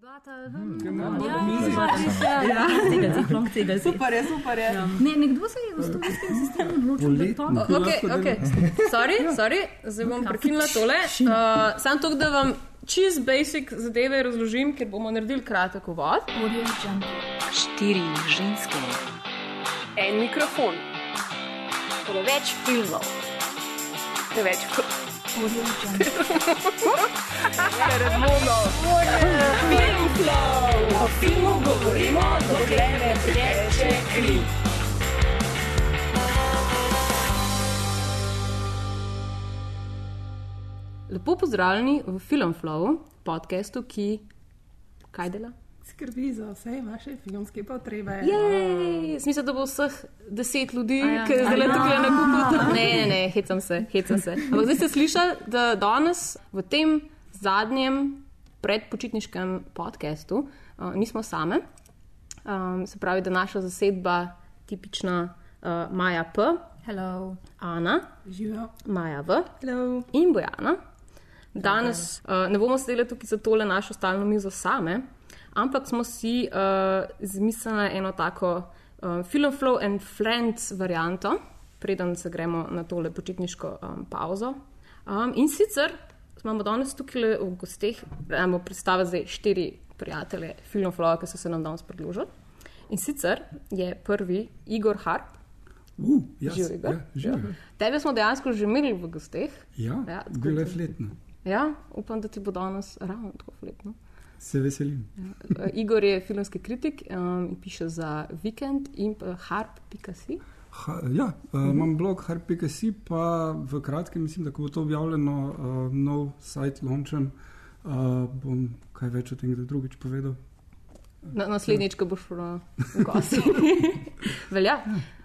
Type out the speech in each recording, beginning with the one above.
debata. Super je, super je. Ja. Ne, nekdo se je v slovenskem sistemu odločil, da je to. Poletno. Ok, ok. Sorry, sorry, zdaj bom prekinila tole. Uh, sam to, da vam čist basic zadeve razložim, ker bomo naredili kratek uvod. Štiri ženske, En mikrofon, preveč filmov, preveč o filmu govorimo, dokler ne teče kri. Lepo pozdravljeni v Filmflow, podkastu, ki kaj dela? Skrbi za vse vaše filmske potrebe. Jej, Smisel, da bo vseh deset ljudi, ja. ki zdaj le A tukaj ja. na kupu. Ne, ne, ne, hecam se, hecam se. Ampak zdaj ste slišali, da danes v tem zadnjem predpočitniškem podkastu uh, nismo same. Um, se pravi, da naša zasedba, tipična uh, Maja P, Hello. Ana, Živijo. Maja V Hello. in Bojana. Danes uh, ne bomo sedeli tukaj za tole našo stalno mizo same, ampak smo si uh, izmislili eno tako uh, Film Flow and Friends varianto, preden se gremo na tole počitniško um, pauzo. Um, in sicer imamo danes tukaj v gosteh, bomo predstavili zdaj štiri prijatelje Film Flow, ki so se nam danes pridružili. In sicer je prvi Igor Harp. Uh, jaz, Živi ga. ja, živi. Tebe smo dejansko že imeli v gosteh. Ja, Ja, ja bilo je fletno. Ja, upam, da ti bo danes ravno tako fletno. Se veselim. Uh, Igor je filmski kritik um, in piše za Vikend in pa harp.si. Ha, ja, uh, imam blog harp.si, pa v kratkem mislim, da ko bo to objavljeno, uh, nov sajt launchen, uh, bom kaj več o tem kdaj drugič povedal. Na, naslednjič, ko boš v gosti. Velja.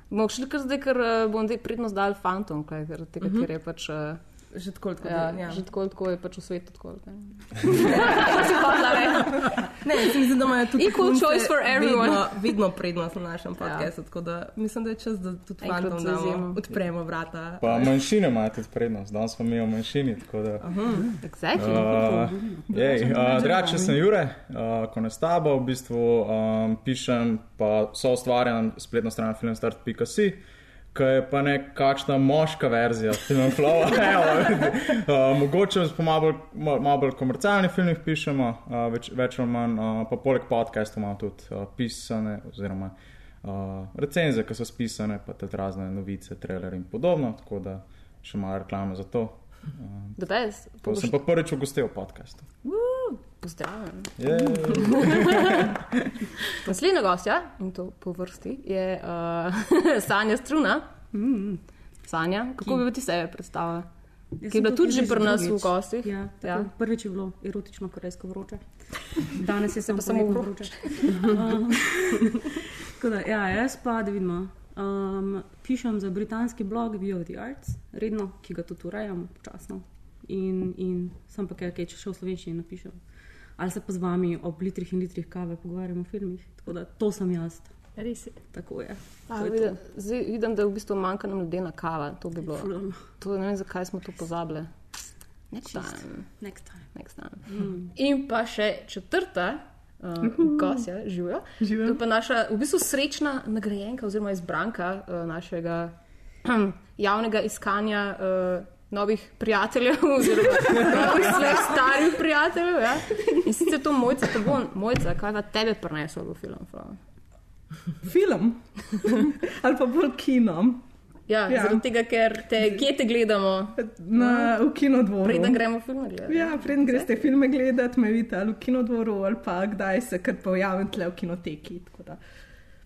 Bomo šli kar zdaj, ker bom zdaj prednost dal fantom, kaj, ker, tega, uh -huh. ker je pač. Uh, Že tako tako. Ja, ja. že tako, tako je pač v svetu. Tako, ne. Ne, se mi zdi, da imajo tudi Equal punce choice for everyone. Vidno, vidno prednost na našem podkastu, tako da mislim, da je čas, da tudi fantom damo, odpremo vrata. Pa manjšine imajo tudi prednost, danes smo mi v manjšini. tako da, Exactly. Uh, jej, uh, Drugače sem Jure, uh, ko ne s tabo, v bistvu um, pišem, pa so ustvarjam spletno stran filmstart.si. Ki je pa nekakšna moška verzija filmflowa. uh, mogoče pa malo bolj, ma- malo bolj komercialnih filmih pišemo, uh, več, več ali manj, uh, pa poleg podcastov imamo tudi uh, pisane, oziroma uh, recenze, ki so spisane, pa tudi razne novice, trailerje in podobno. Tako da še malo reklame za to. Uh. To sem pa prvič ugostil v podkastu. Pozdravljen. Naslednja gostja, in to po vrsti, je uh, Sanja Struna. Mm. Sanja, kako bi ti sebe predstavila? Ki je bila tudi že pri nas v gostih. Ja, Ja. Prvič je bilo erotično, korejsko vroče. Danes je samo samo vroče. Tako da, ja, jaz pa, da vidimo. Um, pišem za britanski blog View of the Arts, redno, ki ga tudi urejam, počasno. In, in sem pa kaj, kaj, če še v slovenščini napišem. Ali se pa z vami ob litrih in litrih kave pogovarjamo o filmih. Tako da to sem jaz. Res je. Tako je. A, je vidim, zdaj vidim, da v bistvu manjka nam ledena kava. To bi bilo. Fulano. To, ne vem, zakaj smo to pozabili. Next time. Next time. Next time. Mm. In pa še četrta. Uh, Gosja, živijo. To je pa naša, v bistvu, srečna nagrajenka oziroma izbranka uh, našega javnega iskanja uh, novih prijateljev, oziroma novih slej starih prijateljev. Ja? In sicer to mojca, to bo mojca, kaj pa tebe prineslo v film. Flo? Film ali pa bolj kino. Ja, Ja. zaradi tega, ker te, kje te gledamo, Na, v kinodvoru. preden gremo filme gledati. Ja, preden greste filme gledati, me vidite ali v kinodvoru, ali pa kdaj se kar pojavim tle v kinoteki.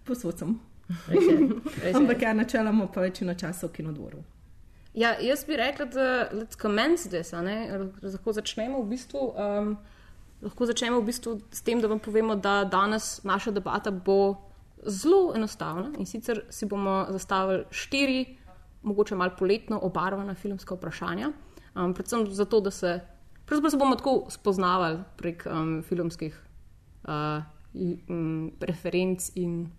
Posod sem. Res je. Ampak ja, načeloma pa večino časa v kinodvoru. Ja, jaz bi rekla, da let's commence this, lahko začnemo v bistvu. Um, lahko začnemo v bistvu s tem, da vam povemo, da danes naša debata bo zelo enostavna in sicer si bomo zastavili štiri, mogoče malo poletno obarvana filmska vprašanja. Um, predvsem zato, da se, se bomo tako spoznavali prek um, filmskih uh, i- um, preferenc in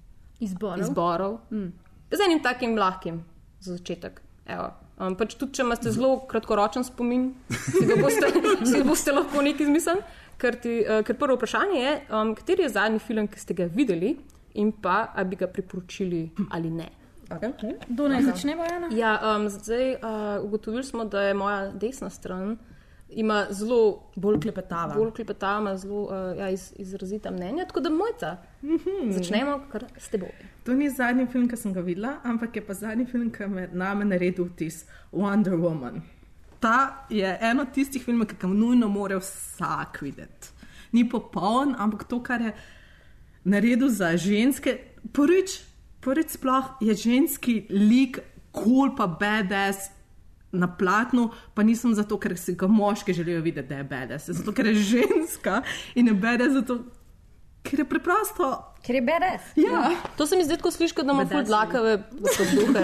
Izborov. izborov. Mm. Z enim takim lahkim za začetek. Evo. Um, pač tudi, če imate zelo kratkoročen spomin, si ga boste, si ga boste lahko nekaj izmislili. ker, ti, uh, ker prvo vprašanje je, um, kateri je zadnji film, ki ste ga videli in pa ali bi ga priporočili ali ne. Kdo naj začne, Bojana? Ja, um, zdaj uh, ugotovili smo, da je moja desna stran. Ima zelo Bolj klepetava. bolj klepetava, ima zelo uh, ja, iz, izrazita mnenja, tako da mojca. Začnemo kar s teboj. To ni zadnji film, ki sem ga videla, ampak je pa zadnji film, ki me name naredil vtis Wonder Woman. Ta je eno od tistih filmov, ki ga nujno mora vsak videti. Ni popoln, ampak to, kar je naredil za ženske, prvič, prvič sploh je ženski lik, kul cool pa BDS. Na platnu, pa nisem zato, ker si ga moški želijo videti, da je bedes. Zato, ker je ženska in je bedes, zato, ker je preprosto. Ker je beres. Ja, To se mi zdi, ko slišiš, da ima ful dlakave podduhe.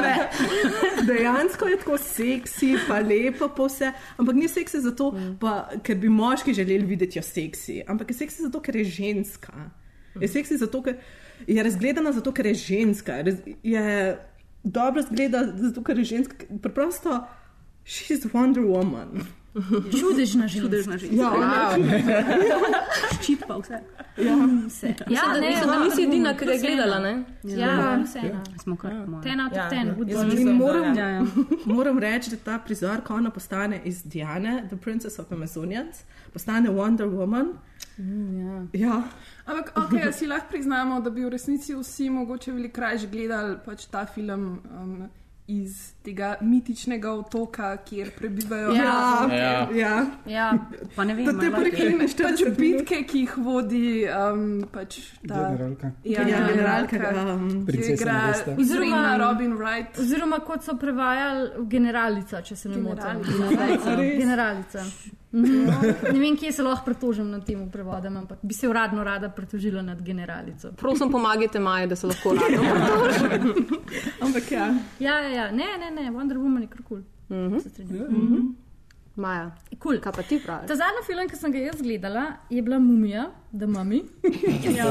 ne. Dejansko je tako seksi, pa lepo, pa vse, ampak ni seksi zato, pa, ker bi moški želeli videti jo seksi, ampak je seksi zato, ker je ženska. Je seksi zato, ker je razgledana, zato, ker je ženska. Je dobro zgleda, zato, ker je ženska. Preprosto, she's Wonder Woman. Čudežna ženska. Čudežna ženska. Ja, Ščit pa vse. ja. Vse. Ja, Ja, ne, ne, da nisi edina, ki ga je gledala. Ne? Ja, vseeno. Smo kar malo. Ten out of Ja, ten. ja. mislim, moram, Ja, ja. moram reči, da ta prizor, ko ona postane iz Diane, The Princess of Amazonians, postane Wonder Woman. Ja. Ampak, ok, si lahko priznamo, da bi v resnici vsi mogoče bili krajši gledali pač ta film um, iz tega mitičnega otoka, kjer prebivajo Ja. Ja. ja. Ja, Pa ne vem, Da te malo- prekine pač 40 minut. bitke, ki jih vodi um, pač ta Generalka. Ja, generalka. Um, ki Princesa igra Oziroma- Robin Wright. oziroma kot so prevajali v generalica, če se ne motim. Generalica. Generalica. Mhm. Ne vem, kje se lahko pritožim nad tem prevodom, ampak bi se uradno rada pritožila nad generalico. Prosim, pomagajte Maji, da se lahko rado. ampak ja. Ja, ja, ja. ne, ne, ne, Wonder Woman je kar kul. Mhm. Se strinjam. Maja, Kul. kaj pa ti praviš? Ta zadnji film, ki sem ga jaz gledala, je bila Mumija, The Mummy. Ja.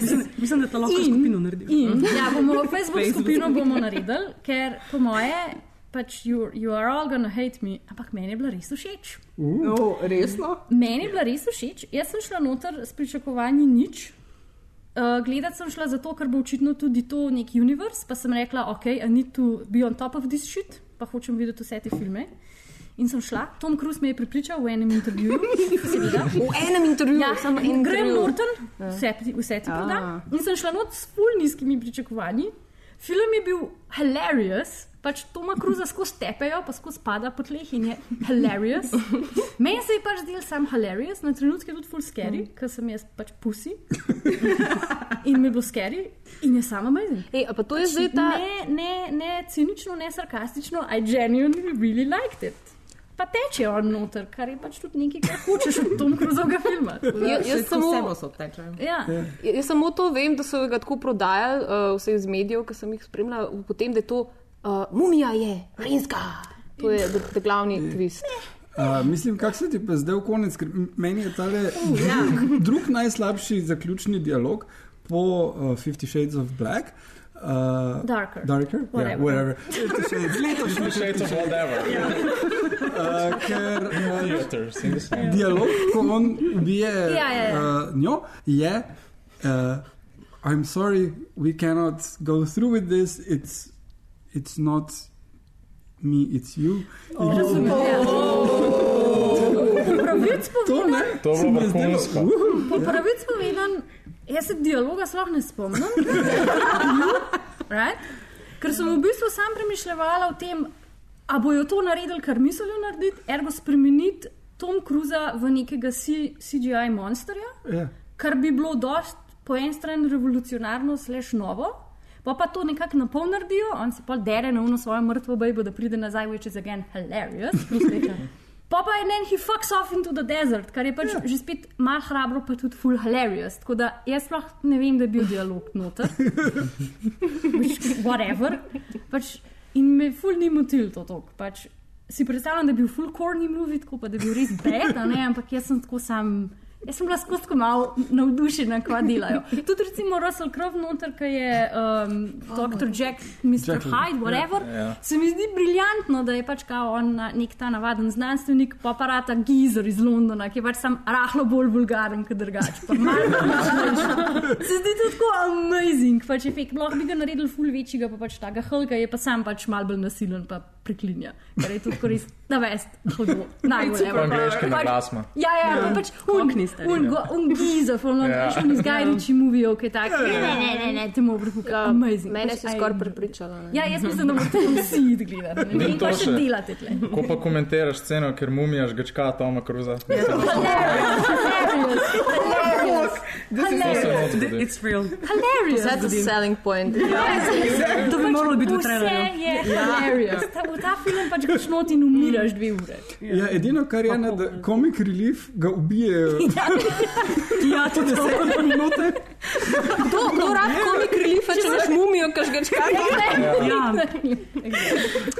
Mislim, mislim, da to lahko In- skupino naredi. In ja, bomo Facebook skupino bomo naredili, ker po moje, pač you, you are all gonna hate me, ampak meni je bila res všeč. No, resno? Meni je bila res všeč. Jaz sem šla noter s pričakovanji nič. Uh, gledati sem šla zato, ker bo očitno tudi to nek univerz, pa sem rekla, ok, I need to be on top of this shit, pa hočem videti vse te filme. In sem šla, Tom Cruise me je pripričal v enem intervjuju, seveda. V enem intervjuju, Ja, samo en intervju. Norton, vse, ti- vse ti proda. In sem šla not s ful nizkimi pričakovanji. Film je bil hilarious, pač Toma Cruza skozi tepejo, pa skozi spada po tleh in je hilarious. Meni se je pač zdel sam hilarious, na trenutke tudi full scary, ker sem jaz pač pusi. In mi je bilo scary in je sama amazing. Ej, a pa to je zdaj ta. Ne, ne, ne cinično, ne sarkastično, I genuinely really liked it. Pa teče on noter, kar je pač tudi nekaj, kar hočeš od Tom Cruzovega filma. Ja, jaz samo- obtečajo. Ja. Jaz samo to vem, da so ga tako prodajali, uh, vse iz medijev, ki sem jih spremljala, potem, da je to uh, mumija je ženska. To je the, the glavni twist. Uh, mislim, kak se ti pa zdaj v konec, ker meni je tale drug, drug najslabši zaključni dialog po uh, Fifty Shades of Black. Uh, Darker. Darker? Whatever. Yeah, whatever. Fifty Shades, letošnji Shades of whatever. Uh, ker uh, dialog, ko on ubije Ja, ja, ja. uh, njo, je. Uh, I'm sorry, we cannot go through with this. It's, it's not me, it's you. Oh, Pravic to povedan, ne. To je bilo vrhunsko. uh, po pravic povedan, jaz se dialoga sploh ne spomnim. right? Ker sem v bistvu sam premišljala o tem, a bojo to naredili, kar mislijo narediti, ergo spremeniti Tom Cruza v nekega C CGI monsterja, Ja. kar bi bilo dost po eni strani revolucionarno, slash novo. Pa pa to nekako na pol naredijo, on se pa dere na uno svojo mrtvo bejbo, da pride nazaj, which is again hilarious. Pa pa en he fucks off into the desert, kar je pač yeah. že spet malo hrabro, pa tudi full hilarious. Tako da jaz sploh ne vem, da je bil dialog noter. Pač, Whatever. Pač, in me full ni motil to tok. Pač, si predstavljam, da je bil full corny movie, tako pa da je bil res bed, ampak jaz sem tako sam Jaz sem bila skozi tako malo navdušena, kva delajo. Tudi recimo Russell Crowe noter, ki je um, Dr. Jack, Mr. Jekyll. Hyde, whatever. Ja, ja. Se mi zdi briljantno, da je pač kao on na- nek ta navaden znanstvenik, pa aparata Gizer iz Londona, ki je pač sam rahlo bolj vulgaren kot drugače. Se zdi to tako amazing, pač efekt. Lahko bi ga naredili ful večjega, pa pač tega Hulka je pa sam pač mal bolj nasilen, pa preklinja. Kar je tudi res navest, hudo. Najbolj Po angliški na glas ima. Ja, ja, ja. pač stari, un, ja. go- un giza, from Ja. yeah. yeah. izgajniči movijo, ki je tak, ne, ne, ne, ne, ne, temu vrhu, Ja, amazing. mene Pač, si skoraj enjoy. prepričala. ne. Ja, jaz mislim, da morate vsi iti gledati. Ne In to kaj še delate tle. Ko pa komentiraš sceno, ker mumija žgečka Toma Cruza. Ja, Hilarious, hilarious. It's real. hilarious. That's a selling point. To bi moralo biti v Vse trailerju. je hilarious. Ta, v ta film pač greš not in umiraš dve ure. Ja, edino, kar je, da komik relief ga ubijejo. Ja, tudi Deset minute. Kdo, kdo rad komik relifa, če imaš mumijo, kaš ga čaka? Ja,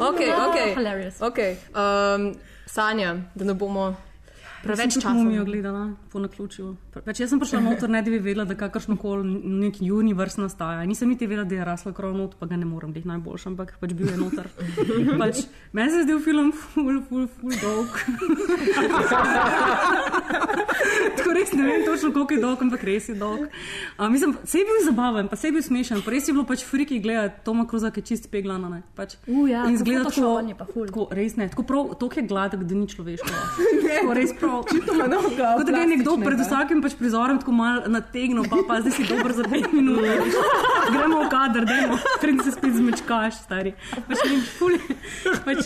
Ok, ok. Hilarious. okay. Um, Sanja, da ne bomo preveč časa. mumijo gledala po naključju. Pač jaz sem prišla noter, ne da bi vedela, da kakršno koli nek univerz nastaja. Nisem niti vedela, da je rasla krov not, pa ga ne morem biti najboljši, ampak pač bil je noter. Pač, meni se je zdel film full, full, full dolg. Tako res ne vem točno, koliko je dolg, ampak res je dolg. Uh, mislim, se je bil zabaven, pa se je bil smešen, pa res je bilo pač friki gledati Toma Cruza, ki je čist peglana. Ne, pač. U, ja, In zgleda tako, ful. tako, res ne, tako prav, to je gladek, da ni človeško. Tako res prav. Kot da je nekdo pred vsakim pač prizorom tako malo nategnil, pa, pa zdaj si dober za 5 minut. Gremo v kader, dajmo, preden se spet zmečkaš, stari. Pač, ne, ful pač,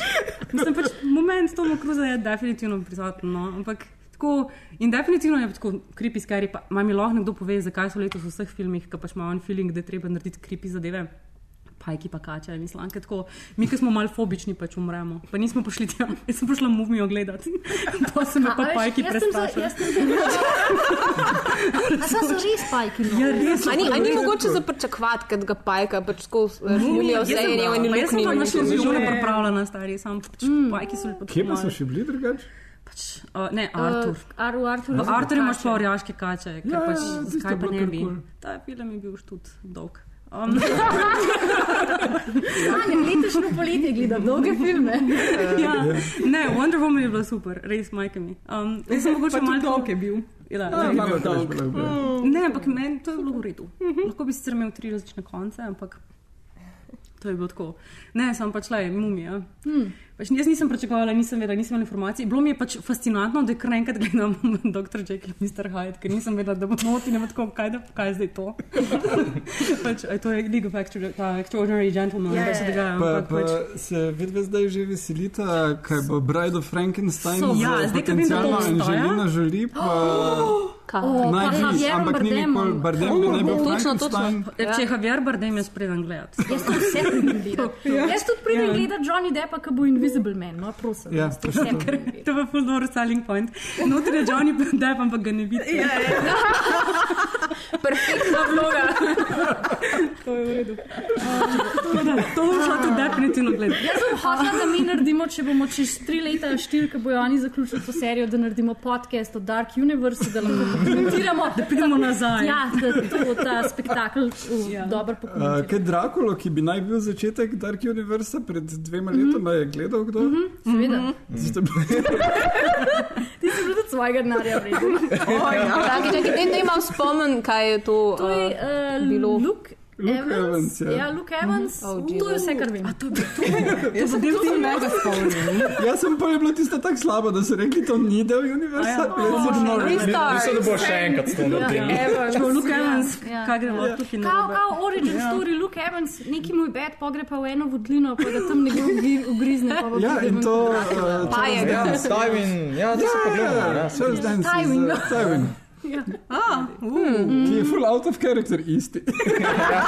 mislim, pač moment Toma Cruza je definitivno prisoten, no, ampak tako, in definitivno je tako creepy scary, pa ma mi lahko nekdo pove, zakaj so letos v vseh filmih, ki pač ima on feeling, da je treba narediti creepy zadeve. Pajki pa kača in slanke. Tako, mi, ki smo malo fobični, pač umremo. Pa nismo prišli tja, jaz sem prišla mumijo gledati. Pa so me pa A pajki za- A so so res pajki? No? Ja, res. A ni, a ni mogoče zaprčakovati, kad ga pajka, pač skozi mumijo, vse je njeno in Pa jaz sem pa luknjo. našla zelo pripravljena, stari, sam pač pajki so lepo. Kje pa so še bili drugače? Pač, uh, ne, Artur. Artur, Artur. V Artur imaš pa orjaške kače, ker Ja, pač, ja, zakaj je pa ne bi. kul. Ta film je bil štud dolg. Um, Anja, letošnjo poletje gleda dolge filme. ja. Ne, Wonder Woman je bila super, res majke mi. Um, jaz sem mogoče malo dolg je bil. Ja, Malo dolg. Ne, ampak meni to je bilo v redu. Lahko bi sicer imel tri različne konce, ampak to je bilo tako. Ne, sem pač le mumija. Hmm. Pač jaz nisem pričakovala, nisem vedela, nisem imela informacij. Bilo mi je pač fascinantno, da kar enkrat gledam Dr. Jekyll in Mr. Hyde, ker nisem vedela, da bo noti in tako, kaj, da, kaj je zdaj to. pač, a to je League of Extra, ta Extraordinary Gentlemen, Ja, kar se ja, ja. dogaja. Pa, pa pač, se vidve zdaj že veselita, kaj bo Bride of Frankenstein So, ja, zdaj, ko vem, da to potencialno obstaja. Angelina Jolie, pa Oh, naj bi, Javier ampak ni nikoli Bardem, bi naj bil Točno, Frankenstein. če je Javier Bardem, jaz pridem gledati. Jaz tudi vse pridem gledati. Jaz tudi pridem Ja. gledati Johnny Deppa, ki bo Invisible Man, no prosim. Ja, to. To je full door selling point. Noter je Johnny Depp, ampak ga ne vidi. Ja, Perfektna vloga. to je v redu. Tako da, To bom šla tudi definitivno gledati. Jaz sem hotela, da mi naredimo, če bomo čez tri leta, štiri, ko bojo oni zaključili to serijo, da naredimo podcast o Dark Universe, da lahko pokomentiramo. Da pridemo nazaj. Ja, da to, ta spektakel uh, Ja. dobro Uh, pokomentiramo. kaj Drakulo, ki bi naj bil začetek Dark Universa pred dvema letoma, je gledal kdo? Seveda. Zato bi- Ti si bil tudi svojega denarja vreden. Čakaj, čakaj, daj, daj malo spomnim, kaj je to. To je uh, uh, bilo. Luke Luke Evans. Evans, ja. ja, Luke Evans. Oh, to je vse, kar vem. To je del tega mega spomnil. Jaz sem pa je bilo tisto tako slabo, da so rekli, to ni del univerza. Ja. Ignore it. Restart. Mislim, da bo še enkrat to naredili. Če bo Luke Evans, Ja. kaj gremo tukaj na Kao, kao origin story, Luke Evans, neki moj bed pogre pa v eno vodlino, pa da tam nekdo ugri- ugrizne. Pa Ja, in to. Uh, Pajek. Ja, Tywin, ja, da se pogledamo. Ja, Charles Dance. Tywin, ja. Tywin. Ki je full out of character, isti.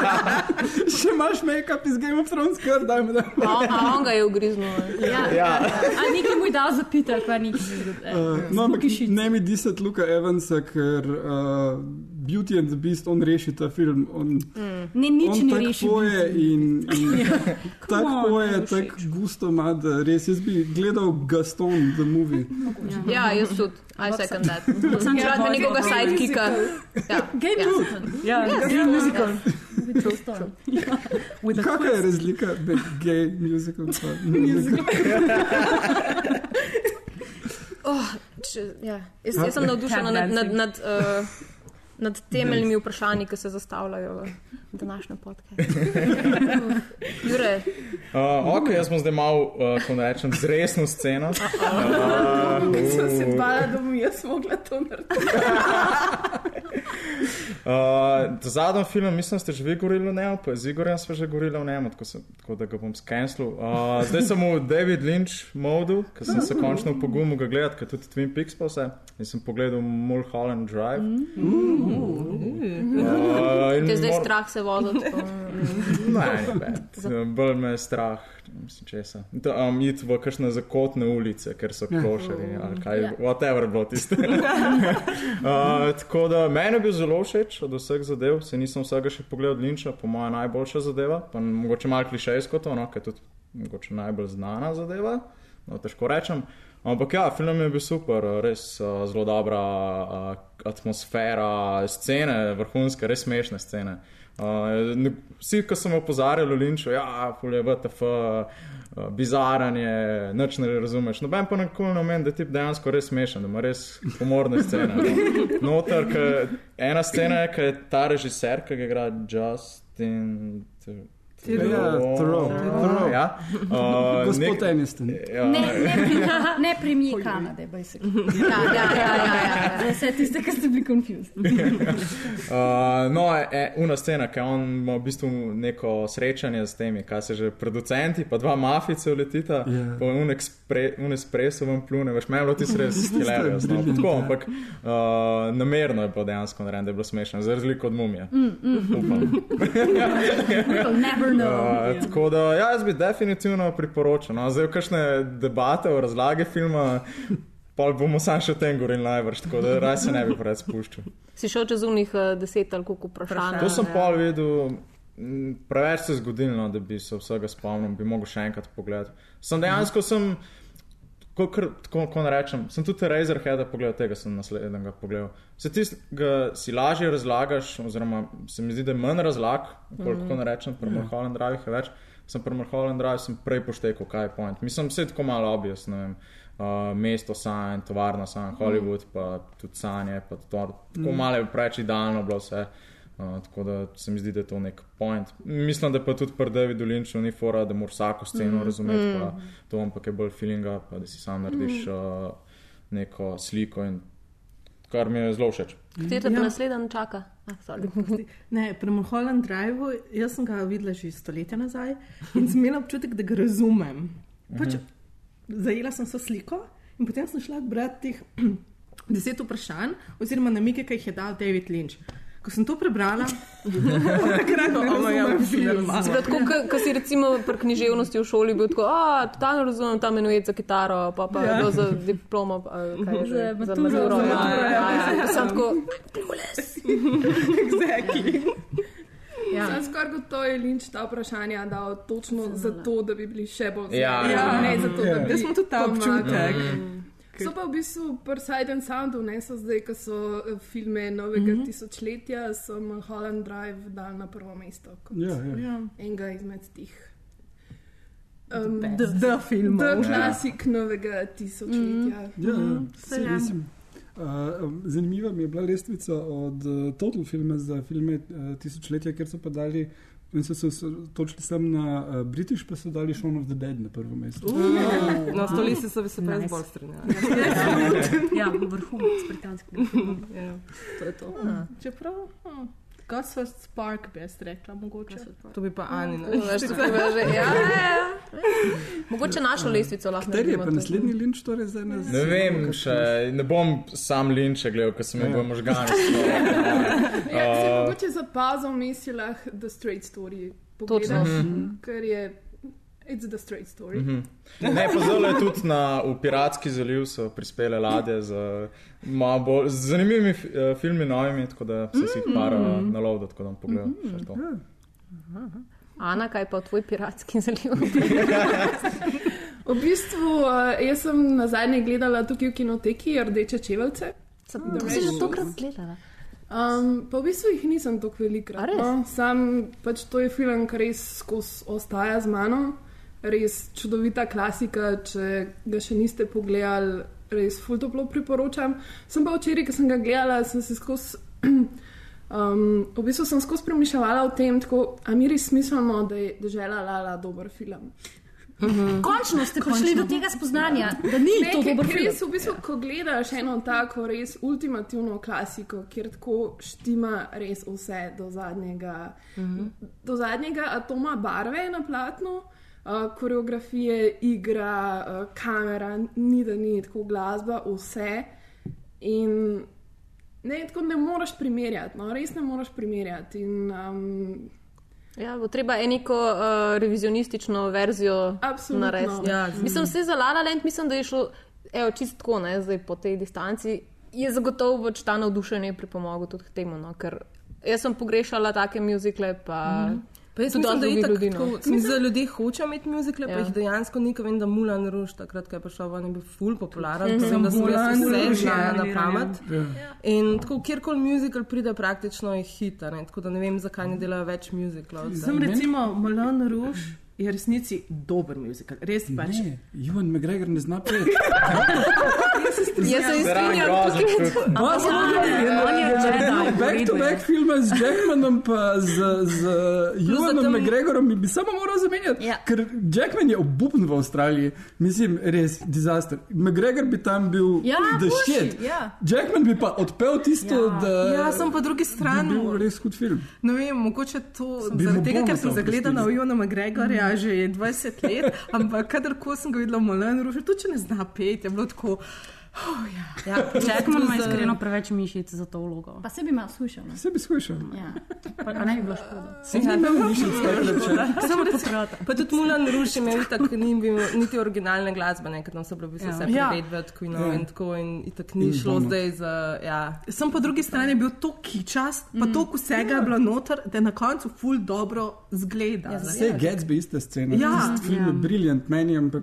Še imaš make-up iz Game of Thrones, kar dajmo da. A, on ga je ugriznil. Ja. Ja. A neki moj dal za Peter, pa neki. Uh, no, ampak ne mi disati Luka Evansa, ker uh, Beauty and the Beast, on reši ta film. On, Ne, nič on ne tako reši. poje in, in tako on, poje, meni tako gusto ima, da res jaz bi gledal Gaston, the movie. Ja, jaz tudi. I second that. Če rad nekoga sidekicka. Ja. Gay ja. musical. Ja, gay musical. With the storm. With a Kakšna je razlika med gay musical in musical? Oh, če, ja. jaz, jaz sem navdušena nad, nad, nad, uh, nad temeljnimi vprašanji, ki se zastavljajo v današnjem podkastu. Jure, Uh, ok, jaz bom zdaj mal, uh, ko rečem, z resno sceno. Sem se bala, da bom jaz mogla to narediti. Uh, Zadnji film, mislim, ste že vi govorili o njemu, pa z Igorjem smo že govorili o njemu, tako, se, tako da ga bom skenslil. Uh, zdaj sem v David Lynch modu, ker sem se končno pogumil ga gledati, ker tudi Twin Peaks pa vse. In sem pogledal Mulholland Drive. Uh, in te je zdaj mor- strah se voditi. Ne, bolj me je strah, mislim, česa. Da, um, iti v kakšne zakotne ulice, ker so košari ali kaj, Ja. whatever bilo tiste. uh, tako da meni je bil zelo všeč od vseh zadev, se nisem vsega še pogledal od Linča, po mojem najboljša zadeva, pa mogoče malo klišejsko to, no, ker je tudi mogoče najbolj znana zadeva, no, težko rečem. Ampak ja, film je bil super, res uh, zelo dobra uh, atmosfera, scene, vrhunske, res smešne scene. Uh, vsi, ki so me opozarjali v Linču, ja, fulje VTF, uh, bizaren je, nič ne razumeš. Noben pa nikoli ne meni, da je tip dejansko res smešen, da ima res humorne scene. No. Noter, ke, ena scena je, ki je ta režiser, ki ga igra Justin. Ja, Theroux. Theroux. Ja, uh, Gospod Aniston. Ja, Ne, ne, premi- ne premije Kanade, basically. Ja, ja, ja, ja, ja. Za vse tiste, ki ste bili confused. Uh, no, e, una scena, ki on ima v bistvu neko srečanje s temi, kaj se že producenti, pa dva mafice uletita, Ja. yeah. pa un, ekspre, un espresso vam plune, veš, meni je bilo ti res hilarious, no, tako, ja. ampak uh, namerno je bilo dejansko narejeno, da je bilo smešno, za razliko od mumije. Mm, mm. Upam. Never know. Uh, tako da, ja, jaz bi definitivno priporočal. No. Zdaj, kakšne debate o razlage filma, pa bomo sam še o tem govorili najbrž, tako da raj se ne bi preveč spuščal. Si šel čez unih uh, deset ali koliko vprašanj. To sem pol videl, m, preveč se je zgodilo, no, da bi se vsega spomnil, bi mogel še enkrat pogledati. Sem dejansko, sem, tako, kar- tako, ne rečem, sem tudi Razorheada pogledal, tega sem naslednjega pogledal. Se tistega si lažje razlagaš, oziroma se mi zdi, da je manj razlag, koliko mm -hmm. ne rečem, pri Mulholland Drive je več. Sem pri Mulholland Drive sem prej poštekal, kaj je point. Mislim, vse tako malo obvious, ne vem. Uh, mesto sanj, tovarna sanj, Hollywood, pa tudi sanje, pa to, tako mm. malo je preveč idealno bilo vse. Uh, tako da se mi zdi, da je to nek point. Mislim, da pa tudi pri Davidu Lynchu ni fora, da moraš vsako sceno mm. razumeti, pa to ampak je bolj feelinga, pa da si sam narediš uh, neko sliko, in, kar mi je zelo všeč. Kateri te Ja. naslednji čaka? Ah, sorry. Ne, pri Mulholland Driveu, jaz sem ga videla že stoletja nazaj in sem imela občutek, da ga razumem. Pač, zajela sem se sliko in potem sem šla brati teh deset vprašanj, oziroma namige, ki jih je dal David Lynch. Ko sem to prebrala, takrat ne razumem filma. Se pravi, tako, ko si recimo pri književnosti v šoli bil tako, a totalno razumem ta menuet za kitaro, pa pa ja. za diplomo, pa, kaj je že, Za za maturo, maturo. za Ja, maturo, ja, ja, ja. Sem tako, exactly. ja. Sam skoraj gotovo je Linč ta vprašanja dal točno zato, da bi bili še bolj Ja, zmedeni, ja. ne zato, da bi Jaz smo tudi ta pomagali. občutek. So pa v bistvu pri Sight and Soundu, ne so zdaj, ko so eh, filme novega mm -hmm. tisočletja, so Mulholland Drive dal na prvo mesto Ja, ja. Ja. enega izmed teh. Um, The, the film. To je klasik novega tisočletja. Ja, ja. Saj, ja. mislim, uh, zanimiva mi je bila lestvica od uh, Total filma za filme uh, tisočletja, ker so pa dali. In so se točili sem na uh, British, pa so dali Shaun of the Dead na prvo mesto. Na stolici so se prej Nice. bolj strinjali. Ja, vrhunec britanskega filma. Ja. To je to. Čeprav, hm, Gosford Spark bi jaz rekla, mogoče. To bi pa Ani. ne. Veš, to je že. Ja, ja, ja. Mogoče našo lestvico lahko Kateri je pa naredimo. naslednji linč, torej zdaj nas? Ne vem, še, ne bom sam linče gledal, ker se mi bojo možgani. Ja, si Uh, mogoče za pauzo vmes je lahko The Straight Story Točno. pogledaš, ker je It's the straight story. Mhm. Ne, pa zelo je tudi na, v Piratski zaliv so prispele ladje z, bolj, z zanimivimi fi- eh, filmi, novimi, tako da sem si jih par mm. nalovil, tako da bom pogledal. še to. Ana, kaj pa tvoj piratski zaliv? V bistvu, uh, jaz sem na zadnje gledala tukaj v kinoteki Rdeče čevelce. Kako si že tokrat gledala? Um, pa v bistvu jih nisem tako A velikrat. res? No. Sam pač to je film, ki res skozi ostaja z mano. Res čudovita klasika, če ga še niste pogledali, res fultoplo priporočam. Sem pa včeraj, ko sem ga gledala, sem se skozi. Um, v bistvu sem skozi premišljala o tem, tako, a mi res smiselno, da je držala Lala dober film. Končno ste prišli do tega spoznanja, da ni Ne, to film. Res, v bistvu, ko gledaš eno tako res ultimativno klasiko, kjer tako štima res vse do zadnjega, -hmm. do zadnjega atoma barve na platnu, uh, koreografije, igra, uh, kamera, ni da ni tako glasba, vse. In ne, tako ne moreš primerjati, no, res ne moreš primerjati. In, um, Ja, bo treba je neko uh, revizionistično verzijo narediti. Ja, Mislim, vse za La La Land, mislim, da je šlo, evo, čist tako, ne, zdaj po tej distanci, je zagotovo pač ta navdušenje pripomogel tudi k temu, no, ker jaz sem pogrešala take muzikle, pa mm. Pa jaz Tudi mislim, da tako, ljudi, no. tako, se mi zdi, da ljudje hočejo imeti muzikle, Ja. pa jih dejansko ni, ker vem, da Mulan Ruš, takrat, ko je prišel ven, je bil ful popularen, mm -hmm. vem, da sem jaz vse znala ja, na pamet. Ja. In tako, kjerkoli muzikal pride, praktično je hita, ne? tako da ne vem, zakaj ne delajo več muziklov. Sem recimo Moulin Rouge je v resnici dober muzikal, res pač. Ne, Ivan McGregor ne zna peti. jaz se Zraven strinjam grozen tukaj. čut. Baš on je Jedi, v Back to back filme z Jackmanom pa z, z Ivanom McGregorom bi, bi samo moral zamenjati. Ja. Ker Jackman je obupen v Avstraliji, mislim, res disaster. McGregor bi tam bil Ja, the bullshit, shit. ja. Jackman bi pa odpel tisto, Ja. da Ja, sem po drugi bi strani. bil res hud film. Ne vem, mogoče to Bi zaradi tega, ker sem zagledala oprostili. Ivana McGregorja že 20 let, ampak kadarkoli sem ga videla v Moulin Rouge, tudi če ne zna peti, je bilo tako. Oh, ja. Ja, Jackman ima iskreno preveč mišic za to vlogo. Pa se bi malo slušal. no. Vse bi skušal. Ja. Pa, a ne bi bilo škoda. Se mi ne mišic takrat še. Samo potrata. Pa tudi Mulan Ruš je imel tako, ni bil niti originalne glasbe, ne, ker tam so bile vse Ja. vse Ja. prevedbe od Queenov Ja. in tako in itak ni In šlo Bono. zdaj za, ja. Sem po drugi strani bil to kičast, pa to vsega je bilo noter, da je na koncu ful dobro zgleda. Ja, ne. Vse Gatsby iste scene. Ja. Film je briljant meni, ampak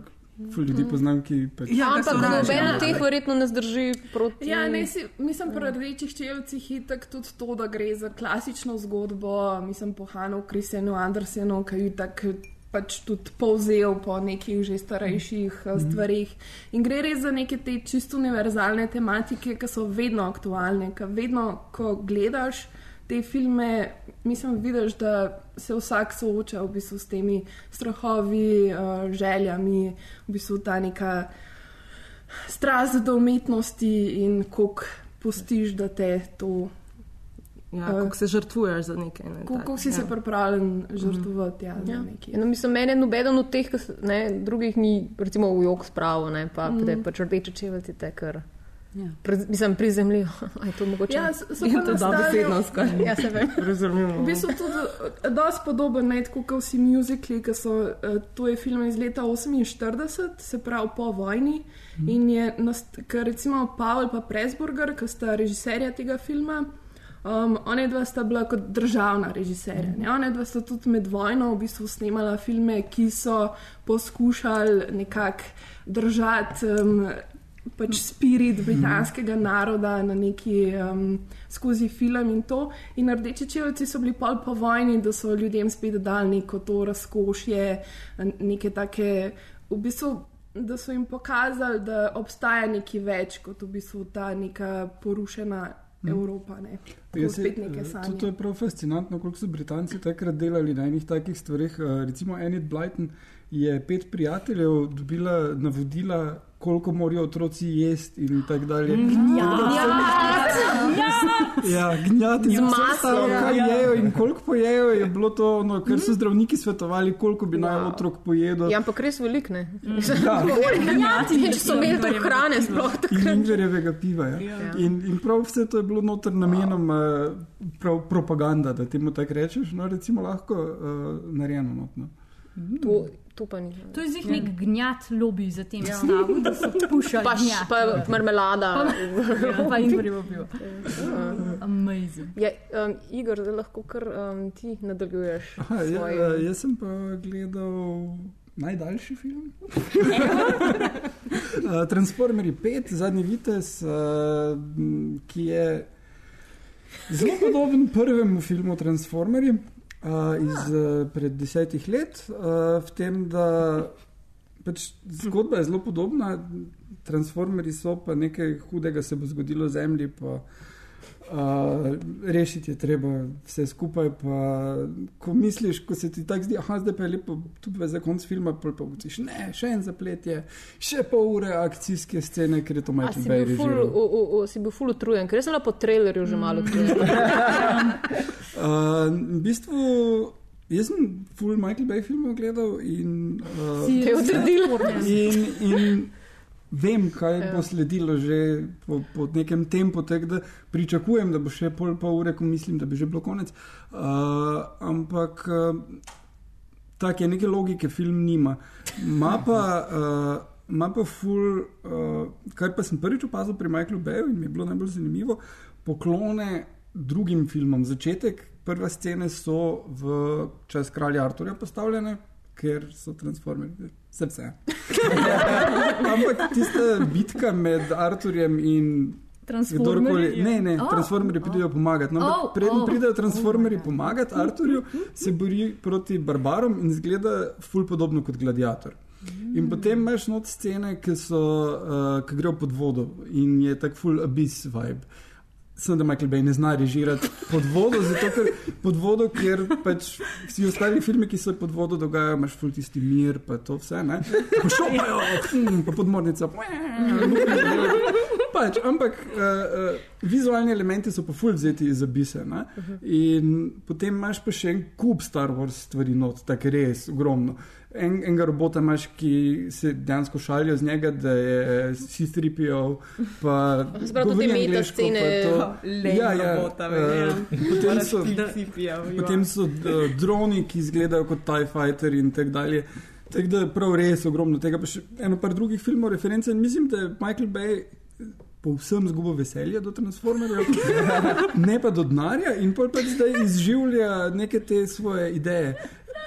ful ljudi poznam, ki pač. Ja, Ampak sovražim. noben od teh verjetno ne zdrži proti. Ja, ne, si, mislim, pri rdečih čevljih je tako tudi to, da gre za klasično zgodbo, mislim, po Hanu, Kristjanu Andersenu, ki je tako pač tudi povzel po nekih že starejših mm. stvarih. In gre res za neke te čisto univerzalne tematike, ki so vedno aktualne, ki vedno, ko gledaš te filme, mislim, vidiš, da se vsak sooča v bistvu s temi strahovi, uh, željami, v bistvu ta neka strast do umetnosti in koliko pustiš, da te to, Ja, Eh, kako se žrtvuješ za nekaj. Ne, koliko si ja. se pripravljen žrtvovati ja, za Ja. nekaj. No, mislim, meni je nobeden od teh, ki ne, drugih ni, recimo v jog spravo, ne, pa mm. da je pač rdeče čevelci te, ker Ja. pre, mislim, prizemljijo. je to mogoče? Ja, so, so pa to dobesedno skoraj. ja se vem. V bistvu tudi eh, dosti podoben, ne tako kot vsi muzikli, ki so, eh, to je film iz leta 48, se pravi po vojni. In je, ker recimo Pavel in Presburger, ki sta režiserja tega filma, um, ona dva sta bila kot državna režiserja. Ne? Ona dva sta tudi med vojno v bistvu snemala filme, ki so poskušali nekako držati. Um, Pač spirit britanskega naroda na neki um, skozi film in to. In rdeči čevlji so bili pol po vojni, da so ljudem spet dali neko to razkošje, neke take, v bistvu, da so jim pokazali, da obstaja nekaj več kot v bistvu ta neka porušena Evropa. Ne. Tako se- neke eh, To, je prav fascinantno, koliko so Britanci takrat delali na enih takih stvareh. Eh, Recimo Enid Blyton je pet prijateljev dobila navodila, koliko morajo otroci jesti in tako dalje. Ja, gnjati Z maslom. ostalo, kaj jejo in koliko pojejo, je bilo to, ono, kar so zdravniki svetovali, koliko bi naj otrok pojedel. Ja, ampak res velik ne. Ja. Če so imeli to hrane, sploh In takrat. ingverjevega piva. Ja. In, in prav vse to je bilo noter namenoma prav propaganda, da temu tako rečeš, no recimo lahko uh, narejeno. Not, no. To, to pa ni. To je zih nek gnjat lobby za tem ja. stavu, da so pušali Pa, gnjat. pa marmelada. Ja, pa in privo bil. Amazing. Ja, um, Igor, zdaj lahko kar um, ti nadaljuješ. Aha, ja, svoj- eh, jaz sem pa gledal najdaljši film. Eh, Transformers 5, zadnji vitez, m, ki je zelo podoben prvemu filmu Transformerji uh, iz uh, pred desetih let, uh, v tem, da pač zgodba je zelo podobna. Transformerji so pa nekaj hudega se bo zgodilo Zemlji. Pa, Uh, rešiti je treba vse skupaj. Pa, ko misliš, ko se ti tako zdi, da zdaj pa je lepo, tu pa je za konc filma, pa učiš, ne, še en zaplet je, še pol ure akcijske scene, ker je to A Michael si Bay bil ful, u, u, u, si bil ful utrujen, ker sem bila po trailerju že malo utrujen. Uh, v bistvu, jaz sem full Michael Bay filmov gledal in, uh, Si- je utrdil. in, in vem, kaj Ja. bo sledilo že po, po nekem tempu, tako da pričakujem, da bo še pol, pol ure, ko mislim, da bi že bilo konec. Uh, ampak uh, tako je, neke logike film nima. Ma pa, uh, ma pa ful, uh, kar pa sem prvič opazil pri Michaelu Bayu in mi je bilo najbolj zanimivo, poklone drugim filmom. Začetek, prve scene so v čas kralja Arturja postavljene, ker so transformerji. Srce. Ampak tista bitka med Arturjem in kdorkoli. Ne, ne, Oh, transformerji pridejo pomagati. No, Oh, preden oh. pridejo transformerji pomagati Arturju, se bori proti barbarom in zgleda ful podobno kot gladiator. In potem imaš not scene, ki, so, uh, ki grejo pod vodo in je tak full abyss vibe. Sem da Michael Bay ne zna režirati pod vodo, zato ker pod vodo, ker pač vsi ostali filmi, ki se pod vodo dogajajo, imaš full tisti mir, pa to vse, ne. Pošopajo, hm, pa podmornica. Pač, ampak uh, uh, vizualni elementi so pa full vzeti iz abise. Ne? In potem imaš pa še en kup Star Wars stvari, not, tako res ogromno. En, enega robota imaš, ki se dejansko šalijo z njega, da je C-3PO. Pa Se pravi, govori te meta pa scene. Le Ja, ja, robota, eh, verjamem. potem so- Cipijo, Potem so uh, droni, ki izgledajo kot TIE fighter in tako dalje. Tako da je prav res ogromno tega, pa še eno par drugih filmov, reference. In mislim, da je Michael Bay povsem zgubil veselje do Transformerjev, ne pa do denarja in pol pač zdaj izživlja neke te svoje ideje.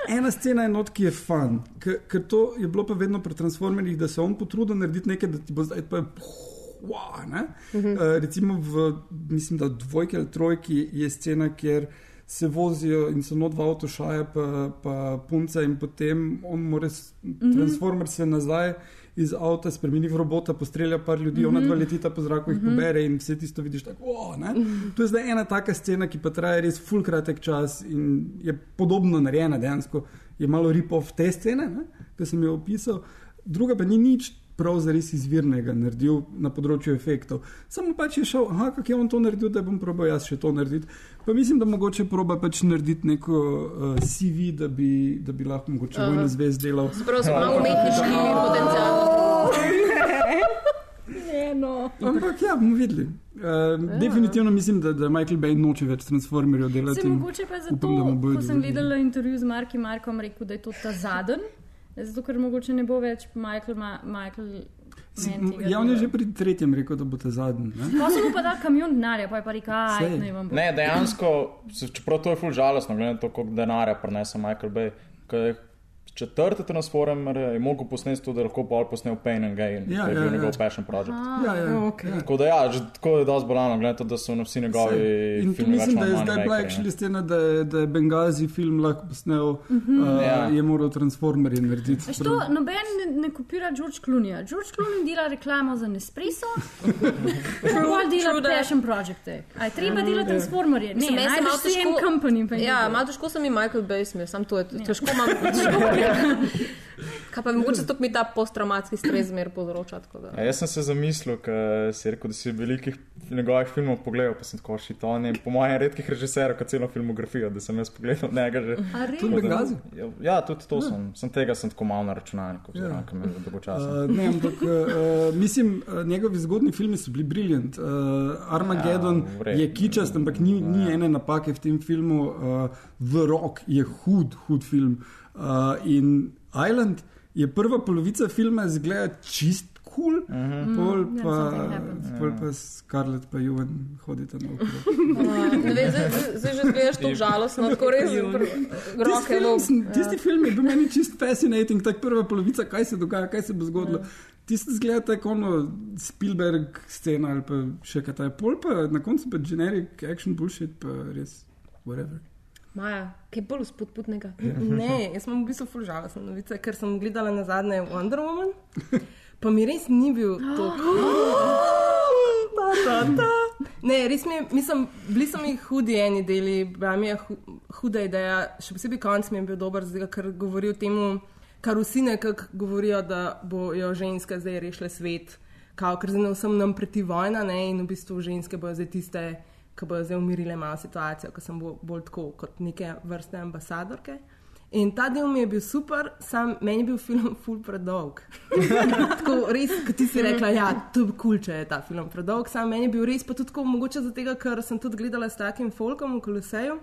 Ena scena je not, ki je fan, ker ker to je bilo pa vedno pri Transformerjih, da se on potrudi narediti nekaj, da ti bo zdaj pa. Wow, ne? uh, recimo v, mislim, da dvojki ali trojki je scena, kjer se vozijo in so not v avtu šaja, pa, pa punca in potem on mora s- transformer se nazaj iz avta spremeni v robota, postrelja par ljudi, ona dva letita po zraku, jih pobere in vse tisto vidiš tako. Wow, ne? to je zdaj ena taka scena, ki pa traja res full kratek čas in je podobno narejena dejansko. Je malo rip-off te scene, ne, ki sem jo opisal, druga pa ni nič prav zares izvirnega naredil na področju efektov. Samo pač je šel, aha, kako je on to naredil, da bom probal jaz še to narediti. Pa mislim, da mogoče proba pač narediti neko uh, CV, da bi, da bi lahko mogoče Aha. vojno zvezd delal. Prav so malo umetniški potencial. Ne, no. Ampak ja, bomo videli. Uh, definitivno mislim, da, da Michael Bay noče več transformerjev delati. Se mogoče pa zato, upam, ko sem gledala intervju z Marki Markom, rekel, da je to ta zadnji. Zato, ker mogoče ne bo več Michael. Ma, Michael Ja, on je že pri tretjem rekel, da bo ta zadnji. ne? Pa sem mu pa dal kamion denarja, pa je pa rekel, aj, ne bo. Ne, dejansko, se- čeprav to je ful žalostno, glede na to, koliko denarja prenese Michael Bay. Četrte transformer je mogel posneti to, da lahko bolj posnel Pain and Gain, Ja, to je ja, bil ja. njegov passion project. Ja, ja, okej. ja. Tako da ja, že tako je dosti bolano, to, da so na vsi njegovi filmi več mislim, da je zdaj bila actually ne. scena, da je, da je Bengazi film lahko posnel, uh -huh. uh, Ja. je moral Transformerje narediti. To, noben ne, ne kopira George Clooneyja. George Clooney dela reklamo za Nespresso, Paul dela that. passion projekte. A je treba delati transformerje? Ne, Mislim, meni se malo najdeš same težko- company. pa jih Ja, dela. malo težko sem jim Michael Bay smel, sam to je težko imam. težko- Kaj pa mogoče to mi ta posttraumatski stres zmer povzroča. tako da- Ja, jaz sem se zamislil, ker si rekel, da si velikih njegovih filmov pogledal, pa sem tako šiton. Po mojem, redkih režiserjev, kot celo filmografijo, da sem jaz pogledal njega že. Tudi Begazi? Ja, Ja, tudi to sem. Sem tega sem tako malo na računalniku, Ja. oziroma kam je dolgočasen. Uh, ne, ampak uh, mislim, njegovi zgodni filmi so bili briljant. Uh, Armageddon Ja, v redu. je kičast, ampak ni, ni ene napake v tem filmu. Uh, The Rock je hud, hud film. Uh, in Island je prva polovica filma zgleda čist kul, cool, Mhm. mm, pol pa, yeah, pol pa Scarlett pa Juven hodita na okrog. Ne vem, zdaj, že zgledaš to žalostno, tako res Tisti roke film, lov. sem- tisti film je bil meni čist fascinating, tako prva polovica, kaj se dogaja, kaj se bo zgodilo. Tisti zgleda tako ono Spielberg scena ali pa še kaj taj. Pol pa na koncu pa generic action bullshit, pa res whatever. Maja, kaj bolj spodbudnega. Ne, jaz sem v bistvu full žalostna novica, ker sem gledala na zadnje Wonder Woman, pa mi res ni bil to. Ne, res mi je, mislim, bili so mi hudi eni deli, bila mi je hu, huda ideja, še posebej konc mi je bil dober, zdaj, ker govori o tem, kar vsi nekako govorijo, da bojo ženske zdaj rešile svet, kao, ker zdaj vsem nam preti vojna ne, in v bistvu ženske bojo zdaj tiste, ki bojo zdaj umirile malo situacijo, ker sem bo, bolj tako kot neke vrste ambasadorke. In ta del mi je bil super, sam meni je bil film full predolg. tako res, kot ti si rekla, ja, to je kul, če je ta film predolg. Sam meni je bil res pa tudi tako mogoče zato, ker sem tudi gledala s takim folkom v Koloseju.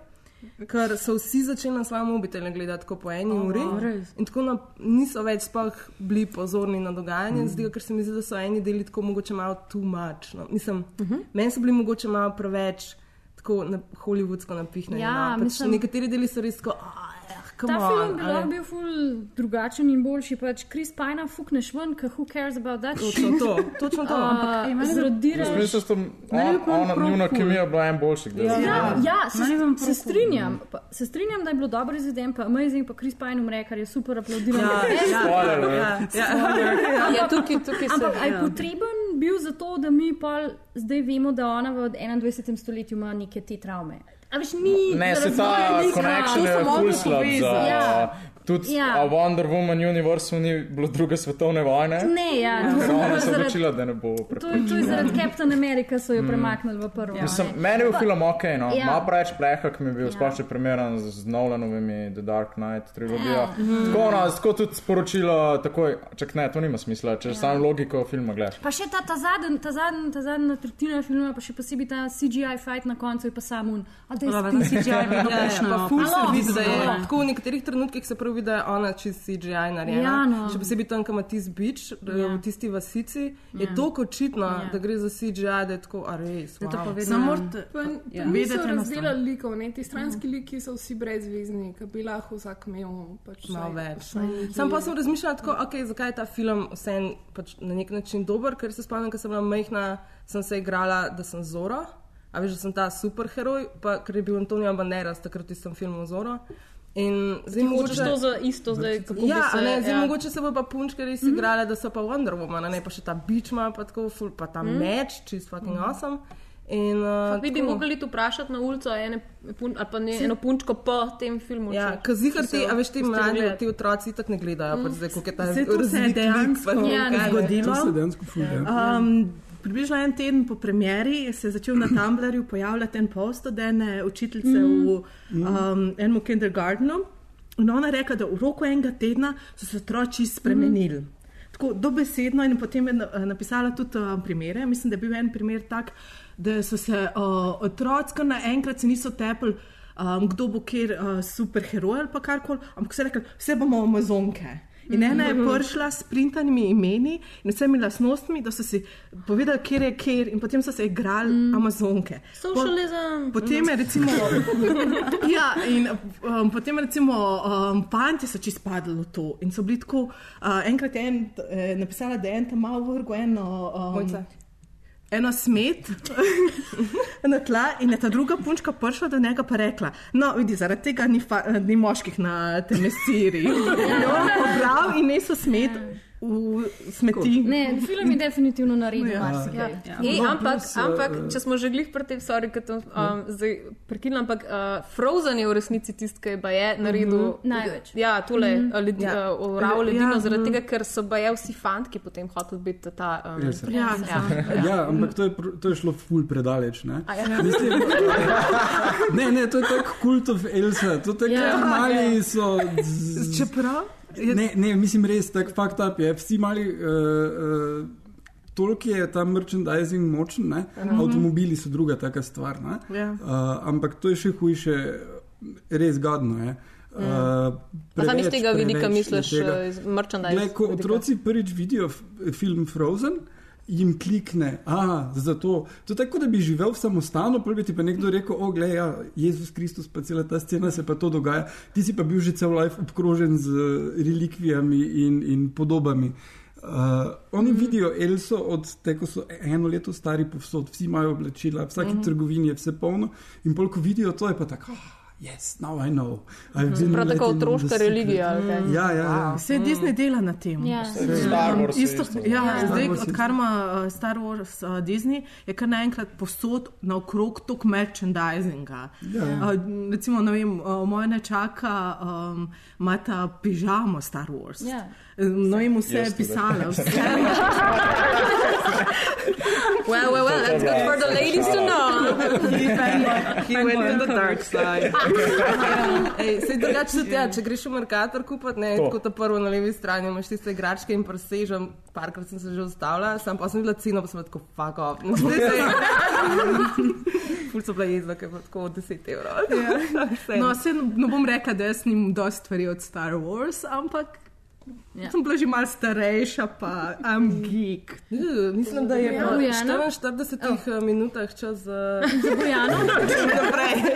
Ker so vsi začeli na svojem mobitelu gledati tako po eni uri, res? in tako na, niso več sploh bili pozorni na dogajanje, mm. ker se mi zdi, da so eni deli tako mogoče malo too much. No. Mislim, uh -huh. Meni so bili mogoče malo preveč tako na, hollywoodsko napihnjeni. Ja, no. pač mislim- nekateri deli so res tako. "Ah, come Ta on, film bi a ne." lahko bil ful drugačen in boljši, pač Chris Pine fukneš ven, ker who cares about that. Točno to, točno to. Ampak ej, meni zrodiraš. Jaz mislim, da pa ona njuna kemija bila en boljših. da- Ja, ja se, se prav strinjam. Pa, se strinjam, da je bilo dobro izveden, pa amazing, pa Chris Pine umre, kar je super aplaudiral. Ja, ja, Spoiler, ja, ja. Ja, tukaj, tukaj se. Ampak je ja. potreben bil zato, da mi pol zdaj vemo, da ona v 21. stoletju ima neke te travme. A veš, ni Ne, za se ta razvoj lika. connection To je so mogli full slab za... povezati. Ja. Tudi Ja. a Wonder Woman Universe ni bilo druge svetovne vojne. Ne, ja, to So so ona se zaradi, odločila, da ne bo to, prepričana. to je zaradi Captain America, so jo premaknili v prvo. Mm. Mislim, meni je bil film ok, no. Ja. ja. malo preveč plehak mi je bil, Ja. ja. sploh če primerjam z Nolanovimi The Dark Knight trilogijo. Ja. Tako, no, tako tudi sporočilo, takoj, čak ne, to nima smisla, če ja. samo logiko filma gledaš. Pa še ta, ta zadnja ta zadnj, ta zadnja tretjina filma, pa še posebej ta CGI fight na koncu je pa samo un. A da je CGI je Ja, ja, prejšnjo. pa ful se vidi, da je Ja. tako v nekaterih trenutkih se pravi, da je ona čist CGI narejena. Ja, no. Še posebej tam, ko ima tisti bič, Ja. v tisti vasici, je Ja. toliko očitno, Ja. da gre za CGI, da je tako, a res. Da to wow. pa vedno- Samo Vedeti eno razdelali likov, ne? ti stranski liki so vsi brezvezni, ki bi lahko vsak imel pač Malo več. nekaj- Sam pa sem razmišljala tako, okay, zakaj je ta film vsem pač na nek način dober, ker se spomnim, ko sem bila majhna, sem se igrala, da sem Zoro. A veš, da sem ta superheroj, pa ker je bil Antonijo Banderas takrat v tistem filmu Zoro. In zdaj Mogoče to za isto, zdaj kako Ja, bi a se. ne, zdaj ja. mogoče se bo pa punčke res igrale, da so pa Wonder Woman, a ne pa še ta bič ima, pa tako ful, pa ta meč, čist fucking awesome. In, uh, bi tako- mogli tu vprašati na ulico ene, pun, ali pa ne, eno punčko po tem filmu. Ja, ker zihar se ti, a veš, ti mladi, ti otroci tako ne gledajo, pač zdaj, koliko je ta to se je razvit lik, dejansko pa ne Ja, vem kaj, ne. zgodilo. To se dejansko fulja. Um, približno en teden po premjeri se je začel na Tumblrju pojavljati en post od ene učiteljice v um, enem kindergartenu. In ona je rekla, da v roku enega tedna so se otroci spremenili. Tako dobesedno in potem je na- napisala tudi um, primere. Mislim, da je bil en primer tak, da so se uh, otroci naenkrat se niso tepli, um, kdo bo kjer uh, superheroj ali pa karkoli, ampak so rekli, vse bomo amazonke. In ena je prišla s printanimi imeni in vsemi lastnostmi, da so si povedali, kje je kjer, in potem so se igrali mm. amazonke. Socializem. Potem je recimo. ja, in um, potem recimo um, fanti so čisto padli v to in so bili tako. Uh, enkrat je en, eh, napisala, da je en tam malo vrgo eno. Um, Mojca. Eno smet na tla, in je ta druga punčka prišla do njega pa rekla: No, vidi, zaradi tega ni, fa, ni moških na tem mesiri. In on pobral in nesel smet. V smeti. Ne, film je definitivno naredil Ja. marsikaj. Ja. Ej, No, ampak, plus, eh, ampak, eh, če smo že glih pri tem, sorry, ker to um, zdaj prekinem, ampak uh, Frozen je v resnici tisti, ki je baje naredil Največ. Ja, tole, mm -hmm. ledi, Ja. uh, ravno ledino, Ja, zaradi mhm. tega, ker so baje vsi fantki potem hoteli biti ta. Um, Elsa. Ja, ja. Ja, ampak to je, to je šlo ful predaleč. Ne? A ja. Mislim, ne, ne, to je tako kult of Elsa, to je Ja. tako mali so. z- Čeprav Ne, ne, mislim res, tako fucked up je. Vsi mali. Uh, uh, Toliko je ta merchandising močen, ne? avtomobili so druga taka stvar. Ja. Uh, ampak to je še hujše, res gadno je. Uh, Sam iz tega vidika je misliš, uh, iz merchandise. Glej, ko otroci prvič vidijo film Frozen, jim klikne, a zato. To je tako, da bi živel v samostanu, pa bi ti pa nekdo rekel, o, gledaj, ja, Jezus Kristus, pa cela ta scena se pa to dogaja. Ti si pa bil že cel life obkrožen z eh, relikvijami in, in podobami. Uh, oni vidijo Elso od te, ko so eno leto stari povsod, vsi imajo oblačila, v vsaki mm -hmm. trgovini je vse polno. In pol, ko vidijo to, je pa tako, oh, yes, now I know. I've been Prav tako otroška secret." religija. kaj? Ja, ja, ja. Vse Disney dela na tem. Ja. Star Wars. Isto, isto. ja, Ja. zdaj, odkar ima uh, Star Wars uh, Disney, je kar naenkrat posod naokrog tok merchandisinga. Ja. Uh, recimo, ne vem, uh, moja nečaka um, ima ta pižamo Star Wars. Ja. No, jim vse je pisala, vse. Well, well, well, that's good for the ladies to know. He went to the dark side. Ej, sej drugače tudi, ja, če greš v Merkator kupiti, ne, To. tako ta prvo na levi strani imaš tiste igračke in presežem, parkrat sem se že ustavila, sam pa sem videla ceno, pa sem bila tako fuck off. Ful so bila jezva, ker je bilo tako 10 evrov. Ja. No, se ne bom rekla, da jaz nimam dosti stvari od Star Wars, ampak Ja. sem bila že malo starejša, pa am geek. Uh, mislim, da je Ja. po Bojana? 44 oh. minutah čas za Za Bojano. naprej.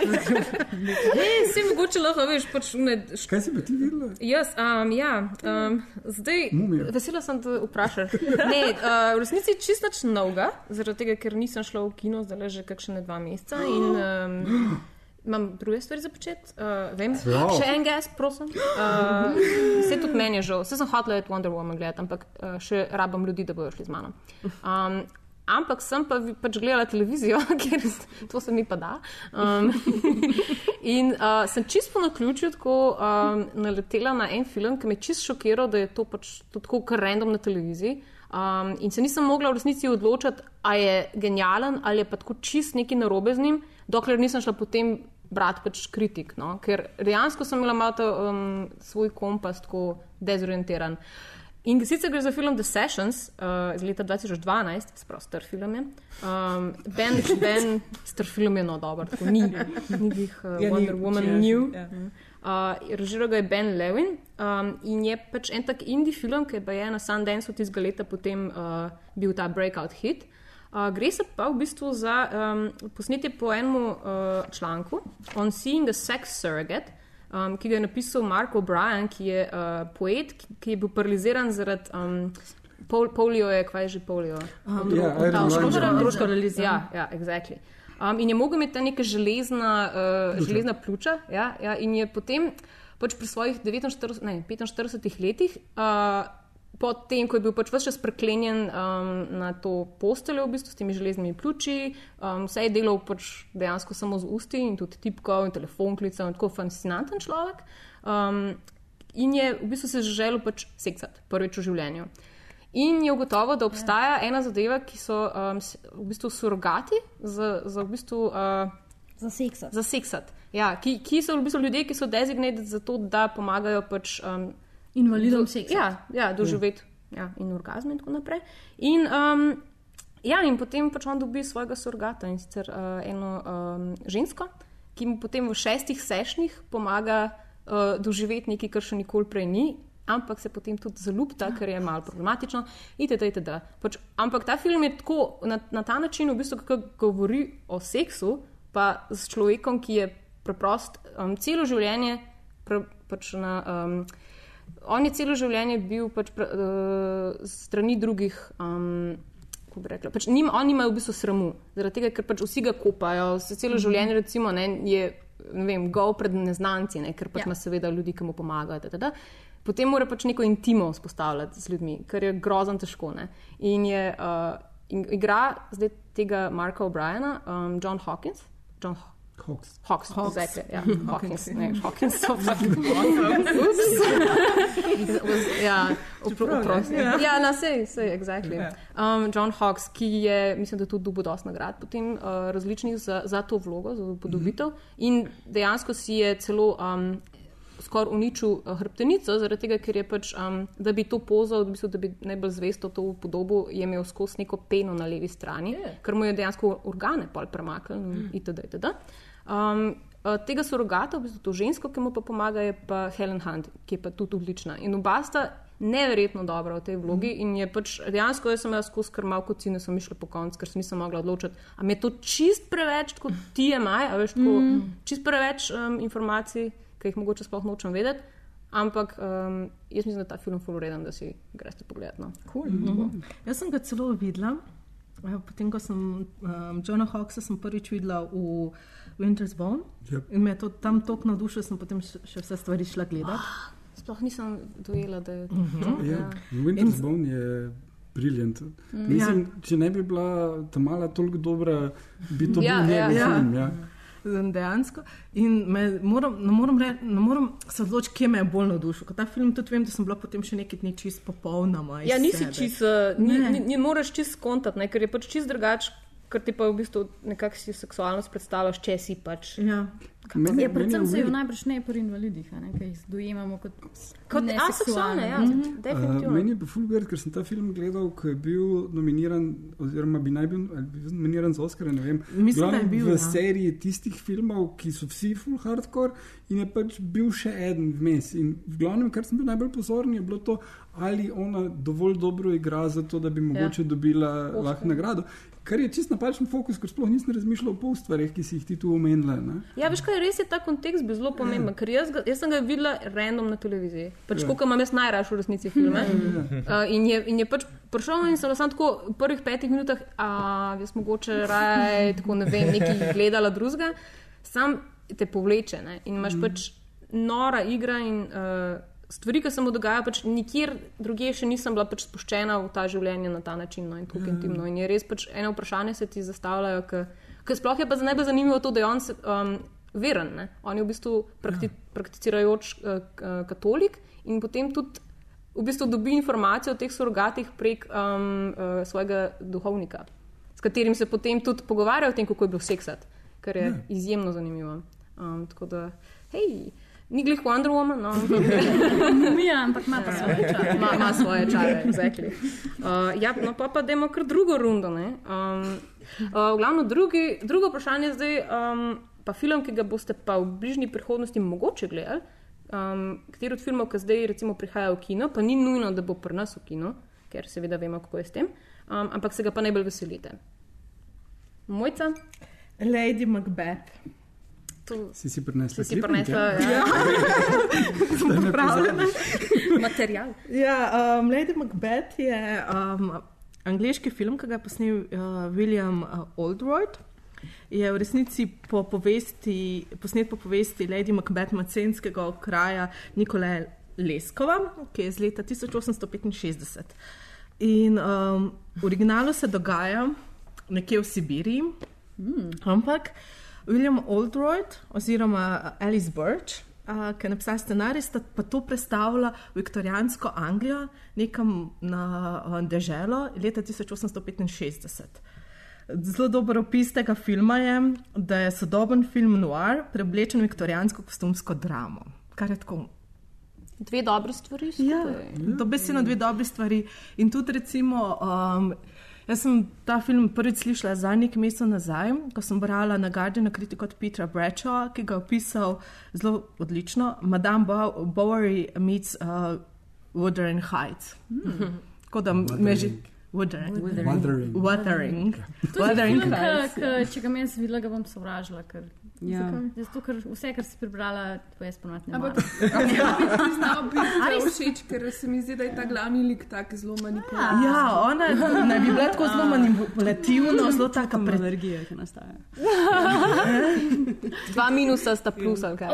Hey, si mogoče lahko veš, pač ne, Kaj si pa ti videla? Jaz, um, ja, um, zdaj, Mumijo. vesela sem, da vprašaš. Ne, uh, v resnici čisto nič novega, zaradi tega, ker nisem šla v kino zdaj že kakšne dva meseca in um, imam druge stvari za početi. Uh, vem, Prav. še en gas, prosim. Uh, vse tudi meni je žal, vse sem hotela iti Wonder Woman gledati, ampak uh, še rabam ljudi, da bodo šli z mano. Um, Ampak sem pa pač gledala televizijo, ker to se mi pa da. Um, in uh, sem čisto po naključju tako um, naletela na en film, ki me je čisto šokiral, da je to pač to tako kar random na televiziji. Um, in se nisem mogla v resnici odločiti, ali je genijalen ali je pa tako čist neki narobe z njim, dokler nisem šla potem brati pač kritik. No? Ker dejansko sem imela malo ta, um, svoj kompas tako dezorientiran. In sicer gre za film The Sessions uh, iz leta 2012, sprav star film je. Um, ben, ben, star film je no dober, tako ni, ni jih uh, Ja, ni Wonder Woman včeraj, new. ja. Uh, režiral ga je Ben Levin um, in je pač en tak indie film, ki je na Sundance od tistega leta potem uh, bil ta breakout hit. Uh, gre se pa v bistvu za um, posnetje po enem uh, članku On Seeing the Sex Surrogate, um, ki ga je napisal Mark O'Brien, ki je uh, poet, ki, ki je bil paraliziran zaradi um, pol, polio, je, kaj je že polio? Ja, Iron Lung. Otroška realizacija. Ja, ja, exactly. Um, in je mogel imeti ta neka železna, uh, železna pljuča. Ja, ja, in je potem pač pri svojih 49, ne, 45 letih, uh, potem, ko je bil pač vse čas preklenjen um, na to posteljo, v bistvu s temi železnimi pljuči, um, vse je delal pač dejansko samo z usti in tudi tipkal in telefon klical in tako fascinanten človek. Um, in je v bistvu se želel pač seksati prvič v življenju. In je ugotovil, da obstaja ena zadeva, ki so um, v bistvu surrogati za, za, v bistvu, uh, Za seksa. za seksat. Ja, ki, ki so v bistvu ljudje, ki so designated za to, da pomagajo pač, um, Invalidom do- seksa. Ja, ja doživeti ja, in orgazme in tako naprej. In, um, ja, in potem pač on dobi svojega surrogata in sicer uh, eno um, žensko, ki mu potem v šestih sešnih pomaga uh, doživeti nekaj, kar še nikoli prej ni. Ampak se potem tudi zaljubta, ker je malo problematično. Itd., itd. Pač, ampak ta film je tako na, na ta način, v bistvu, kako govori o seksu, pa s človekom, ki je preprost um, celo življenje pre, pač na. Um, On je celo življenje bil pač pre, uh, strani drugih. Um, kako bi rekla, pač nim, on nima v bistvu sramu, zaradi tega, ker pač vsi ga kopajo, se celo življenje recimo, ne, je ne vem, gol pred neznanci, ne, ker pač Ja. ima seveda ljudi, ki mu pomagajo. Da, da, da. potem mora pač neko intimo vzpostavljati z ljudmi, kar je grozno težko. Ne? In je uh, in igra zdaj tega Marka O'Briena, um, John Hawkins. John Haw- Hawks. Hawks, Hawks. exactly, ja. Hawkins, ne, Hawkins so fucking Oops. ja, opro- oprosti. Ja, na sej, sej, exactly. Um, John Hawks, ki je, mislim, da tudi dobil dosti nagrad potem uh, različnih za, za to vlogo, za upodobitev in dejansko si je celo um, skoraj uničil uh, hrbtenico, zaradi tega, ker je pač, um, da bi to pozo, v bistvu, da bi najbolj zvesto to podobo, je imel skozi neko peno na levi strani, ker mu je dejansko organe pol premaknil itd. itd. Um, uh, tega surogata, v bistvu to žensko, ki mu pa pomaga, je pa Helen Hunt, ki je pa tudi odlična. In oba sta neverjetno dobra v tej vlogi in je pač dejansko, jaz sem jaz skozi krmal kot si, nisem mišla po koncu, ker se nisem mogla odločiti, a mi je to čist preveč kot TMI, a veš, tako, mm. čist preveč um, informacij, ki jih mogoče sploh nočem vedeti. Ampak um, jaz mislim, da je ta film fulureden, da si greste pogledati. No. Cool. Jaz sem ga celo videla. eh, Potem, ko sem um, Johna Hawksa sem prvič videla v Winter's Bone Yep. in me je to tam tako navdušilo, sem potem še, še vse stvari šla gledati. Sploh nisem dojela, da je to. Ja. Winter's Bone je briljant. Mislim, če ne bi bila ta mala toliko dobra, bi to Ja, bil ja. Ja. film. Ja. Dejansko. In me moram, ne, moram re, ne moram se odločiti, kje me je bolj navdušil. Ker ta film tudi vem, da sem bila potem še nekaj dni čist popolnoma. Ja, nisi sebe. čist, uh, ni, Ne. ni, ni moraš čist skontati, ne, ker je pač čist drugač, ker ti pa v bistvu nekako si seksualnost predstavljaš, če si pač. Ja. Meni, Je meni predvsem se jo najbrž ne pri invalidih, a ne, ki jih dojemamo kot, Kot aseksualne, ja, Mhm. Uh, definitivno. meni je pa fulgard, ker sem ta film gledal, ko je bil nominiran, oziroma bi naj bil bil nominiran za Oscar. Ne vem. Mislim, da je bil, v ja. seriji tistih filmov, ki so vsi full hardcore, in je pač bil še en vmes. In v glavnem, kar sem bil najbolj pozoren, je bilo to, ali ona dovolj dobro igra za to, da bi mogoče ja. dobila Oscar. lahko nagrado. Kar je čist napačen fokus, ker sploh nisem razmišljal o pol stvareh, ki si jih ti tu omenila. ne. Ja, veš kaj, res je ta kontekst bil zelo pomemben, ker jaz, ga, jaz sem ga videla random na televiziji. Pač Ja. ja. koliko imam jaz najraje v resnici filme. Uh, in, je, in je pač prišel in sem samo tako v prvih petih minutah, a jaz mogoče raje tako ne vem, nekaj gledala drugega, sam te povleče ne? in imaš pač nora igra in uh, stvari, ki se mu dogajajo, pač nikjer drugje še nisem bila pač spuščena v ta življenje na ta način no, in tako intimno. In je res pač eno vprašanje se ti zastavljajo, ker sploh je pa za najbolj zanimivo to, da je on se, um, veren. Ne? On je v bistvu prakti, prakticirajoč uh, k- katolik in potem tudi v bistvu dobi informacije o teh surogatih prek um, uh, svojega duhovnika, s katerim se potem tudi pogovarja o tem, kako je bil seksat, kar je Ja. izjemno zanimivo. Um, tako da, hej, ni glih Wonder Woman, no, ampak Mija, ampak ima pa svoje čare. ima, ima svoje čare. Exactly. Uh, ja, no pa pa dajmo kar drugo rundo. ne. Um, uh, v glavno drugi, drugo vprašanje je zdaj, um, pa film, ki ga boste pa v bližnji prihodnosti mogoče gledali. Um, kateri od filmov, ki zdaj recimo prihajajo v kino, pa ni nujno, da bo pri nas v kino, ker seveda vemo, kako je s tem, um, ampak se ga pa najbolj veselite. Mojca, Lady Macbeth. tu Si si prinesla si si klipnik, prinesla ja? ja? Ne pozabiš. material. Ja, um, Lady Macbeth je um, angliški film, ki ga je posnel uh, William uh, Oldroyd. Je v resnici po povesti, posnet po povesti Lady Macbeth macenskega okraja Nikolaja Leskova, ki je iz leta 1865. In um, v originalu se dogaja nekje v Sibiriji, mm. ampak William Oldroyd oziroma Alice Birch, uh, ki je napisala scenarij, sta pa to predstavila v viktorijansko Anglijo, nekam na uh, deželo leta 1865. Zelo dober opis tega filma je, da je sodoben film noir preoblečen v viktorijansko kostumsko dramo. Kar je tako Dve dobre stvari. Ja, skupaj. dobesedno dve dobri stvari. In tudi, recimo, um, jaz sem ta film prvič slišala za nekaj mesecev nazaj, ko sem brala na Guardianu kritiko od Petra Bradshaw, ki ga je opisal zelo odlično. Madame Bow- Bowery meets uh, Wuthering Heights. Tako da me že. Wuthering. Wuthering. Wuthering. Wuthering ki, če ga jaz videla, ga bom sovražila. Ker, Ja. Zato, ker vse, kar si prebrala, to jaz ponovadi ne Ampak maram. priznal bi, da A je všeč, ker se mi zdi, da je ta glavni lik tak zelo manipulativen. Ja, ona naj bi bila tako zelo manipulativna, zelo taka pred. Alergija, ki nastaja. Dva minusa sta plus, ali kaj.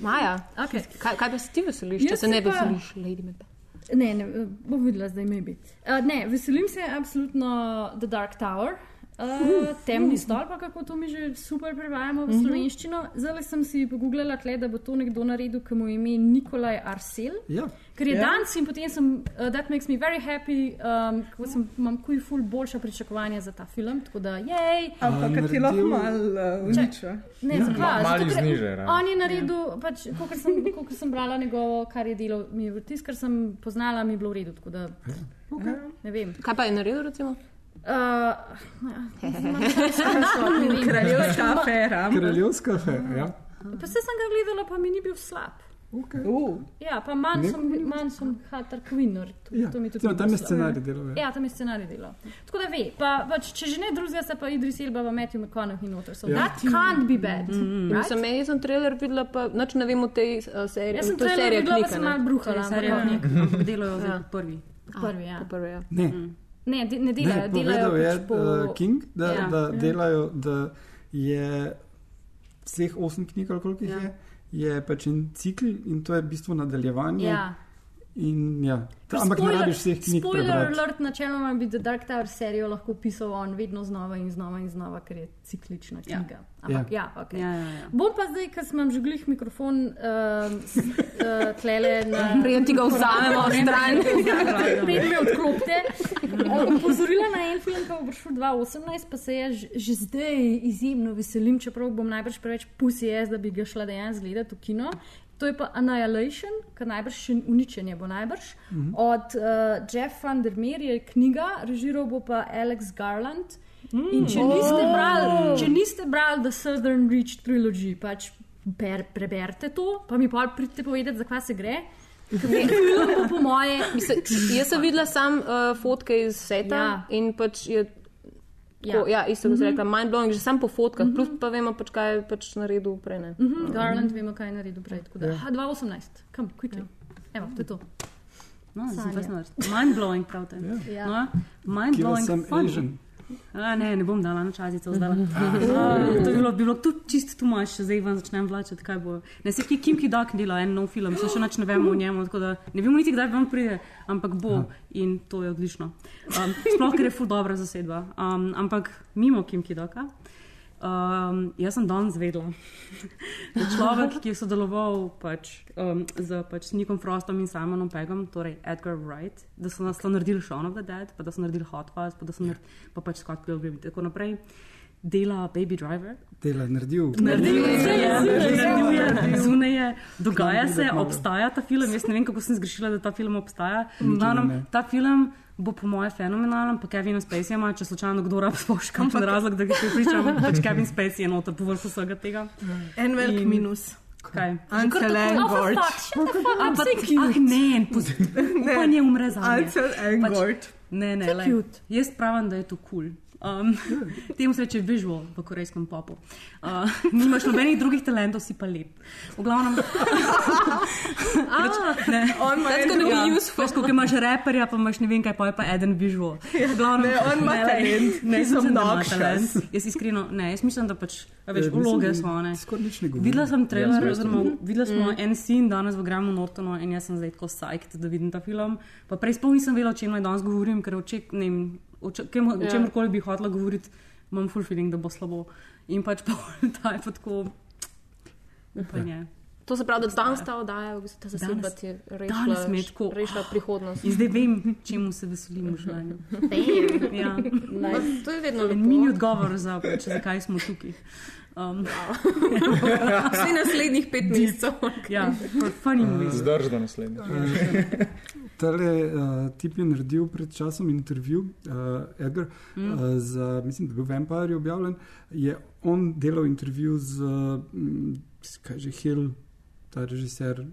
Maja, Okay. kaj, kaj pa si ti veseliš, če se ne se pa- veseliš, Lady Macbeth? Ne, ne, bom videla zdaj, maybe. Uh, ne, veselim se absolutno The Dark Tower. Uh, temni stolp, ali kako to mi že super prevajamo v slovenščino. Zdaj sem si pogooglala, tle, da bo to nekdo naredil, ki mu je ime Nikolaj Arsel. Ja, Ker je Ja. yeah. dan in potem sem, uh, that makes me very happy, um, ko sem, imam kuj ful boljša pričakovanja za ta film, tako da jej. Ampak ti lahko malo uh, uniča. Ne, Ja. zakaj? Ma- malo Zato, ker znižaj, ravno. On je naredil, pač, kolikor sem, kolikor sem brala njegovo, kar je delo, mi je vtis, kar sem poznala, mi je bilo v redu. Tako da, ne vem. Kaj pa je naredil, recimo? Uh. Kraljevska afera. kraljevska afera. Ja. Pa se sem ga gledala, pa mi ni bil slab. Okay. Uh, Ja, pa manj sem, manj sem Hatter Quinner. To, Ja. ni tam je scenarij delal. Ja. Ja, tam je scenarij delal. Tako da ve, pa, pač, če že ne drugega, se pa Idris Elba, pa Matthew McConaughey noter. So Ja. that can't be bad. Mm. Right? Sem, jaz sem trailer videla, pa nič ne vem o tej uh, seriji. Jaz sem to je trailer serija videla, pa sem malo bruhala. ampak ja. knjig, ampak delajo Ja. prvi. Prvi, ja. Prvi, ja. Ne, Ne, de, ne ne, delajo, delajo povedal je pač po... uh, King, da, Ja. da delajo, da je vseh osem knjig, koliko jih Ja. je, je pač en cikl in to je v bistvu nadaljevanje. Ja. In, ja. Ta, ampak ne rabiš vseh knjig Spoiler prebrati. alert, načeloma bi The Dark Tower serijo lahko pisal on vedno znova in znova in znova, ker je ciklična Ja. knjiga. Ampak ja, ja ok. Ja, ja, ja. Bom pa zdaj, ker sem že glih mikrofon uh, uh, tlele na. Preden ti ga vzamemo stran. Preden me odklopite. Uh, Opozorila na en film, ki bo prišel 2018, pa se jaz že- že zdaj izjemno veselim, čeprav bom najbrž preveč pusi jaz, da bi ga šla dejansko gledati v kino. To je pa Annihilation, ki najbrž še uničenje bo najbrž. Od uh, Jeff van der Meer je knjiga, režiral bo pa Alex Garland. In če niste brali, če niste brali The Southern Reach Trilogy, pač ber, preberite to, pa mi pa pridite povedati, zakaj se gre. Ker film bo po moje, Mislim, jaz sem videla sam uh, fotke iz seta ja. in pač je. Ja. Ko, ja, isto kot mm -hmm. rekla, mind blowing, že sam po fotkah, mm -hmm. plus pa vemo, pač, kaj je pač naredil prej. Ne? Mm -hmm. Garland, vemo, kaj je naredil prej. tako da- Aha, 2018, kam, quickly. Evo, to je to. No, Sanja. sem fascinovan. Mind-blowing, pravite. Ja. No, Kila mind-blowing. sem funny. Asian. A, ne, ne bom dala na čazico zdaj. to bi bilo, bi bilo tudi čist tu maš, zdaj vam začnem vlačati, kaj bo. Ne se ki Kim Ki-dok dela en nov film, še še nič ne vemo o njemu, tako da ne vemo niti, kdaj vam pride, ampak bo in to je odlično. Um, sploh, ker je ful dobra zasedba. Um, ampak mimo Kim Ki-doka. Um, jaz sem danes je človek, ki je sodeloval pač, um, z pač Nikom Frostom in Simonom Pegom, torej Edgar Wright, da so nas to naredili Shaun of the Dead, pa da so naredili Hot Fuzz, pa da so naredili pa pač Scott Pilgrim in tako naprej. Dela Baby Driver, Dela, naredil. naredil je, naredil je, zunaj je, dogaja se, obstaja ta film. Jaz ne vem, kako sem zgrešila, da ta film obstaja. Glavnem, ne. ta film bo po mojem fenomenalen, pa Kevin Spacey ima, če slučajno kdo rab spoš, kakšen razlog, da ga pripričam, pač Kevin Spacey je noter povrh vsega tega. en velik In- minus. Kaj? Ansel Engort. Ampak, ah, ne, upanje umre za. Ansel Engort. Ne, ne, le. cute. Jaz pravim, da je to kul. Cool. Um, temu se reče visual v korejskem popu. Uh, nimaš nobenih drugih talentov, si pa lep. V glavnem. Pač, ne. On ima be Ja, useful. Veš, ko imaš reperja, pa imaš ne vem kaj, pa je pa eden visual. V Glavnem, Ne, on ima talent. Ne, jaz Some mislim, da ima noxious. talent. Jaz iskreno, ne, jaz mislim, da pač, veš, Eh, vloge da smo, ne. Skoraj nič ne govorim. Videla sem trailer, Ja, oziroma videla smo Mm. en scene danes v Gramu Nortonu in jaz sem zdaj tako psyched, da vidim ta film. Pa prej sploh nisem vedela, o čem naj danes govorim, ker oček, ne vem, o če- kem- o Ja. čemkoli bi hotela govoriti, imam full feeling, da bo slabo. In pač pa ta je pa tako upanje. To se pravi, da danes ta oddaja, v bistvu ta zasedba Danes- ti je danes mi je rešila, tako- rešila prihodnost. In zdaj vem, čemu se veselim v življenju. Ja. Ma, To je vedno En mini lepo. odgovor za pač, zakaj smo tukaj. Um, Vsi naslednjih pet mesecev. ja, funny movies. Zdrž do naslednjič. Tale uh, tip je naredil pred časom intervju, uh, Edgar, mm. uh, za, mislim, da je bil Vampire objavljen. Je on delal intervju z, um, kaj že Hill, ta režiser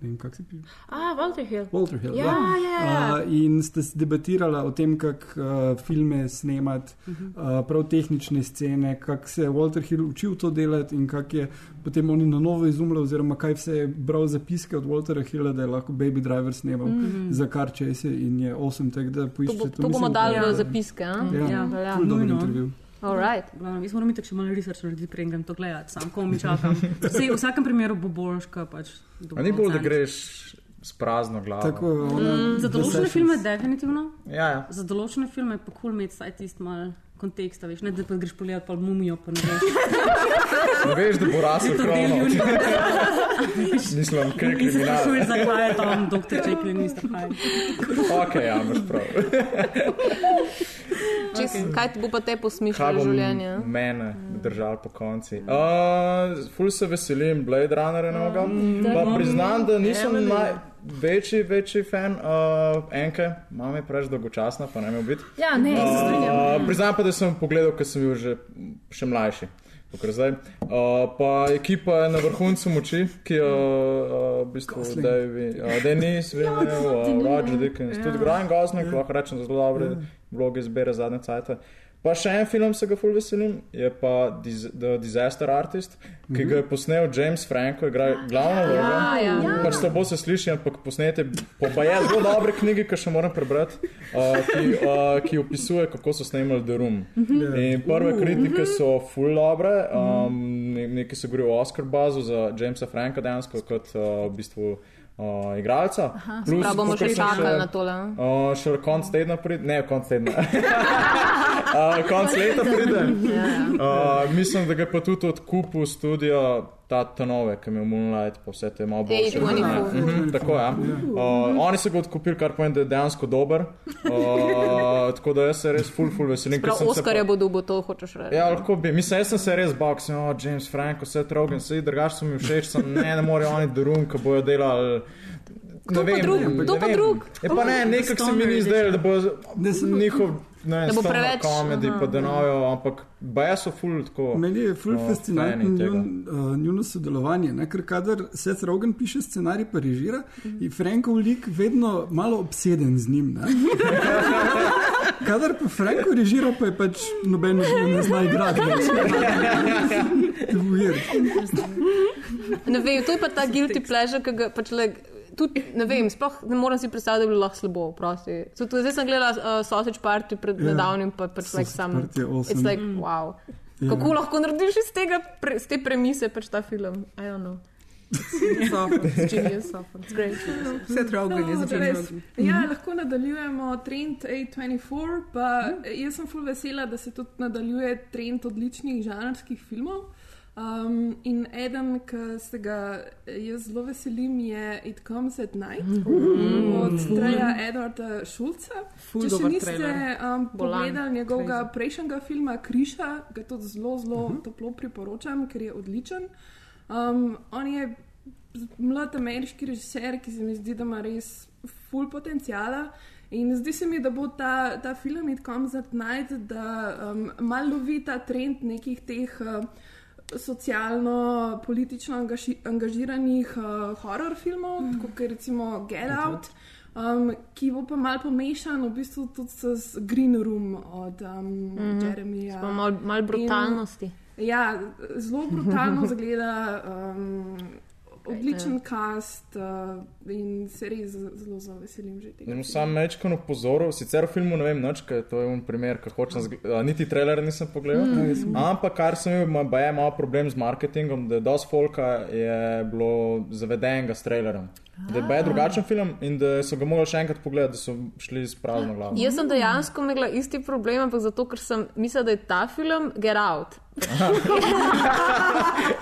vem, kako se piše. A, Walter Hill. Walter Hill. Ja, ja, ja. Uh, in ste s- debatirala o tem, kako uh, filme snemati, uh, prav tehnične scene, kako se je Walter Hill učil to delati in kako je potem oni na novo izumljal, oziroma kaj vse je bral zapiske od Waltera Hilla, da je lahko Baby Driver snemal mm -hmm. za kar čese in je osem, tako da To, poiščete. bo, to bomo dali v zapiske. a? Ja, Ja, velja. ful dober Nujno. intervju. Alright. Glavno, jaz moram tako še malo research narediti, preden grem to gledati, sam ko mi čakam. Vse, v vsakem primeru bo boljš, kot pač. A ni bolj, da greš s prazno glavo. Tako, ona, Za The določene Sessions. filme definitivno, Ja, ja. za določene filme je pa kul cool imeti vsaj tisti mal konteksta, veš, ne da pa greš pogledat pa mumijo, pa ne veš. Ne veš, da bo rasel krono. Mislim, kaj je kriminal. sprašuješ, zakaj je tam doktor Jekyll in Mr. Hyde. Ok, ja, imaš prav. Čez, kaj ti bo pa te posmišljalo življenje? mene držal po konci? Uh, ful se veselim Blade Runnerja novega. Pa priznam, da nisem največji večji fan uh, enke, mama je preveč dolgočasna, pa ne me biti. Ja, ne, se strinjam. Uh, priznam pa, da sem pogledal, ker sem bil že še mlajši. Kakor zdaj. Uh, pa ekipa je na vrhuncu moči, ki jo uh, v bistvu Denis, Villeneuve, uh, Roger Dickens, tudi Brian Gosling, lahko rečem, zelo dobre vloge zbere zadnje cajte. Pa še en film se ga ful veselim, je pa Dis The Disaster Artist, ki ga je posnel James Franco, igra glavno vlogo. Ja, ja. Pač slabo se sliši, ampak posnete po pa je zelo dobre knjige, ki še moram prebrati, uh, ki, uh, ki opisuje, kako so snemali The Room. In prve kritike so full dobre, um, ne- nekaj se govori o Oscar bazu za Jamesa Franka dejansko kot uh, v bistvu uh, igralca. Plus, Prav bomo še čakali na tole. Uh, še konc tedna pride, ne konc tedna. uh, konc leta pride. Uh, mislim, da ga pa tudi odkupil studio ta Tanove, ki je imel Moonlight, pa vse te malo boljše. A24. Mhm, tako je. Ja. Uh, oni so ga odkupili, kar pomeni, da je dejansko dober. Uh, tako da jaz se res full, full veselim. ker Prav sem se Oskarja pa- bo dobil, to hočeš reči. Ja, lahko bi. Mislim, jaz sem se res bal, sem oh, James Franco, vse trogen, vse drugače so mi všeč, sem ne, ne morejo oni durum, ki bojo delali. Kdo pa drug? Kdo pa drug? Je pa ne, nekako se mi ni zdelo, da bo njihov, ne, Da bo stand-up preveč, comedy, aha. pa da nojo, ampak baje so full tako. Meni je ful o, fascinantno njun, uh, njuno sodelovanje, ne? ker kadar Seth Rogen piše scenarij, pa režira, je Frankov lik vedno malo obseden z njim. Ne? Kadar pa Franko režira, pa je pač noben ne zna igrati. več. Weird. Ne vem, to je pa ta guilty pleasure, ki ga pač le. Tudi, ne vem, sploh ne morem si predstavljati, da bi bilo lahko slabo. prosti. So Tudi, zdaj sem gledala uh, Sausage Party pred Ja. yeah. nedavnim, pa pač like Sausage sam. Party je awesome. It's like, wow. Ja. Kako lahko narediš iz tega, pre, z te premise pač ta film? I don't know. It's genius, often. It's great. Vse trogne je No, začel. res. Ja, lahko nadaljujemo trend A24, pa jaz sem full vesela, da se tudi nadaljuje trend odličnih žanrskih filmov. Um, in eden, ki se ga jaz zelo veselim, je It Comes at Night od Treja Edwarda Šulca. Ful Če še niste trailer. um, pogledali njegovega prejšnjega filma Kriša, ga tudi zelo, zelo toplo priporočam, ker je odličen. Um, on je mlad ameriški režiser, ki se mi zdi, da ima res full potencijala. In zdi se mi, da bo ta, ta film It Comes at Night, da um, malo lovi ta trend nekih teh uh, socialno-politično angaži, angažiranih uh, horror filmov, mm. kot je recimo Get Out. Um, ki bo pa malo pomešan v bistvu tudi s Green Room od um, mm -hmm. Jeremija. Pa malo mal brutalnosti. Ja, zelo brutalno zgleda, um, odličen cast uh, in se res zelo, zelo veselim že tega. Sem sam mečkan upozoril, sicer v filmu ne vem nič, ker to je un primer, ki hočem, zgl- a, niti trailer nisem pogledal. Mm. Ampak kar sem imel, ima je malo problem z marketingom, da je dosti folka je bilo zavedenega s trailerom. Da je bil drugačen film in da so ga mogli še enkrat pogledati, da so šli s prazno glavo. Jaz sem dejansko imela isti problem, ampak zato, ker sem mislila, da je ta film Get Out.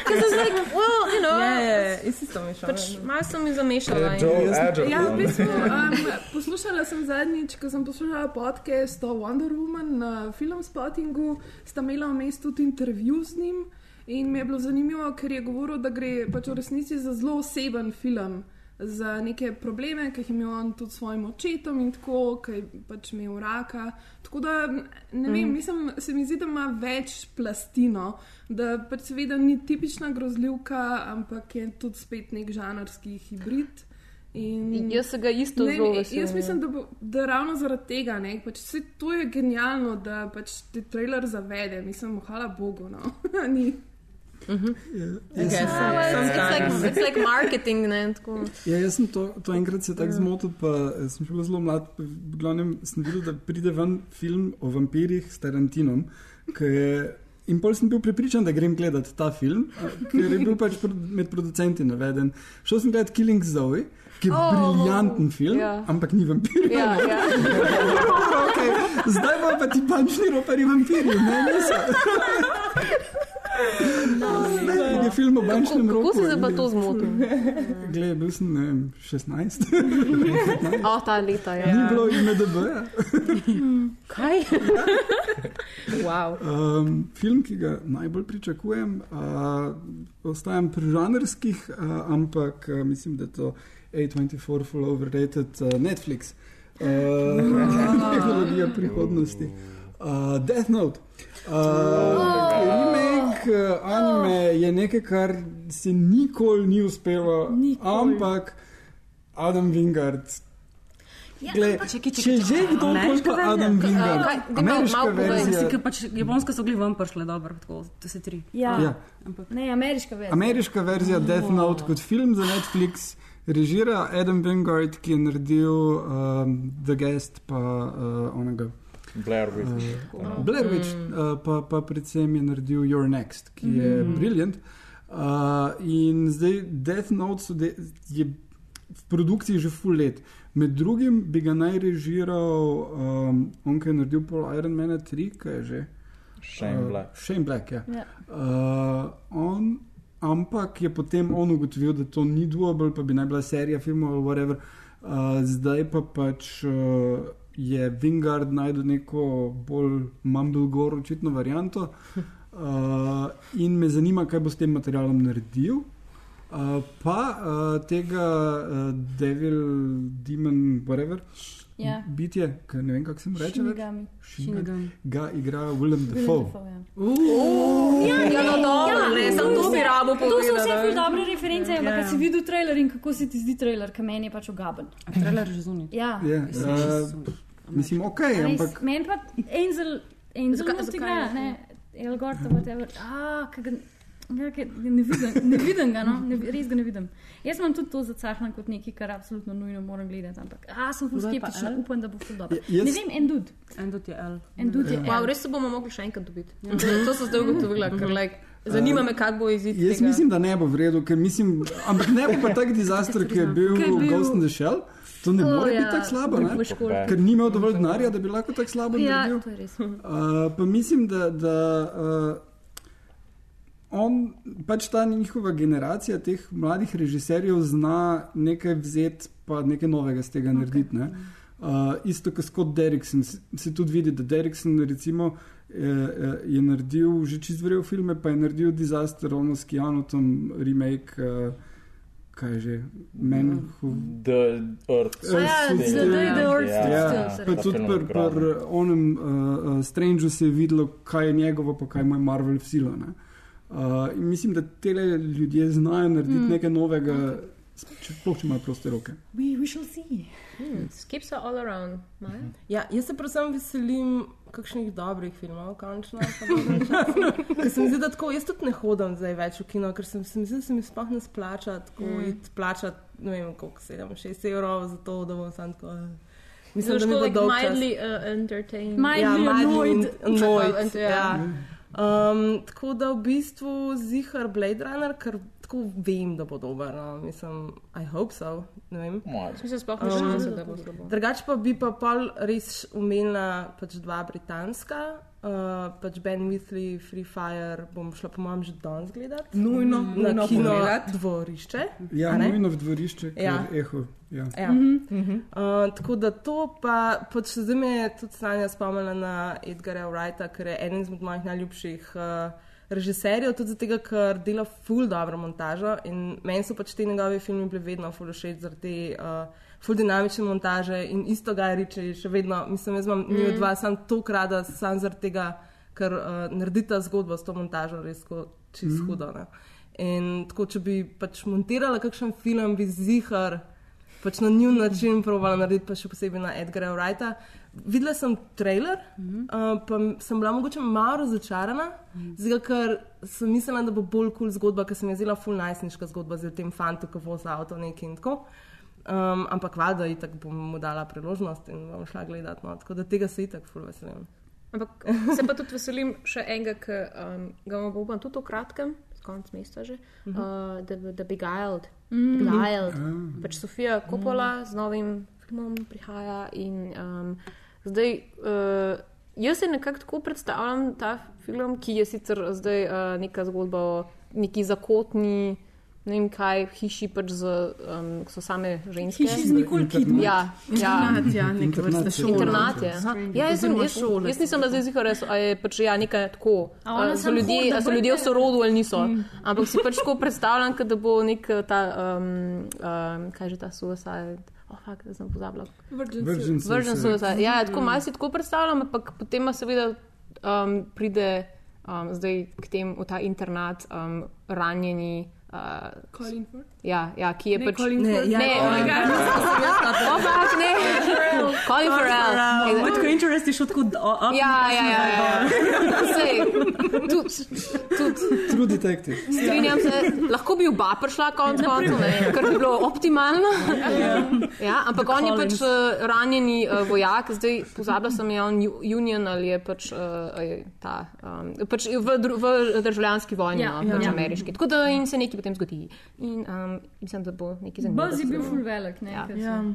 Ker sem like, well, you know, Je, isti to mi šel. pač malo sem mi zamešala. In- Edger. Ja, v bistvu, um, poslušala sem zadnjič, ko sem poslušala podcast o Wonder Woman na Filmspottingu, sta imela vmes tudi intervju z njim in mi je bilo zanimivo, ker je govoril, da gre pač v resnici za zelo oseben film. Za neke probleme, ki jih je imel on tudi s svojim očetom in tako, ki je pač imel raka. Tako da, ne vem, mislim, se mi zdi, da ima več plastino, da pač seveda ni tipična grozljivka, ampak je tudi spet nek žanrski hibrid. In Jaz se ga isto Ne, zelo veselim. jaz mislim, da, bo, da ravno zaradi tega, ne, pač vse to je genialno, da pač te trailer zavede. Mislim, hvala Bogu. No. Ni. Guess sem- so. Ja, it's Sometimes. like, it's like marketing, ne. Ja, jaz sem to, to enkrat se tako zmotil, pa eh, sem bil zelo mlad. pa V glavnem sem videl, da pride ven film o vampirjih s Tarantinom. ki Je, in pol sem bil prepričan, da grem gledati ta film, ker je bil pač med producenti naveden. Šel sem gledati Killing Zoe, ki je Oh, briljanten film, ja. ja. ampak ni vampir. Ja, ja. okay. Zdaj pa, ti pančni ropari vampirji, ne niso. Ne, je film o bančnem Kako roku. si se pa to zmotil? Glej, bil sem ne vem, 16. O, ta leta, ja. Ni bilo IMDB. -ja. Kaj? wow. Um, film, ki ga najbolj pričakujem, uh, ostajam pri žanrskih, uh, ampak uh, mislim, da je to A24 full overrated uh, Netflix. Uh, tehnologija prihodnosti. Uh, Death Note. Uh, remake uh, anime je nekaj, kar se nikoli ni uspelo, Nikoli. ampak Adam Wingard. Ja, Glej, ampak čakaj, če že kdo ameriška kot verzija? Adam Wingard, kaj, daj malo- ameriška malo verzija. Mislim, ker pač Japonska so bili vam prišle dobro, tako da se tri. Ja. Ja. Ne, ameriška verzija. Ameriška verzija Death Note kot film za Netflix režira Adam Wingard, ki je naredil um, The Guest, pa uh, onega. Blair Witch. Uh, Blair Witch, uh, pa, pa predvsem je naredil Your Next, ki je mm. briljant. Uh, in zdaj Death Note so de, je v produkciji že full let. Med drugim bi ga naj režiral um, on, ki je naredil pol Iron Man 3, kaj je že. Shane Uh, Black. Shane Black, ja. Ja. Uh, on, ampak je potem on ugotovil, da to ni doable, pa bi naj bila serija filmov ali whatever. Uh, zdaj pa pač uh, je Wingard najdel neko bolj mumblegore očitno varianto. Uh, in me zanima, kaj bo s tem materialom naredil. Uh, pa uh, tega uh, Devil, Demon, whatever, Ja. bitje, ki ne vem, kako se mu reče. Shinigami. Shinigami. Ga igra Willem Dafoe. Dafoe, ja. Ja, no, dobro, Ja, ne, sem to bi rabo To so vse ful dobre reference, ampak Ja, ja, ja. si videl trailer in kako se ti zdi trailer, ki meni je pač ugaben. A trailer že zunaj. Ja. Ja, Mislim, uh, mislim, ok, A ampak Meni pa Angel, Angel zakaj igra, ne, Elgort, whatever. Ah, kaj ja, kaj- Ne vidim, ne vidim ga, no? ne, res ga ne vidim. Jaz imam tudi to zacahlan kot nekaj, kar absolutno nujno moram gledati, ampak a, sem ful skeptična, upam, da bo ful dobro. Ja, jaz- Ne vem, en dud, En dot je L. en dud je. Wow, L. res se bomo mogli še enkrat dobiti. To, to so zdaj ugotovila, ker like, zanima me, kak bo izid. jaz tega. mislim, da ne bo v redu, ker mislim, ampak ne bo pa tak dizaster, ki je bil bil- Ghost in the Shell. To ne more ja, biti tako slabo, ker ni imel dovolj denarja, da bi lahko tako slabo Ja, naredil. to je res. Uh, pa mislim, da, da uh, on, pač ta njihova generacija teh mladih režiserjev zna nekaj vzeti, pa nekaj novega z tega okay. narediti. Ne? Uh, isto kot Scott Derrickson, se, se tudi vidi, da Derrickson recimo, je, je naredil že čist vrel filme, pa je naredil Disaster, ono s Kianotom, remake, uh, kaj že, Men Who The Earth. A ja, Stood The Still. Day the Earth Ja. Stood Ja, pa tudi pri pr onem uh, uh, Strangeu se je videlo, kaj je njegovo, pa kaj mu je Marvel vsilo. ne. Uh, mislim, da te ljudje znajo narediti mm. nekaj novega, sploh če imajo proste roke. We, we shall see. Hmm, Skips are all around. Maja? Ja, jaz se predvsem veselim kakšnih dobrih filmov, končno. Ker se mi zdi, da tako, jaz tudi ne hodim zdaj več v kino, ker se, se mi zdi, da se mi sploh ne splača tako mm. iti plačati, ne vem, koliko 7-6 evrov za to, da bom sam tako. eh, Mislim, da mi bo like dolg čas. mildly uh, entertained. Mildly Ja, annoyed. annoyed. Annoyed, annoyed ja. ja. Um, tako da v bistvu zihar Blade Runner, ker tako vem, da bo dober. No. Mislim, I hope so. Ne vem. Mislim, sploh ni šanse, da bo slabo. Drugač pa bi pa pol res umenila pač dva britanska, uh, pač Ben Withley, Free Fire, bom šla po mojem že danes gledati. Nujno, Na nujno kino pogledati. dvorišče. Ja, A ne? nujno v dvorišče, Ja. ja. eho. Ja. Ja. Mm -hmm. uh, tako da to pa, pač zdaj me je tudi Sanja spomnila na Edgarja Wrighta, ker je eden izmed mojih najljubših uh, režiserjev, tudi zato, ker dela full dobro montažo in meni so pač ti njegovi filmi bili vedno full všeč zaradi te uh, full dinamične montaže in isto ga je reči, še vedno, mislim, jaz imam njih dva, sam to krada, sam zaradi tega, ker uh, naredita zgodbo s to montažo res ko čist mm. hudo. Ne. In tako, če bi pač montirala kakšen film, bi zihar pač na njun način provala narediti, pa še posebej na Edgara Wrighta. Videla sem trailer, mm -hmm. uh, pa sem bila mogoče malo razočarana, mm -hmm. zato ker sem mislila, da bo bolj kul cool zgodba, ker sem jaz zela full najsniška zgodba z tem fantom, ki vozi avto neki in tako. Um, ampak valjda, itak bom mu dala priložnost in bom šla gledati. No. Tako da tega se itak full veselim. Ampak se pa tudi veselim še enega, ki um, ga bomo upam tudi v kratkem, konc mesta že, uh -huh. uh, The, the Beguiled. Mm. Beguiled. Mm. Pač Sofija Coppola mm. z novim filmom prihaja in um, zdaj. Uh, Jaz se nekako tako predstavljam ta film, ki je sicer zdaj uh, neka zgodba o neki zakotni, ne vem kaj, hiši pač z, um, so same ženske. Hiši z nikoli kidmi. Ja, ja. Internat, ja, neka vrsta šola. Internat je. aha. Ja, jaz, sem, jaz, jaz nisem na zdaj zihar, a je pač ja, nekaj tako. A A so ljudje, a so ljudje v sorodu ali niso. Ampak si pač tako predstavljam, kot da bo nek ta, um, um, kaj že ta suicide. Oh, fuck, da sem pozabila. Virgin Virgin Suicide. Virgin suicide. Ja, tako malo si tako predstavljam, ampak potem seveda um, pride um, zdaj k temu v ta internat um, ranjeni. Uh, Colin Firth. Ja, ja, ki je Ne, pač. Colin Firth. ja, ne, oh, ne, oh, fuck, ne. Colin Farrell. Ampak ko interest je šel tako up. Ja, ja, ja. ja. Sej, tudi, tudi, True detective. strinjam se, lahko bi oba prišla konc koncev, ne, kar bi bilo optimalno. Ja, ampak on je pač uh, ranjeni uh, vojak, zdaj pozabila sem, je on Ju- Union ali je pač, uh, je ta, um, pač v, dru- v državljanski vojni, Ja, ja, no, pač ja. ja. ameriški. Tako da in se nekaj potem zgodi. In um, mislim, da bo nekaj zanimivo. Buzz je bil full velik, ne? Ja. ker Ja. so-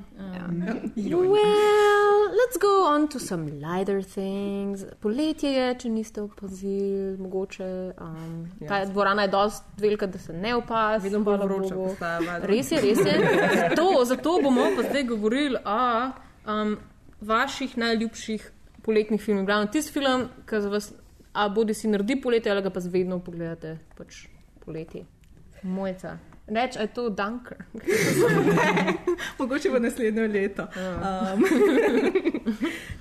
Well, let's go on to some lighter things. Poletje je, če niste opazili, mogoče. Um, ta dvorana je dosti velika, da se ne opazi. Vedno postaja. valjda. Res je, res je. Zato, zato bomo pa zdaj govorili o um, vaših najljubših poletnih filmih. Glavno tisti film, ki za vas, a bodi si naredi poletje, ali ga pa vedno pogledate, pač poletje. Mojca. Reč, je to Dunker. Mogoče bo naslednje leto. Um,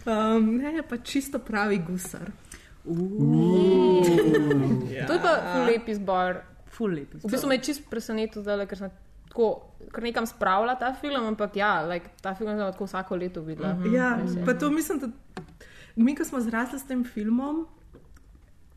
um, ne, pa čisto pravi gusar. To je pa lep izbor. Lep. V bistvu me je čist presenetil, zdaj, ker sem tako, kar nekam spravila ta film, ampak ja, like, ta film sem tako vsako leto videla. Mm -hmm. Ja, pa to mislim, da mi, ko smo zrasli s tem filmom,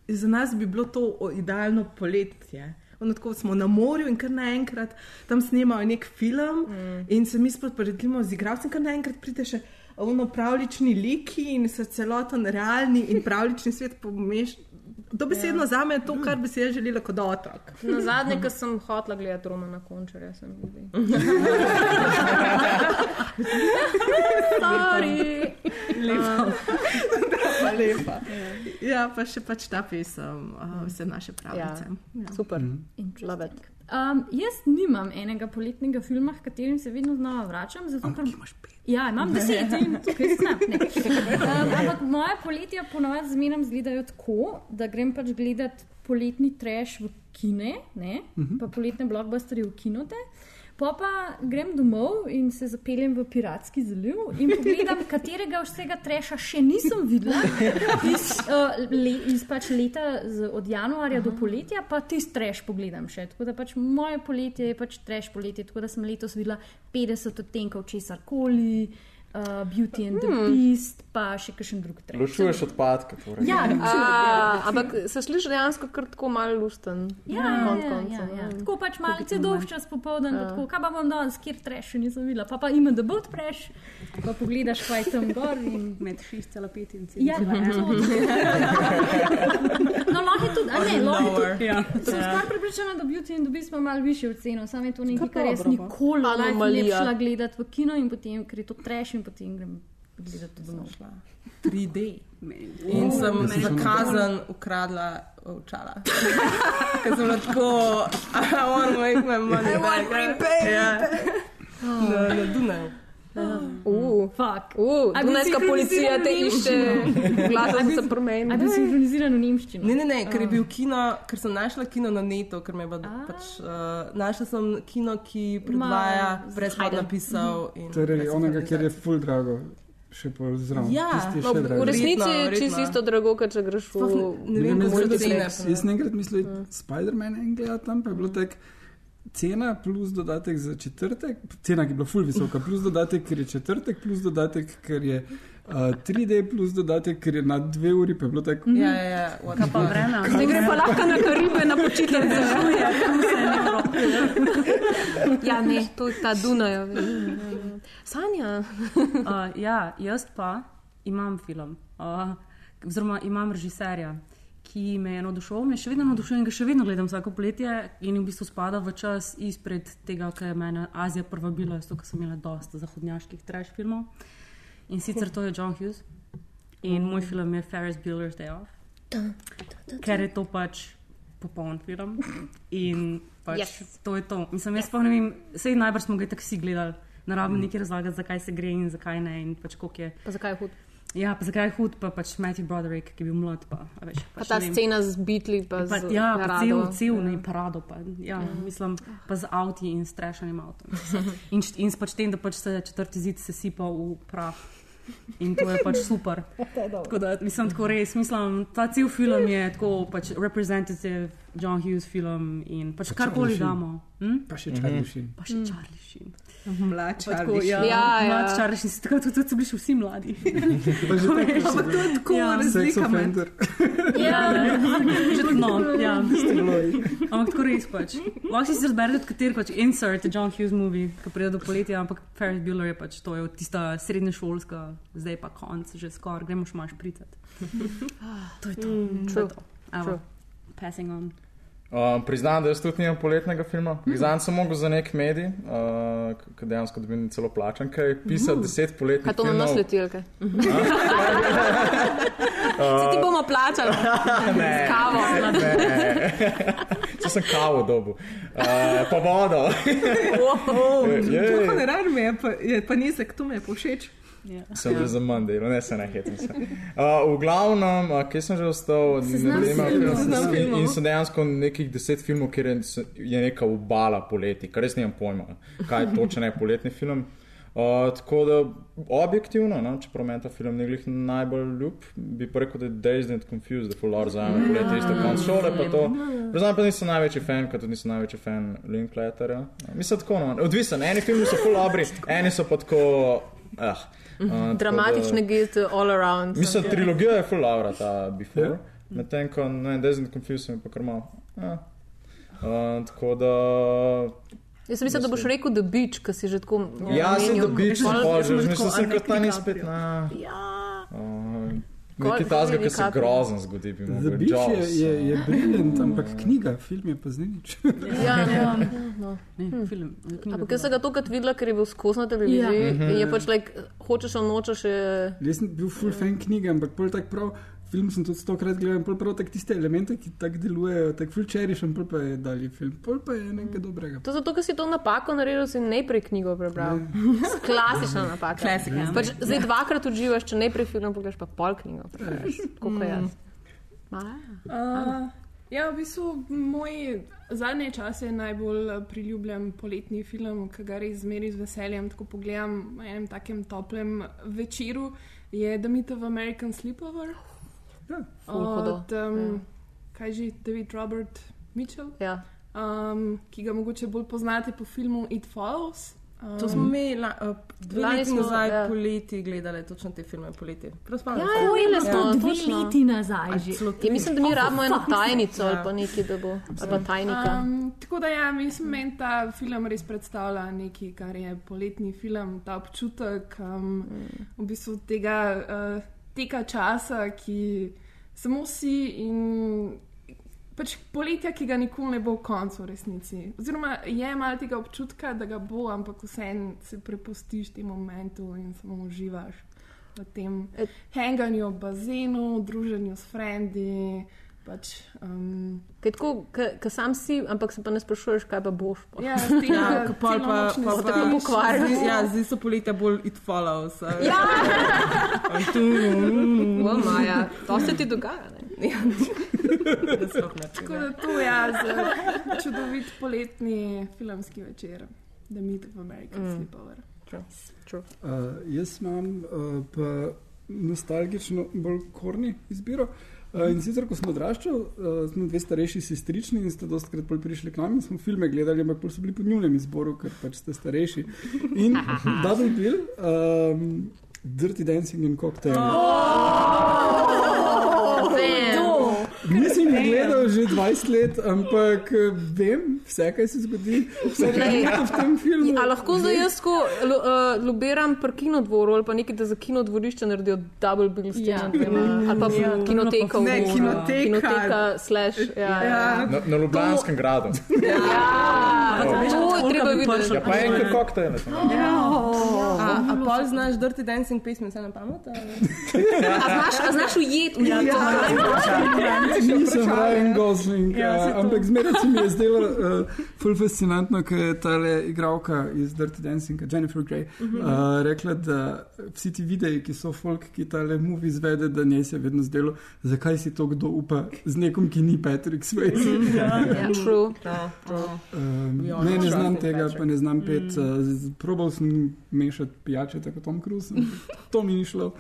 za nas bi bilo to idealno poletje. Ono, tako smo na morju in kar naenkrat tam snemajo nek film, mm. in se mi sporedimo z igralcem, kar naenkrat pride še ono pravlični liki in so celoten realni in pravlični svet pomeš. Dobesedno ja. za me je to, kar bi si jaz želela kot otrok. Na zadnje, ko sem hotla gledati Romana Končarja, sem videla. Sorry. Pa lepa. Ja, pa še pač ta pesem, uh, vse naše pravice. Ja. Super. Love it. Um, jaz nimam enega poletnega filma, h katerim se vedno znova vračam. Zato, ker... Ja, imam deset in tukaj sem. Um, ampak moje poletja ponovadi zmeraj izgledajo tako, da grem pač gledat poletni trash v kine, ne, pa poletne blockbusterje v kinote. Pa pa grem domov in se zapeljem v Piratski zaliv in pogledam, katerega vsega treša še nisem videla. Iz, uh, le, iz pač leta z, od januarja do poletja, pa tisti treš pogledam še. Tako da pač moje poletje je pač treš poletje, tako da sem letos videla 50 odtenkov česar koli, uh, Beauty and the Beast, pa še kakšen drug treš. Ločuješ odpadke. Torej. Ja, A, ampak se sliši dejansko kar tako malo lusten. Ja, ja, ja, ja, ja. Tako pač malce dolg čas popoldan, ja. tako, kaj pa bom danes, kjer treš, nisem videla. Pa pa ima da bo treš, pa pogledaš, kaj je tam gor. In... Med 6,5 in 7. Ja, no, lahko je tudi, a ne, lahko je tudi. Ja. Sem skoraj prepričana, da Beauty and the Beast ima malo višjo ceno, samo je to nekaj, Kar jaz nikoli ne bi šla gledati v kino in potem, ker je to treš in potem grem gledati domov. 3D. Meni. In sem za kazen ukradla očala. Ker sem tako, I want to make my money back. Ja. Na, na Dunaju. Uh, Fuck. uh, bi Dunajska policija te išče, glasno se promeni. A bi sinhroniziran v nemščino? Ne, ne, ne, ker je bil kino, ker sem našla kino na netu, ker me je pa, pač, uh, našla sem kino, ki predvaja brez napisov. in Torej, onega, kjer je full drago, še bolj zraven. Ja, No, v drago. resnici je čisto isto drago, kot če greš v Sploh ne- ne vem, Ne, kako jaz- so cene. jaz- Jaz sem enkrat mislil, Spider-Man en gleda tam, pa je bilo tako. Cena plus dodatek za četrtek, cena, ki je bila full visoka, plus dodatek, ker je četrtek, plus dodatek, ker je uh, 3D, plus dodatek, ker je na dve uri, pa je bilo tako. Ja, ja, ja. what the Pa vreme. Zdaj gre pa lahko na Karibe na počitnice. ja, ne, to je ta Dunaj. Sanja. Uh, ja, jaz pa imam film, uh, oziroma imam režiserja, ki me je navdušil, me še vedno navdušuje in ga še vedno gledam vsako poletje. In v bistvu spada v čas izpred tega, ki je mene Azija prvabila, zato ker sem imela dosta zahodnjaških trash filmov. In sicer to je John Hughes in moj film je Ferris Bueller's Day Off, ker je to pač popoln film. In pač Yes. yes. to je to. Mislim, jaz pa ne vem, sej najbrž smo ga tako vsi gledali. Ne rabim Mm. nekaj razlagati, zakaj se gre in zakaj ne. In pač koliko je. Pa zakaj je hud? Ja, pa zakaj je hud, pa pač Matthew Broderick, ki je bil mlad. Pa, a veš, Pa pač ta vem. scena z bitli, pa Pa, z ja, pa cel, cel ne parado, pa, ja, mislim, pa z avti in strešanjem avtom. In, in s pač tem, da pač se četrti zid sesipa v prah. In to je pač super. Tako da, mislim, tako res, mislim, ta cel film je tako pač representative John Hughes film in pač karkoli Charlie damo. Hm? Pa še Charlie Sheen. Pa še Charlie Sheen. Mlad Pa tako, Charlie. ja, Ja, ja. mlad Charlie Sheen, tako tudi so bili še vsi mladi. Pa že tako, Ampak to je tako Ja. sex razlika med. offender. Ja, že no, ja. Ampak tako res pač. Lahko si razberete, kateri pač insert John Hughes movie, ki pride do poletja, ampak Ferris Bueller je pač to, je tista srednješolska, zdaj pa konc, že skoraj, gremo še maš pritati. To je to. Mm, to, je to. Evo, passing on. Uh, priznam, da jaz tudi nimam poletnega filma. Priznam sem mogel za nek medij, uh, ki dejansko dobim celo plačan, kaj pisati deset poletnih Kaj to na nas filmov. leti, ali kaj? Se ti bomo plačali. Ne, kavo. ne. Če sem kavo dobil, uh, pa vodo. Jej. To ne rad mi je, pa, je pa nizek, to mi je povšeč. Sem že za manj delal, ne se ne hetim se. Uh, v glavnem, uh, kje sem že ostal, ne vem, in, so dejansko nekih deset filmov, kjer je, je neka obala poleti, kar res nimam pojma, kaj točno je poletni film. Uh, tako da objektivno, no, čeprav meni ta film ni glih najbolj ljub, bi pa rekel, da je Dazed and Confused, da full za me poletje isto konc šole, pa to. Priznam pa nisem največji fan, kot tudi nisem največji fan Linkletterja. Mislim tako, no, odvisen, eni filmi so full dobri, eni so pa tako, eh. Uh, tako da- Dramatične geste all around. Mislim, trilogija je full aura, ta Before. Medtem ko ne, and Confused mi pa kar malo. Ja. Uh, tako da. Jaz sem mislil, da boš rekel The Beach, ki si že tako. Ja, sem da bič, Pol- pa že sem a kot ta ne ni spet na. Ja. Nekaj tazga, ki se grozen zgodi, bi The Beach je, je, uh, je briljant, ampak knjiga, film je pa z nič. Ja, ja, no. Ne, film. knjiga Ampak jaz sem ga tokrat videla, ker je bil skozi na televiziji. Ja. In je pač, like, hočeš ali nočeš. Je... Jaz sem bil full fan knjige, ampak pol tak prav. Film sem tudi stokrat gledal, in prav tak tiste elemente, ki tako delujejo, tako pol pa je dalje film. Pol pa je nekaj dobrega. To zato, ker si to napako naredil, si najprej knjigo prebral. Klasična napaka. Klasik, ja. Pač zdaj dvakrat uživaš, če najprej film pogledaš, pa pol knjigo. prebereš. Tako kot jaz. Ma, Uh, ja, v bistvu moj zadnji čas je najbolj eh, priljubljen poletni film, ki ga res zmeri z veseljem. Tako pogledam v enem takem toplem večeru, je The Myth of American Sleepover Ful hudo. od um, kaj že David Robert Mitchell, Ja. um, ki ga mogoče bolj poznate po filmu It Follows. Um, To smo mi la, uh, dve leti smo, nazaj ja. poleti gledali točno te filme poleti. Prav Ja, ja, se. ujeli To smo, dve točno. leti nazaj Ja, mislim, da mi rabimo eno tajnico ali ja. pa nekaj, da bo. Ali pa tajnika. Um, tako da, ja, mislim, meni ta film res predstavlja nekaj, kar je poletni film, ta občutek um, v bistvu tega uh, teka časa, ki samo si in pač poletja, ki ga nikoli ne bo v koncu v resnici. Oziroma je malo tega občutka, da ga bo, ampak vseeno se prepustiš temu momentu in samo uživaš v tem Et- hanganju bazenu, druženju s frendi. Pač, um, Kaj tako, ki sam si, ampak se pa ne sprašuješ, kaj pa boš. Pa. ja, tem, Ja, ko pol pa, celonočni pa, tako pokvaril. zdi- Ja, zdaj so poletja bolj it follows. Ja, tu- o, Maja, to se ti dogaja. Ne? Ja, Tako da to je ja, čudovit poletni filmski večer, The Meet of American mm. Sleepover. Uh, jaz imam uh, pa nostalgično bolj korni izbiro. Uh, in sicer, ko sem odraščal, uh, smo dve starejši sestrični in ste dostakrat bolj prišli k nam in smo filme gledali, ampak bolj so bili po njunem izboru, ker pač ste starejši. In Double Bill, um, Dirty Dancing in Cocktail. Nisem jih gledal že 20 let, ampak eh, vem vse, kaj se zgodi, vse, kar je v tem filmu. A lahko zdaj jaz lo, uh, lobiram pri kinodvoru ali pa nekaj, da za kinodvorišče naredijo double bill s tem, Ja. ali pa Ja. kinoteka Ne, Dvoru. kinoteka. kinoteka slash, ja, ja. Na, na Ljubljanskem gradu. ja. To je treba videti. Ja, pa en koktejl. A, a pol znaš dirty dancing pesmi, vse na pamet? ali? A znaš, ujet v ja, Nisem Ryan Gosling, ja, uh, ampak zmeraj se mi je zdelo uh, ful fascinantno, ker je ta igralka iz Dirty Dancinga, Jennifer Grey, uh, rekla, da vsi ti videi, ki so folk, ki tale movie izvede, da njej se je vedno zdelo, zakaj si to kdo upa z nekom, ki ni Patrick Swayze. ja, true. Um, We all ne, ne trust znam tega, Patrick. pa ne znam pet. Uh, z- probal sem mešati pijače, tako Tom Cruise, to mi ni šlo.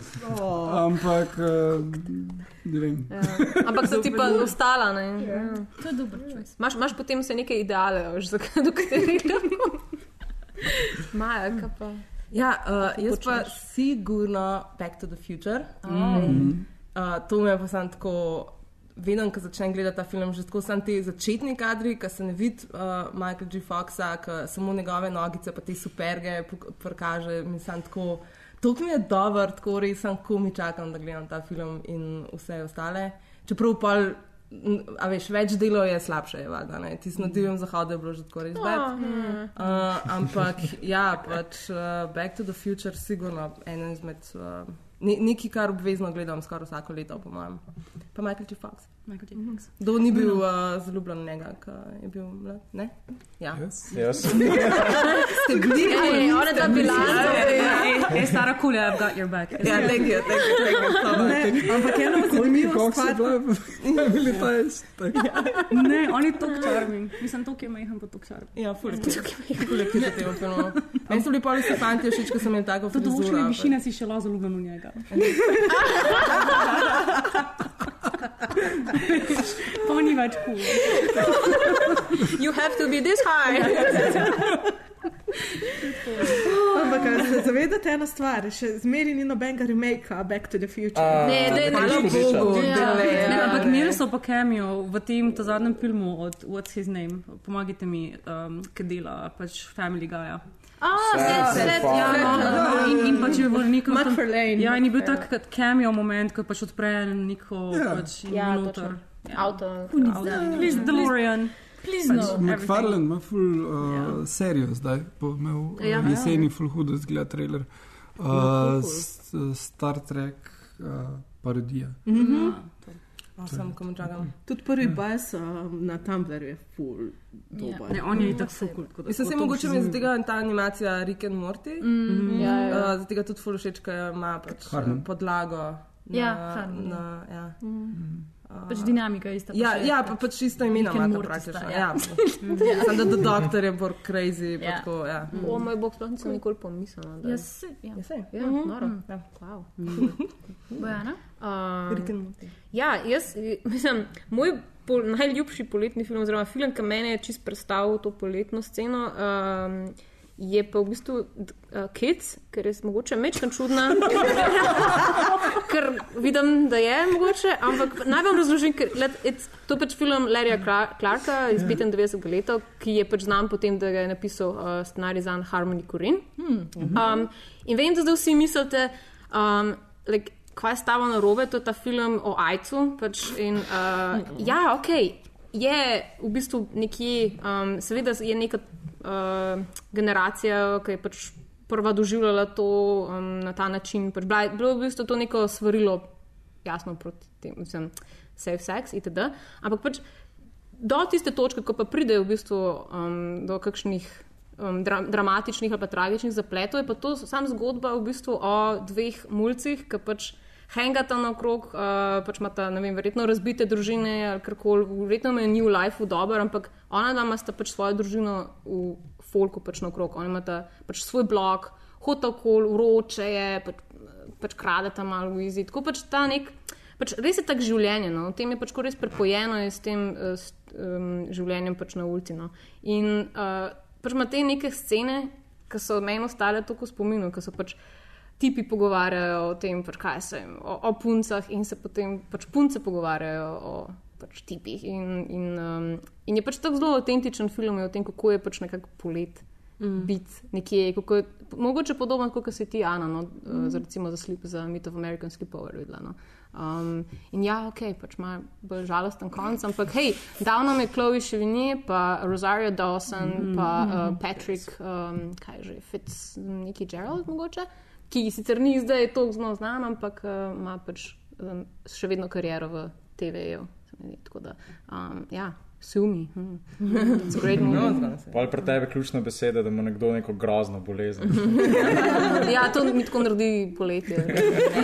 Ampak, uh, ne vem. Ja. Ampak so ti pa ostala. Ne? Ja. To je dober choice. Imaš, imaš potem se neke ideale, veš, do katerih lahko. Maja, kaj pa. Ja, uh, jaz pa sigurno Back to the Future. Mhm. Uh, to me je pa sam tako. Vedem, ko začnem gledati ta film, že tako sem ti začetni kadri, ki se ne vidi uh, Michael G. Foxa, ki samo njegove nogice, pa te superge prikaže. Mislim, tako. To mi je dober, tako res sem komi čakam, da gledam ta film in vse ostale. Čeprav pol, a veš, več delov je slabše, je valjda. Ti na divjem zahodu je bilo že tako res bed. Uh, ampak ja, pač uh, Back to the Future, sigurno eno izmed. Uh, ne, nekaj, kar obvezno gledam skoraj vsako leto, po mojem. Pa Michael J. Fox. Fox. Kdo ni bil uh, zaljubljen v njega, ko je bil mlad? Ne? Ja. Yes. Jaz. Ste bili? Ej, ona dva bilanca. Ej, stara kulja, I've got your back. Ja, thank you, thank you, thank you. so much. Ne, ampak eno Koliko zanimivo koks je stvar. bila, bili ta jest. Ne, on je tok charming. Mislim, tok je majhen, pa tok charming. Ja, ful, ful je v filmu. Meni so bili poli se fanti všeč, ko sem imel tako Do določene frizuro. višine si še lazo ljubljen v njega. Ni več kul. You have to be this high. Ampak a se zavedate eno stvar, še zmeri ni nobenega remake Back to the Future. A, Ne, hvala pač hudiča. Bogu, Ja, da ne. Ne, ampak ja. imeli so pa cameo v tem zadnjem filmu od What's His Name. Pomagajte mi, um, ki dela pač Family Guy. Ah, Ja. In, pač je v nekem. tam- McFarlane. Ja, in je bil tak kot cameo moment, ko pač odpre neko Ja. pač in Ja, noter. točno. Avto. Avto. Please, DeLorean. Please Pač no. McFarlane ima full uh, serijo zdaj, bo imel Ja. ja, jeseni full hudo zgleda trailer. Uh, Star Trek uh, parodija. Sem komu čakam. Tudi prvi bas um, na Tumblru je full dober. Ne, on je itak fukul. Mislim, se mogoče mi zdi tega ta animacija Rick and Morty. Ja, ja. Uh, Zato tega tudi ful všeč, ker ima pač Harmon. podlago. Na, Ja, na, ja. Pač dinamika je ista. pa Ja, še- ja, pa pač isto imena ima Morty praktično. sta, Ja. ja. Sam da The Doctor je bolj crazy. pa Ja. tako, Ja, O moj bog, sploh nisem nikoli pomislila. da- Ja, se, ja. ja sej. Ja, noro. Ja. Wow. Bojana? Um. Ja, jaz, mislim, moj pol, najljubši poletni film, oziroma film, ki meni je čist predstavil to poletno sceno, um, je pa v bistvu uh, Kids, ker je mogoče mečkan čudna. ker vidim, da je mogoče, ampak naj vam razložim, ker let, to je pač film Larryja Cla- Clarka iz 95. leta, ki je pač znan potem, da ga je napisal uh, scenarij za Harmony Corinne. Um, in vem, da zdaj vsi mislite, um, like, kaj je stava na robe, to je ta film o Ajcu. Pač in, uh, ja, ok, je v bistvu nekje, um, seveda je neka uh, generacija, ki je pač prva doživljala to um, na ta način. Pač bila, bilo je v bistvu to neko svarilo, jasno, proti tem. Mislim, safe sex itd. Ampak pač do tiste točke, ko pa pridejo v bistvu um, do kakšnih um, dra dramatičnih ali tragičnih zapletov, je pa to sam zgodba v bistvu o dveh mulcih, ki pač hangata naokrog, uh, pač imata, ne vem, verjetno razbite družine ali karkoli, verjetno je new life dobro, ampak ona dva sta pač svojo družino v folku pač naokrog, ona imata pač svoj blog, hota okol, vroče je, pač, pač kradeta malo v izi. Tako pač ta nek. Pač res je tako življenje, no? v tem je pač res prepojeno s tem s, um, življenjem pač na ulici. No? In uh, pač ima te neke scene, ki so meni ostale tako spominu, ki so pač tipi pogovarjajo o tem, pač kaj se jim, o, o puncah in se potem pač punce pogovarjajo o pač tipih. In, in, um, in je pač tako zelo avtentičen film o tem, kako je pač nekako polet. Mm. Biti nekje, kako je, mogoče podobno kot si ti, Ana, no, mm. za, recimo za, slip, za Myth of American Sleepover. Videla, no. Um, in ja, ok, pač ima bolj žalosten konc, ampak hej, davno je Chloe Chevigny, pa Rosario Dawson, mm, pa uh, Patrick, um, kaj že, Fitz, neki Gerald, mogoče, ki sicer ni zdaj tako zelo znan, ampak uh, ima pač um, še vedno kariero v TV-ju. Tako da, um, ja. Sumi. Hmm. No, Ali pri tebi je ključna beseda, da ima nekdo neko grozno bolezen? ja, to mi tako naredi poletje.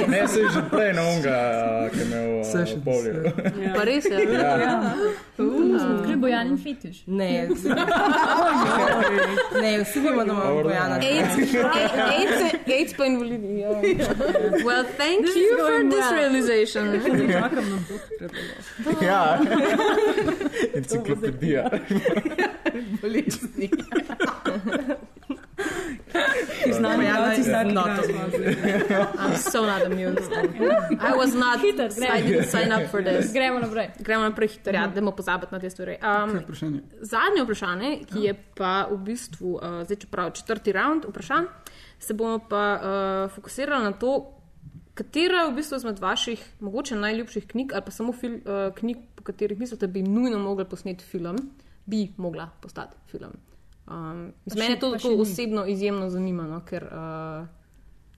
ne, se je že prej na unga, ki je vse še bolje. Ja. Pa res je. Ja. Ja. Gre uh, bojan in fetiš. Ne, ne, vsi vemo, da imamo bojana. AIDS pa invalidi. Well, thank you for this realization. Ja enciklopedija. Bolezni. Znamo, da si not I'm so not amused. I was not Hiter, I didn't sign up for this. Gremo naprej. Gremo naprej hitro, ja, da pozabiti na te stvari. Um, Vprašanje. zadnje vprašanje, ki je pa v bistvu, uh, zdaj čeprav četrti round vprašanj, se bomo pa uh, fokusirali na to, katera je v bistvu izmed vaših mogoče najljubših knjig ali pa samo fil, uh, knjig, po katerih mislite, da bi nujno mogli posneti film, bi mogla postati film. Um, mene to tako osebno izjemno zanimivo, ker uh,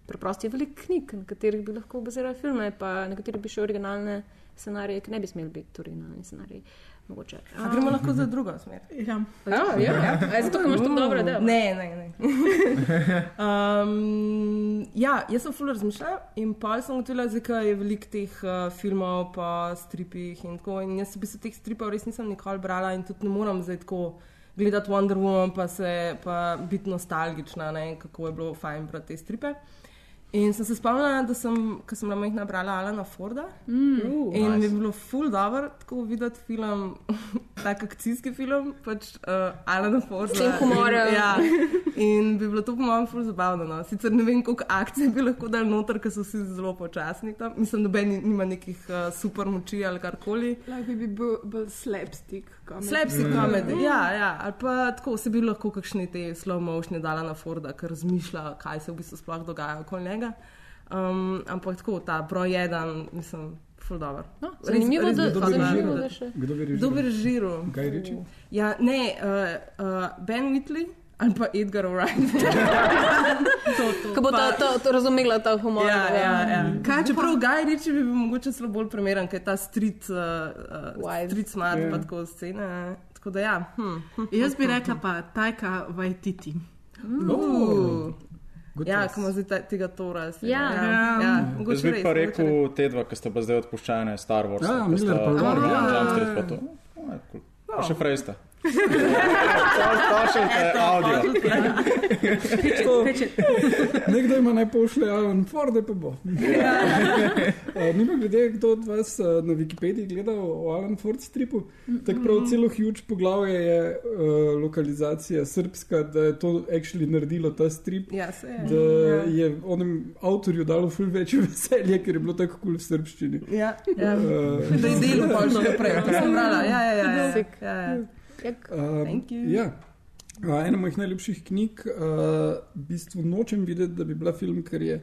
preprosto je veliko knjig, na katerih bi lahko bazirali filme, pa na katerih bi še originalne scenarije, ki ne bi smeli biti originalni scenariji. Mogoče. A gremo lahko za drugo smer. Ja. Ja, ja. A je zato, ker imaš to dobro delo. Ne, ne, ne. um, ja, jaz sem fuller razmišljal in pa sem ugotovila, da je veliko teh uh, filmov, pa stripih in tako. In jaz bi se teh stripov res nisem nikoli brala in tudi ne moram zdaj tako gledati Wonder Woman, pa, se, pa biti nostalgična, ne, kako je bilo fajn brati te stripe. In sem se spomnila, da sem, ko sem na majhna brala Alana Forda. Mm. Uh, in nice. je bilo full dobro, tako videti film, tak akcijski film, pač uh, Alana Forda. S tem humorjem. Ja. In bi bilo to po mojem full zabavno. No. Sicer ne vem, koliko akcij bi lahko dal noter, ker so vsi zelo počasni tam. Mislim, noben nima nekih uh, super moči ali karkoli. Lahko bi bil bolj slapstick. Slapstick komedij, ja, ja. Ali pa tako se bi lahko kakšni te slow motion dala na Forda, ker razmišlja, kaj se v bistvu sploh dogaja okoli njega. Um, ampak tako, ta broj jedan, mislim, full dobro. No, zanimivo, da Kdo zanimivo, režiral? da še. Kdo bi Kdo bi režiral? režiral? Guy Ritchie? Ja, ne, uh, uh, Ben Whitley ali pa Edgar Wright. Ko bo ta, ta, ta razumela ta humor. Ja, ja, ja. Kaj, čeprav Guy Ritchie bi bil mogoče celo bolj primeren, ker je ta street, uh, uh, street smart, Ja. pa tako scene. Tako da ja. Hm. Jaz bi rekla pa Tajka Vajtiti. Oh, good Ja, ko ima zdaj tega Tora. Ja. ja, Ja. ja. Jaz mogoče bi res, pa mogoče rekel te dva, ki sta pa zdaj odpuščene, Star Wars. Ja, Miller pa Ward, ja. ja. Jump Street pa to. Je cool. Pa še Frejsta. Pošiljte audio. Nekdo ima naj pošlje Alan Ford, pa bo. Uh, Nima glede, kdo od vas uh, na Wikipediji gledal o Alan Ford stripu. Tako prav celo huge poglavje je uh, lokalizacija srpska, da je to actually naredilo ta strip. Ja, se je. Da je onem avtorju dalo ful večje veselje, ker je bilo tako kul cool v srpščini. Ja, ja. Uh, Da je delo pa še naprej, to sem brala. Ja, ja, ja. ja. Ja, ja. Um, Thank you. Ja. Uh, ena mojih najljubših knjig, uh, v bistvu nočem videti, da bi bila film, ker je,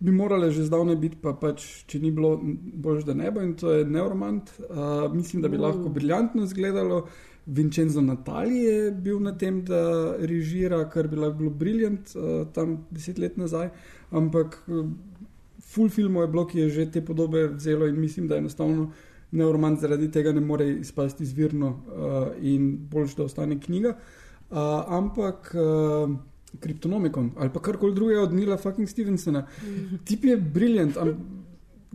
bi morala že zdavnaj biti, pa pač, če ni bilo boljš, da ne bo in to je Neuromant. Uh, mislim, da bi lahko briljantno izgledalo. Vincenzo Natali je bil na tem, da režira, kar bi lahko bilo briljant uh, tam deset let nazaj, ampak uh, full filmov je bilo, ki je že te podobe vzelo in mislim, da enostavno neuromant zaradi tega ne more izpasti izvirno uh, in boljš, da ostane knjiga. Uh, ampak uh, Kryptonomikon ali pa karkoli drugega od Nila fucking Stevensona. Tip je briljant. am-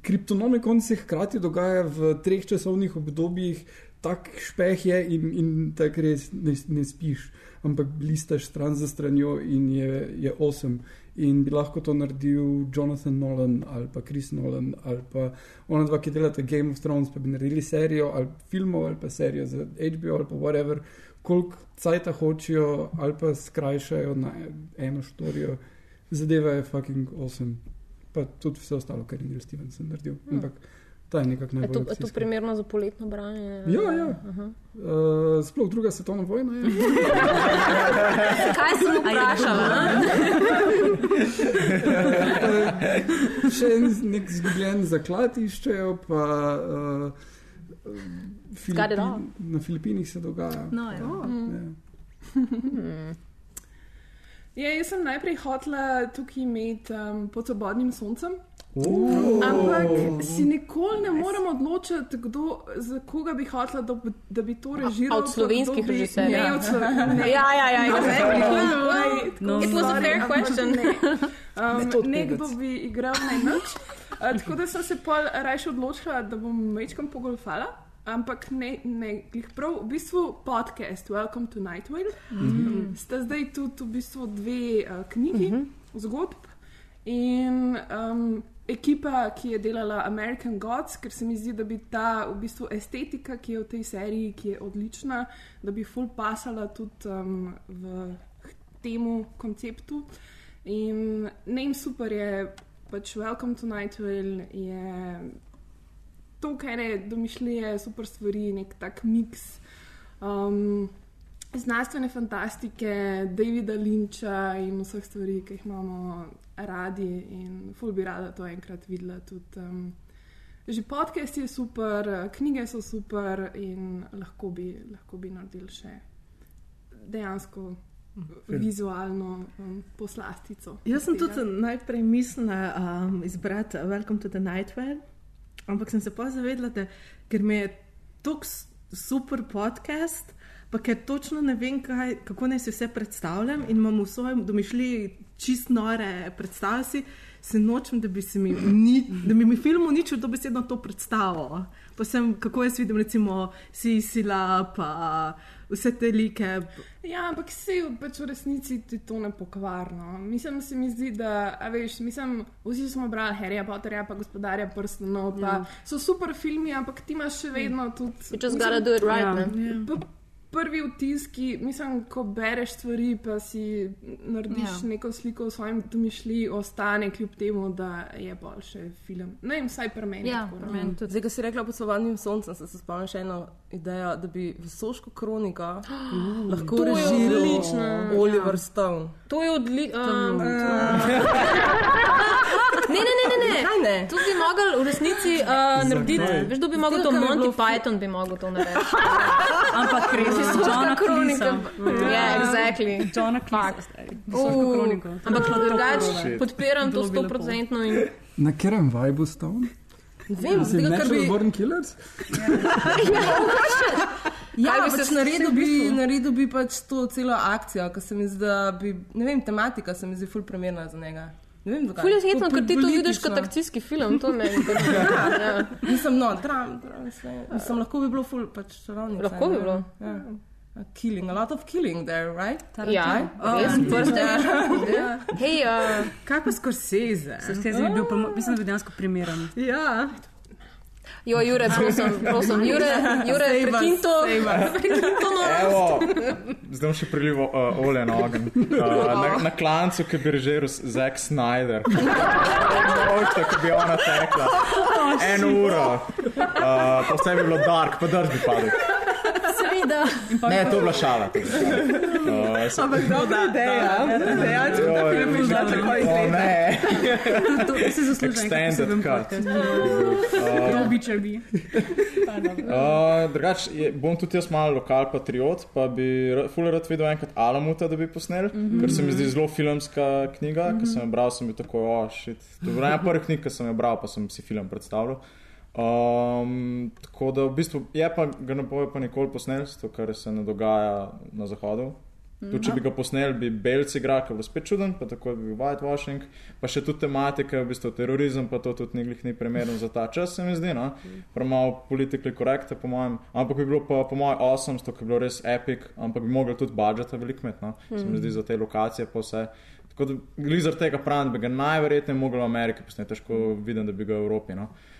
Kryptonomikon se hkrati dogaja v treh časovnih obdobjih, tak špeh je in, in tako res ne, ne spiš, ampak listaš stran za stranjo in je, je osem. In bi lahko to naredil Jonathan Nolan ali pa Chris Nolan ali pa ona dva, ki delata Game of Thrones, pa bi naredili serijo ali filmov ali pa serijo za HBO ali pa whatever, koliko cajta hočejo ali pa skrajšajo na eno štorijo. Zadeva je fucking awesome. Pa tudi vse ostalo, kar je Neil Stevenson naredil. Ampak ta je nekako najbolj. to, je to akcijska. primerno za poletno branje? Ja, ja. Aha. Uh, sploh druga svetovna vojna je. Kaj sem vprašala? Še en nek zgubljen zaklad iščejo, pa uh, all. Filipin, na Filipinih se dogaja. No, ja. Ja. Ja, jaz sem najprej hotela tukaj imeti um, pod svobodnim soncem. Oh. Ampak si nikoli ne morem odločiti, kdo, za koga bi hotela, da, da bi to režiral. A od slovenskih režiserjev? Ne, od slovenskih. Ja, ja, ja, No, exactly. exactly. No, It was a fair question. Um, nekdo bi igral najnoč. Uh, tako da sem se pol raje odločila, da bom večkrat pogolfala. Ampak ne, ne, glih prav, v bistvu podcast Welcome to Night Vale. Mm -hmm. Sta zdaj tudi v bistvu dve uh, knjigi mm -hmm. zgodb in um, ekipa, ki je delala American Gods, ker se mi zdi, da bi ta v bistvu estetika, ki je v tej seriji, ki je odlična, da bi full pasala tudi um, v temu konceptu. In name super je, pač Welcome to Night Vale je to, kar je domišljije, super stvari, nek tak miks. Um, Znanstvene fantastike, Davida Linča in vseh stvari, ki jih imamo radi, in ful bi rada to enkrat videla. Tudi, um, že podcast je super, knjige so super, in lahko bi, lahko bi naredili še dejansko vizualno um, poslastico. Jaz sem tega. tudi najprej mislila um, izbrati Welcome to the Night Vale, ampak sem se pa zavedla, da ker mi je tako super podcast, pa ker točno ne vem, kaj, kako naj si vse predstavljam in imam v svojem domišljiji čist nore predstavljati, se nočem, da bi se mi, ni, da bi mi film uničil dobesedno to predstavo. Pa sem, kako jaz vidim, recimo, Sisila, pa vse te like. Ja, ampak se pač v resnici ti to ne pokvarno. Mislim, se mi zdi, da, a veš, mislim, vsi smo brali Harryja Potterja, pa gospodarja prstanov, pa Ja. so super filmi, ampak ti imaš še vedno tudi. You just mislim, gotta do it right, Ja. ne? p- Prvi vtiski, mislim, ko bereš stvari, pa si narediš ja. Ja. neko sliko v svojem domišljiji, ostane kljub temu, da je bolj še film. Ne vem, vsaj pri meni. Ja, tako, pri no. meni tudi. Zdaj, ko si rekla pod svobodnim soncem, sem se spomnila še eno idejo, da bi Vesoško kroniko lahko To je režiral odlično. Oliver Stone. To je odlično. Um, ne, ne, ne, ne. ne. Kaj ne? Tu bi mogel v resnici uh, narediti, veš, da bi mogel to Monty Python bi mogel to narediti. Ampak res Johna kronika. Klisa. Ja, exactly. Johna kroniko. Ampak drugače podpiram to Bilo bi lepo. 100% in Na katerem vibu sta on? Vem, Si zdaj, ker bi. Born Killers? Ja, Kaj bi pač se naredil bi, naredil bi pač to celo akcijo, ker se mi zdi, da bi, ne vem, tematika se mi zdi ful primerna za njega. Ne vem, zakaj. Ful je hitno, ker ti to vidiš kot akcijski film, to meni. Ja. Nisem, no, dram, dram, mislim, mislim, lahko bi bilo ful, pač čarovnica. Lahko bi ne. bilo. Ja. A Killing, a lot of killing there, right? Ja, res, prste. Hej, uh, Kaj pa Scorsese? Se skezi bi bil, pa- mislim, da bi dejansko primeren. Ja, jo, Jure, prosim, prosim, Jure, Jure, prekin to. Evo, zdaj bom še prilival uh, olje na ogenj. Uh, na, na klancu, ki bi režiral Zack Snyder. Oče, ki bi ona tekla. Eno uro. Uh, pa vse bi bilo dark, pa drž bi padel. Ne, to je bila šala. to bila ampak dobra ideja. Dejansko Joj, tako je bilo mislim, tako O izgleda. ne, To se zasluži Extended cut. Kdo bi, če bi? Drugač, je, bom tudi jaz malo lokal patriot, pa bi ra- ful rad videl enkrat Alamuta, da bi posnel, -hmm. ker se mi zdi zelo filmska knjiga, ki sem jo bral, sem bil tako, oh, shit. To je bila ena prvih knjig, ki sem jo bral, pa sem si film predstavljal. Um, tako da v bistvu je pa ga ne bojo pa nikoli posneli, ker se ne dogaja na zahodu. Tudi, če bi ga posneli, bi belci igrali, ki bo spet čuden, pa tako bi bil whitewashing, pa še tudi tematike, v bistvu terorizem, pa to tudi ni, ni primerno za ta čas, se mi zdi, no? premalo politično korektno, po mojem, ampak bi bilo pa po mojem 800, ki bi bilo res epic, ampak bi mogli tudi budžeta veliko imeti, no? se mi zdi za te lokacije pa vse. Tako da, glizar tega pravim, bi ga najverjetneje mogli v Ameriki posneti, težko vidim, da bi ga v Evropi. No? Uh,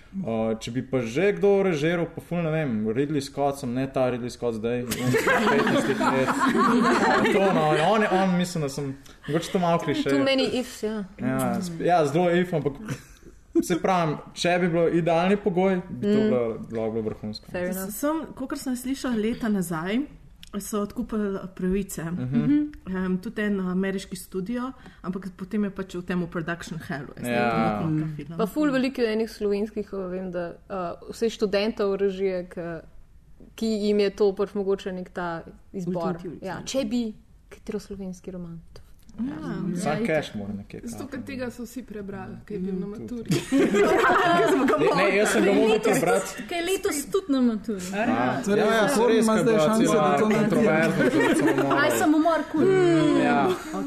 če bi pa že kdo režiral, pa ful ne vem, Ridley Scott, sem ne ta Ridley Scott zdaj, on 15 let. Uh, to, no, on, je- on, mislim, da sem, mogoče to malo kliše. Too many ifs, ja. Ja, ja zelo if, ampak se pravi, če bi bilo idealni pogoj, bi to bilo, bilo, bilo vrhunsko. Fair enough. Sem, kot sem slišal leta nazaj, so odkupili pravice. Uh Mhm. -huh. um, tudi en ameriški studio, ampak potem je pač v tem production hellu. Ja. Pa ful veliko enih slovenskih, uh, vem, da uh, vse študentov režije, ki, ki jim je to pač mogoče nek ta izbor. Ja, če bi katero slovenski roman. Sam cash mora nekje. Zato, ker tega so vsi prebrali, ki je Mm, bil na maturi. Ne, ne, jaz sem ga mogel prebrati. Kaj je letos tudi na maturi? Ja, Torej, ja, so res, ima ker zdaj cela da to naredi. kontroverzna, tudi samomorov. Aj samomor, kul. Ja.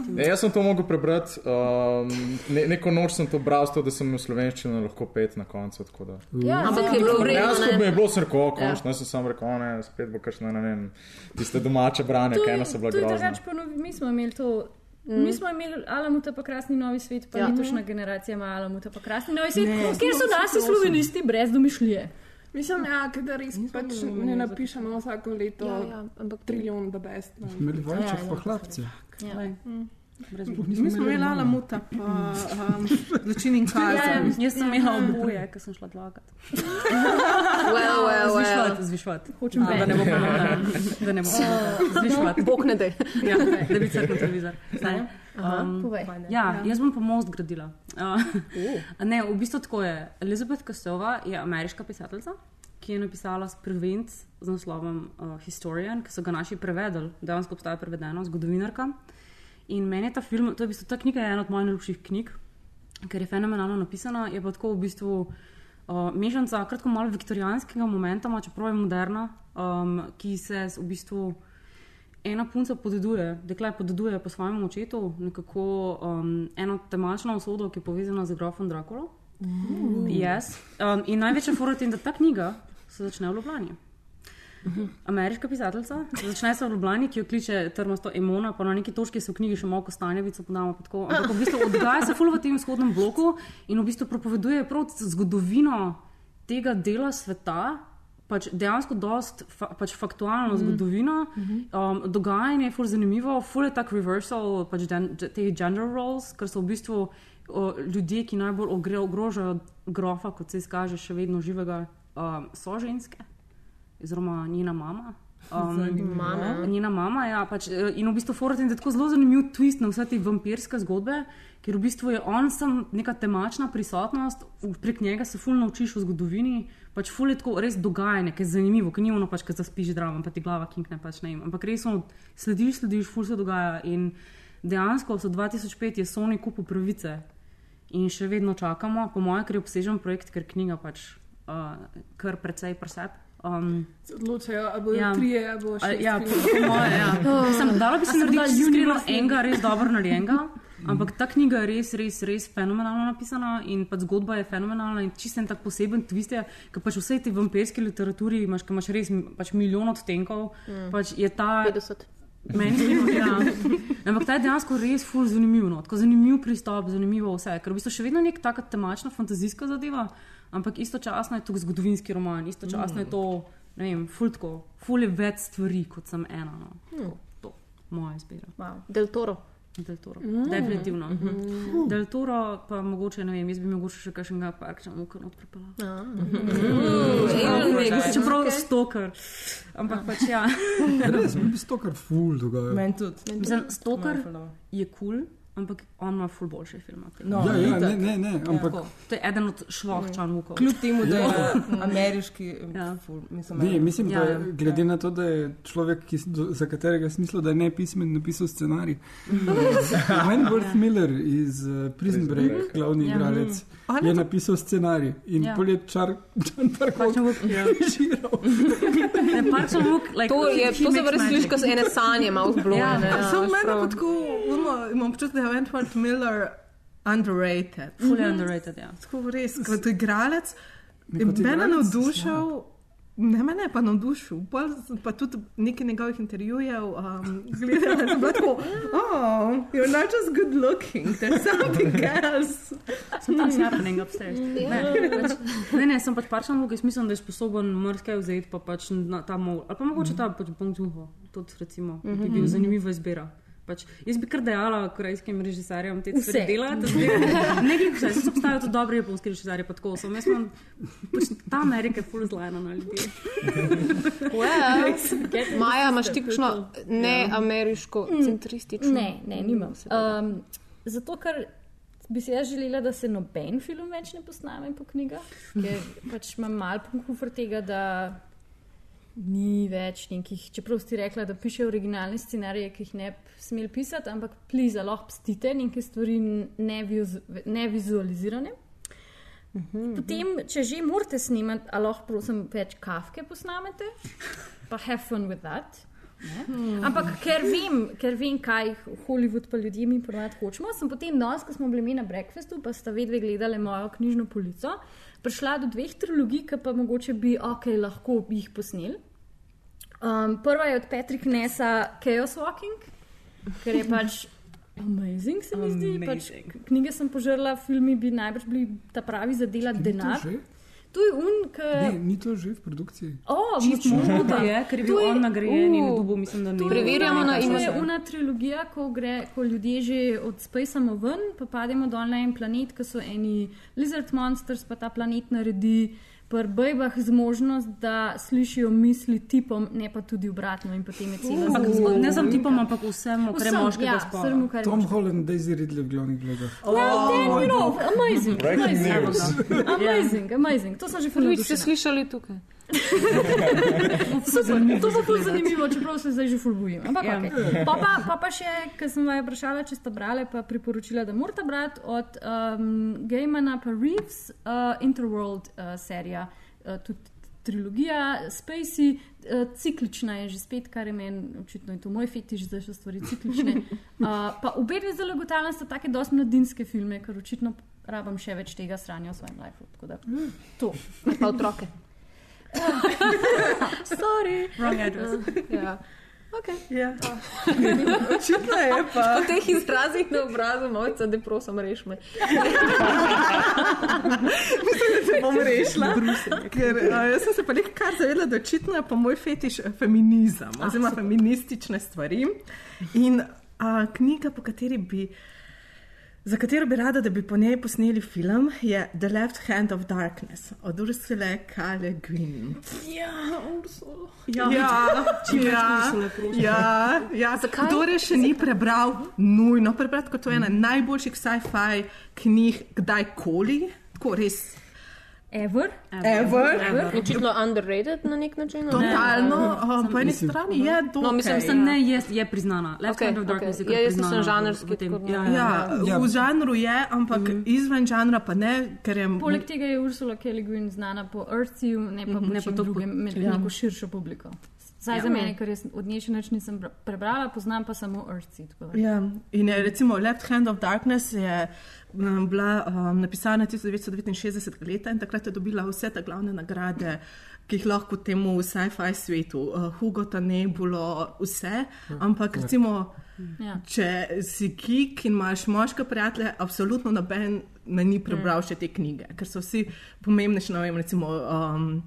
Ne, jaz sem to mogel prebrati. Um, ne, neko noč sem to bral, zato da sem v slovenščini lahko pet na koncu. tako da. Ja, Ampak je bilo ne? mi je bilo srko, končno. Jaz sem sam rekel, "O ne, spet bo kakšno, ne vem, tiste domače branje, To kaj to je pa novi- Mi smo imeli to. Mm. Mi smo imeli Alamuta pa krasni novi svet, pa Ja. ja. letošnja generacija ima Alamuta pa krasni novi svet, Ne. kjer so nasi slovenisti brez domišljije. Mislim, ja, da res pač ne napišemo vsako leto Ja, ja, ampak trilijon, da best. ne. Imeli vajček Ja, pa ja. hlapce. Mi smo imeli Alamuta, pa um, zločin in Ja, kazen. jaz sem imela oboje, ker sem šla dlakat. Well, well, well. Zvišvati, zvišvati. Hočem Da ne bo pomočila. Da ne bo pomočila. Zvišvati. Bog ne dej. Ja, da bi kot televizor. Ne. Um, Povej. Ja, jaz bom pa most gradila. Uh, ne, v bistvu tako je. Elizabeth Kostova je ameriška pisateljica, ki je napisala Sprevent z naslovom uh, Historian, ki so ga naši prevedli, dejansko obstaja prevedeno, zgodovinarka. In meni je ta film, to je v bistvu ta knjiga, je ena od mojih najljubših knjig, ker je fenomenalno napisana. Je pa tako v bistvu uh, mešanica, kratko malo viktorijanskega momenta, čeprav je moderna, um, ki se v bistvu ena punca podeduje, dekle podeduje po svojem očetu nekako um, eno temačno usodo, ki je povezana z grofom Drakulom. Yes. Um, in največja fora je da ta knjiga se začne v Ljubljani. Ameriška pisateljica začne se v Ljubljani, ki jo kliče Trmasto Emona, pa na neki točki se v knjigi še malo kostanjevico podamo. tako. Ampak v bistvu odgaja se ful v tem vzhodnem bloku in v bistvu propoveduje prav zgodovino tega dela sveta. Pač dejansko dost fa, pač faktualno zgodovino, um, dogajanje je ful zanimivo, ful je tak reversal pač gen, teh gender roles, ker so v bistvu o, ljudje, ki najbolj ogre, ogrožajo grofa, kot se izkaže, še vedno živega, um, so ženske, oziroma njena mama. Um, Mama. Njena mama, ja, pač, eh, in v bistvu Fortin je tako zelo zanimiv twist na vse te vampirske zgodbe, ker v bistvu je on sam neka temačna prisotnost, prek njega se ful naučiš o zgodovini, pač ful je tako res dogajanje, ki je zanimivo, ki ni ono pač, ki zaspiš drama, pa ti glava kinkne, pač ne vem, ampak res ono, slediš, slediš, ful se dogaja in dejansko so 2005 je Sony kupil pravice in še vedno čakamo, po mojem, ker je obsežen projekt, ker knjiga pač uh, kar precej presep. Um, Se odločajo, ali bodo Ja. trije, ali bo A, šest. Ja, po, po moje, ja. Mislim, dalo bi se narediti iskreno enega res dobro narejenega, ampak ta knjiga je res, res, res fenomenalno napisana in pač zgodba je fenomenalna in čisten tak poseben twist je, ker pač v vsej tej vampirski literaturi imaš, imaš res pač milijon odtenkov, pač je ta... 50. Meni se zdi, ja. Ampak ta je dejansko res ful zanimiv, no? tako zanimiv pristop, zanimivo vse, ker v bistvu še vedno je nek taka temačna fantazijska zadeva, ampak istočasno je to zgodovinski roman, istočasno je to, ne vem, ful tako, ful je več stvari kot sem ena. No. Tako, To, moja izbira. Wow. Del Toro. Del Toro. Mm. Definitivno. Mm -hmm. Del Toro pa mogoče, ne vem, jaz bi mogoče še kakšnega parka not pripeljala. Ej, Čeprav je stoker. Ampak pač ja. Res, mi bi to kar ful dogaja. Meni tudi. Mislim, stoker je kul, cool, ampak on ima ful boljše filme. No, Ja, ja, ne, ne, ne, ampak Tako, to je eden od švoh čanukov. Kljub temu, da je ameriški, Ja. ful, mislim, Ne, mislim, Ja, da ja. glede na to, da je človek, ki, za katerega sem mislil, da je nepismen, napisal scenarij. Wentworth Miller iz uh, Prison Break, glavni Ja. igralec, On je je napisal scenarij in Ja. pol je čar, čar ja. režiral. Ne, Park Chan Wook, like, To, je, he to se makes res magic. sliši, kot ene sanje, malo zblojene. Ja, Ja, Samo meni pa tako, imam občutek, da je Wentworth Miller underrated. Fully underrated, ja. Tako res, kot igralec. Mene je igralec navdušil. Ne, mene je pa navdušil, sem pa tudi nekaj njegovih intervjujev um, gledala in sem bila tako, oh, you're not just good looking, there's something else. Something's happening upstairs. Ne, ne, ne, sem pač parčan luk, jaz mislim, da je sposoben mrtke vzeti, pa pač na ta mol. Ali pa mogoče ta pač Bong Joon-ho, tudi recimo, bi bil zanimiva izbira. Pač, jaz bi kar dejala korejskim režiserjem te stvari Vse. delati. Ne glede vse, so obstajajo tudi dobri japonski režiserji, pa tako so. Jaz imam, pač, ta Amerika je full zlajna na ljudi. Well, Maja, imaš ti kakšno neameriško, centristično? Ne, ne, nimam. Um, zato, ker bi si jaz želela, da se noben film več ne posname po knjigah, ker pač imam mal pomkufr tega, da ni več nekih, čeprav si rekla, da piše originalne scenarije, ki jih ne bi smeli pisati, ampak pliza, lahko pstite neke stvari nevizu- nevizualizirane. Potem, če že morate snemati, a lahko prosim več kafke posnamete, pa have fun with that. Ne? Ampak ker vem, ker vem, kaj Hollywood pa ljudje mi ponovadi hočemo, sem potem danes, ko smo bili mi na breakfastu, pa sta vedve gledali mojo knjižno polico, prišla do dveh trilogij, ki pa mogoče bi ok, lahko bi jih posneli. Um, prva je od Patrika Nessa Chaos Walking, ker je pač amazing, se mi zdi. Pač, knjige sem požrla, filmi bi najbrž bili ta pravi za delati denar. že? To je un, ki. Ne, ni to že v produkciji. Čisto močno, da je, ker je bil je- on nagrajen in dubo, mislim, da ne. Preverjamo na To je IMDb. una trilogija, ko, gre, ko ljudje že odspejsamo ven, pa pademo dol na en planet, ki so eni lizard monsters, pa ta planet naredi pri bejbah zmožnost, da slišijo misli tipom, ne pa tudi obratno in potem je Ampak zgodba. ne sem tipom, ampak vsemu, kar je Vsem, moškega ja, spola. Tom. Holland, Daisy Ridley v glavnih vlogah. Well, then, you know, amazing, amazing, amazing, amazing. To sem že Prvič prvič ste slišali tukaj. Super, to bo bolj zanimivo, čeprav se zdaj že ful bojim. Ampak, Ja. okay. pa, pa, pa, pa še, ker sem vaju vprašala, če ste brali, pa priporočila, da morate brati od um, Gaimana pa Reeves, uh, Interworld uh, serija, uh, tudi trilogija, Spacey, uh, ciklična je že spet, kar je meni, očitno je to moj fetiš, da so stvari ciklične. Uh, pa obe dve zelo ugotavljam, sta take dosti mladinske filme, ker očitno rabim še več tega stranja v svojem lifeu. tako da To. Pa otroke. Sorry. Wrong address. Ja. Okay. Ja. Očitno je pa. Po teh izrazih na obrazu, mojca, da prosim, reš me. se bom rešila. Ker, uh, jaz sem se pa nekaj kar zavedla, da očitno je pa moj fetiš eh, feminizem oziroma feministične stvari. In uh, knjiga, po kateri bi. Za katero bi rada, da bi po njej posneli film, je The Left Hand of Darkness od Ursula K. Le Guin. Ja, Ursula. Ja, ja, ja, ja, ja. Kdo je še ni prebral, nujno prebrati, kot to je ena najboljših sci-fi knjig kdajkoli. Tako res. Ever. Ever. Ever. Očitno underrated na nek način. ali ne? Totalno, uh, po eni strani je dokaj. No, mislim, Mislim, ne, je, je priznana. Left Okej, Hand of Darkness okej. je Ja, jaz priznana v- žanrski, v tem- da- Ja, ja, Ja, Ja. v žanru je, ampak mm -hmm. izven žanra pa ne, ker je. Poleg tega je Ursula Kelly Green znana po Earthsea, ne pa po Ne ne pa čem to drugem, med Ja. neko širšo publiko. Zdaj ja. za mene, ker jaz od nje še nič nisem bra- prebrala, poznam pa samo da. Ja, in je, recimo Left Hand of Darkness je um, bila um, napisana 1969 leta in takrat je dobila vse te glavne nagrade, ki jih lahko temu v sci-fi svetu, uh, Hugo, ta nebulo, vse. Ampak recimo, Ja. če si kik in imaš moške prijatelje, absolutno noben ne ni prebral še te knjige, ker so vsi pomembnejši, ne vem, recimo, um,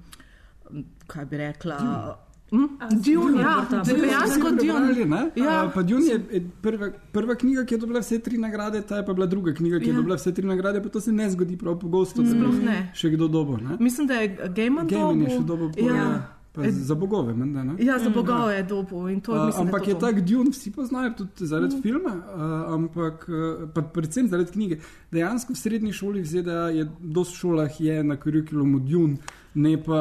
kaj bi rekla. Hm? Dune, ja, dejansko Dune. Dune. Ja. Ja. Pa Dune je je prva, prva knjiga, ki je dobila vse tri nagrade, ta je pa bila druga knjiga, ki je Ja. dobila vse tri nagrade, pa to se ne zgodi prav pogosto, Sploh bi ne. še kdo dobo. Ne? Mislim, da je Gaiman Gaiman je še dobil pol, Ja. ja. Pa za bogove, menda, ne? Ja, za bogove je dobo in to mislim, ampak da je to. to. tak Dune, vsi poznajo tudi zaradi mm. filma, uh, ampak pa predvsem zaradi knjige. Dejansko v srednji šoli v ZDA je v dosti šolah je na kurikulumu Dune, ne pa.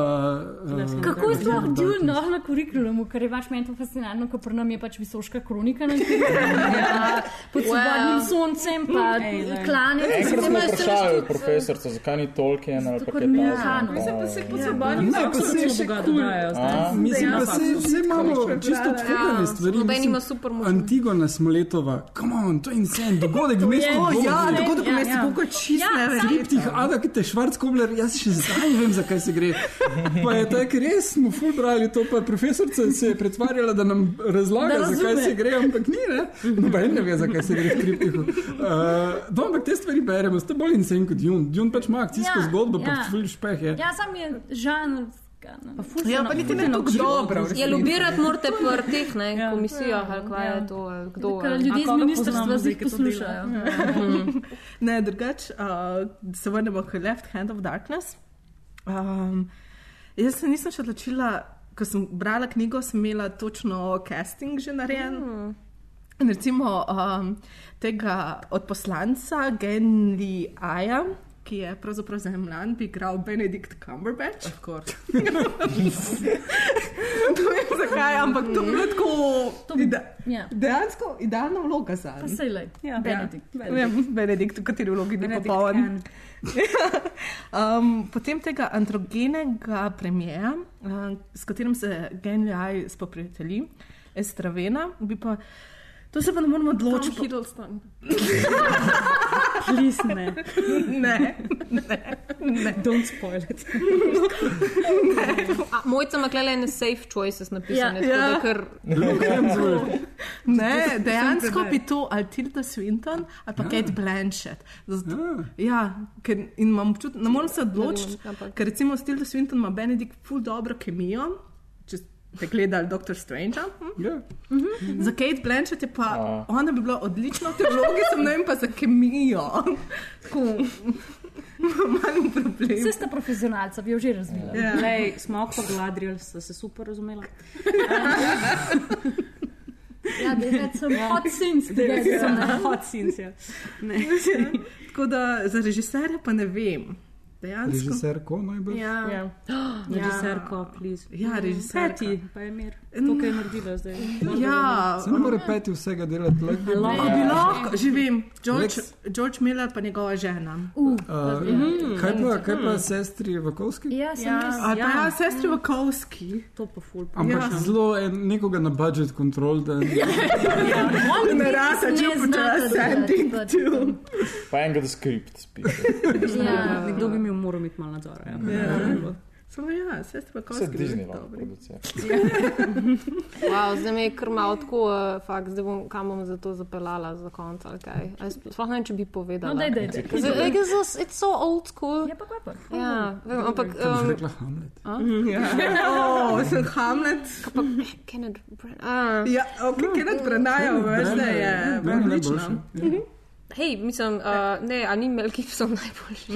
Uh, Kako je sploh Downton. Dune no, na kurikulumu, ker je pač meni to fascinantno, ker pri nam je pač visoka kronika na kurikulumu, ja, pod svobodnim soncem, pa Ej, glej. klanec. Enkrat smo imaš vprašali profesorca, zakaj ni Tolkien ali pa kot kaj mi je takega. Hanu. Mislim, da se pod Ja. svobodnim Ne, pa se še Boga kul. dodajajo zdaj. A? Mislim, da se vse imamo čisto Ja, odfukane stvari. noben mislim, ima super moči. Antigona Smoletova, come on, to je insane, dogodek v mestu. O, ja, Dvoboj. dogodek v Ja, mestu ja. Boga čist Ja, neverjetno. Tih Adakite Švarckobler, jaz še zdaj ne vem, zakaj se gre. Pa je tako res, smo ful brali to, pa profesorica se je pretvarjala, da nam razlaga, Da zakaj se gre, ampak ni, ne? Noben ne ve, zakaj se gre v kriptiku. Uh, no, ampak te stvari beremo, ste bolj insane kot Dune. Dune pač ima akcijsko Ja, zgodbo, pa ja. ful špeh je. Ja, sam je žanr. Pa ful Ja, pa niti ne tako dobro. Je lobirati morate pri teh ne, Ja. komisijah ali kaj je to, ali kdo. Ker ali- ljudje iz ministrstva zdaj poslušajo. Ne, drugače, uh, se vrnemo k Left Hand of Darkness. Um, jaz se nisem še odločila, ko sem brala knjigo, sem imela točno casting že narejen. Mm. In recimo um, tega odposlanca Genli Aja, ki je pravzaprav zemljan, bi igral Benedikt Cumberbatch. ne vem zakaj, ampak to je tako. Ide, Ja. dejansko idealna vloga za Pa sej lej. Ja. Benedikt. Vem, Benedikt, v kateri vlogi ni popoln. Um, potem tega androgenega premijeja, uh, s katerim se Genjaj spoprijatelji, Estravena, bi pa. To se pa ne moramo odločiti. Hiddleston. Please, ne. Ne, ne. Don't spoil it. Mojca ima klele ene safe choices napisane, Ja. ja. ker ne dejansko bi to ali Tilda Swinton ali pa Kate Blanchett. Zato, ja, ker in imam občutek, ne morem se odločiti, ker recimo s Tilda Swinton ima Benedikt ful dobro kemijo. Ste gledali Doctor Strange. Hm? Ja. Za Kate Blanchett je pa, A. ona bi bila odlična v tej vlogi, sem ne vem pa za kemijo. Malo problem. Vse ste profesionalci, bi jo že razvili. Ja. Lej, smo pa Gladriel, sta se super razumela. Ja, da je some hot scenes, da je some Hot scenes, ja. Ne. Tako da za režiserja pa ne vem. Dejansko. Režiser, ko najbolj? Ja. Ja, Režiserko, please. ja režiser. Peti, pa je mir. To, kar je naredila zdaj. Ja, Se ne more peti vsega delati, lahko bi Lahko bi lahko, živim. George, George Miller pa njegova žena. Uh, kaj, pa, kaj pa sestri Vakovski? Ja, sem Ja. pa ja, sestri Vakovski. To pa ful. Ampak Ja. ja. zelo en, nekoga na budget control, da Ne rasa, če ne počasi znate sending delati, to. Pa enega da skript spiše. Ja. Nekdo bi mi moral imeti malo nadzora. Ja. Samo ja, sestri Vse Vakovski. Disney so vam dobri. producira. wow, zdaj me je kar malo tako, uh, fakt, zdaj bom kam bom za to zapeljala za konec. ali kaj. Sploh ne vem, če bi povedala. No, daj, daj, daj. Like, it's so- It's so old school. Je pa pa. Ja, vem, ampak. Um, rekla Hamlet. O, sem Hamlet. Kenneth Branagh. Ah. Ja, ok, Kenneth Branagh, veš, da je odlično. Hej, mislim, uh, ne, a ni Mel Gibson najboljši.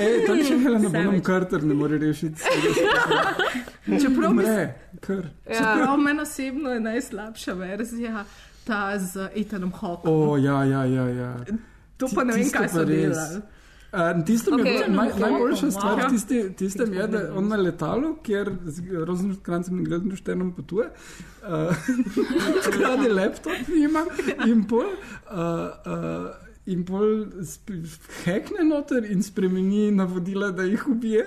Ej, tam še Helena Bonham Carter ne more rešiti. Čeprav, Ne, kar. Ja. čeprav meni osebno je najslabša verzija ta z Ethanom Hawkeom. O, ja, ja, ja. ja. To pa ne vem, kaj so delali. Uh, tisto mi je Okay. okay. naj, najboljša Wow. stvar, tisti, tistem je, da on na letalu, kjer z Rozenkrancem in Gledenštenom potuje, uh, skradi laptop ima in pol. Uh, uh, In sp- hekne noter in spremeni navodila, da jih ubije.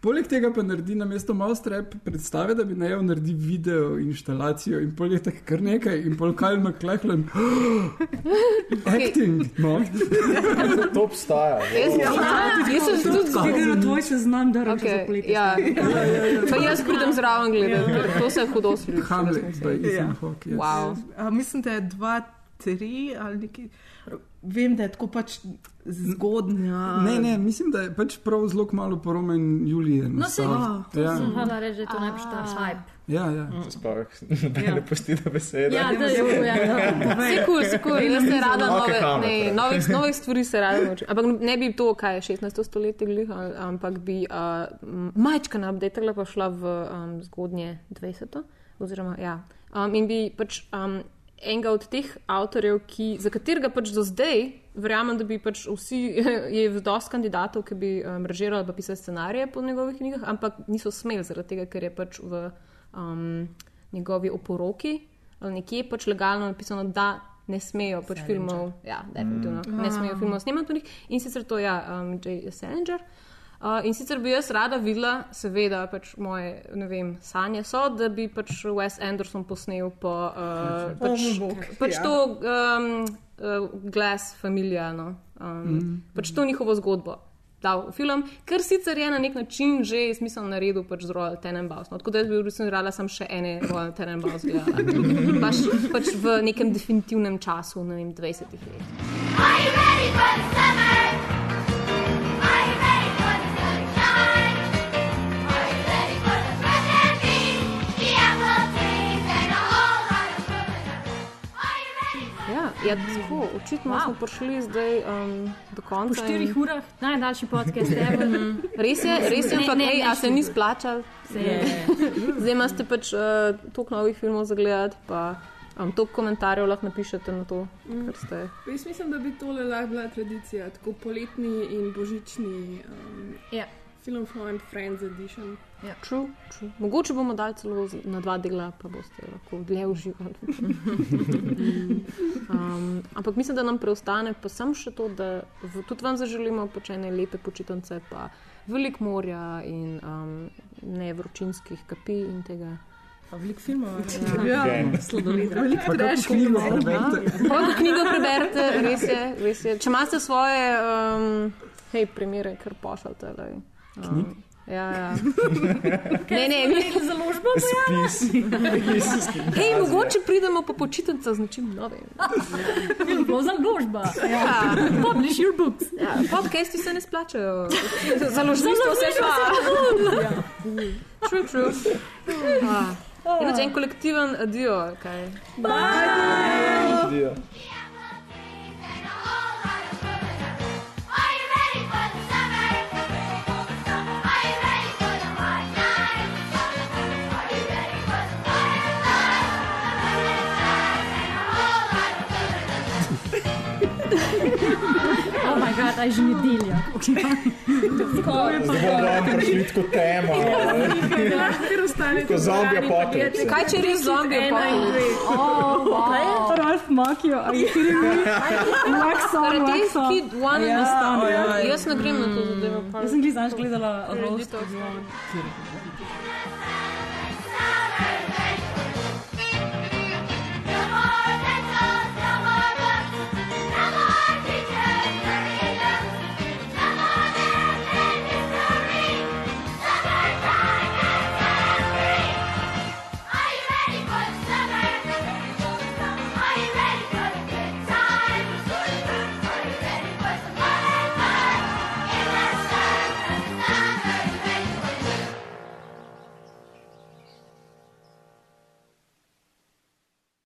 Poleg tega pa naredi na mesto Mousetrap predstave, da bi naj naredil video instalacijo in pol je tako kar nekaj in pol Kyle McLachlan. Acting, no. To obstaja. Jaz, ja, jaz sem tudi Zgledaj tvoj seznam, da rečeš Okay, za poletje. ja. Pa jaz pridem zraven gledati, ker to se hudo sliši. Hamlet, by Ethan Ja. Hawke. Yes. Wow. A, mislim, da je dva, tri ali nekaj. Vem, da je tako pač zgodnja. Ne, ne, mislim, da je pač prav zelo malo po Roman Julije. No, to ja. sem hotel reči, da je to najprej ta hype. Ja, ja. Sploh ne pusti do besede. Ja, da je bilo, ja. Se kul, se kul, jaz se rada nove, ne, novih, novih stvari se rada naučim. Ampak ne bi to, kaj je 16. stoletje glih, ampak bi uh, majčka na update pa šla v um, zgodnje 20. oziroma ja. Um, in bi pač um, enega od teh avtorjev, ki, za katerega pač do zdaj verjamem, da bi pač vsi, je dosti kandidatov, ki bi um, režirali pa pisali scenarije po njegovih knjigah, ampak niso smeli zaradi tega, ker je pač v um, njegovi oporoki ali nekje pač legalno napisano, da ne smejo pač filmov, ja, definitivno, mm. ne smejo filmov snemati v njih. In sicer to je ja, um, J. Salinger. Uh, in sicer bi jaz rada videla, seveda, pač moje ne vem, sanje so, da bi pač Wes Anderson posnel po uh, pač, bog, pač ja. to um, uh, Glass Familia, no, um, mm. pač to njihovo zgodbo. Dal v film, ker sicer je na nek način že smisel naredil pač z Royal Tenenbaums. No, tako da jaz bi v resnici rada sem še ene Royal Tenenbaums gledala. Pač, pač v nekem definitivnem času, ne vem, 20 let. Are you ready for the summer? Ja, tako, očitno wow. smo prišli zdaj um, do Po konca. in- štirih urah, najdaljši podcast, ever. Res je, res je, ampak hej, a se ni splačal. Zdaj imate pač uh, toliko novih filmov za gledati, pa um, toliko komentarjev lahko napišete na to, kar ste. Jaz mislim, da bi tole lahko bila tradicija, tako poletni in božični um, Ja. film Flow and Friends edition. True, true. Mogoče bomo dali celo na dva dela, pa boste lahko dlje uživali. um, ampak mislim, da nam preostane pa samo še to, da v, tudi vam zaželimo pač ene lepe počitnice, pa velik morja in um, ne vročinskih kapi in tega. Veliko filmov. Ja, Gang. veliko trash Knjigo. Ko knjigo preberete, res je, res je. Če imate svoje, um, hej, primere, kar pošljete. Um, ja, ja. Ne, ne, mi. Založbo. Spis. Hej, mogoče pridemo po počitnicah z nečim novim. Bilo založba. Ja. Publish your books. Ja, podcasti se ne splačajo. Založništvo se pa. True, true. Ah. Inače, en kolektiven adijo, kaj. Adijo. and Oh moj bog, aj že nedelja. Zdaj bomo prišli tako temo. Ker ostane Ko zombi apokalipse. Kaj če res zombi Ralf Makio, are you kidding me? Wax on, wax Karate on. Kid One Ja, in the ja, ja. Jaz ne grem na to zadevo. Jaz sem gledala, gledala Roast. Prireditev.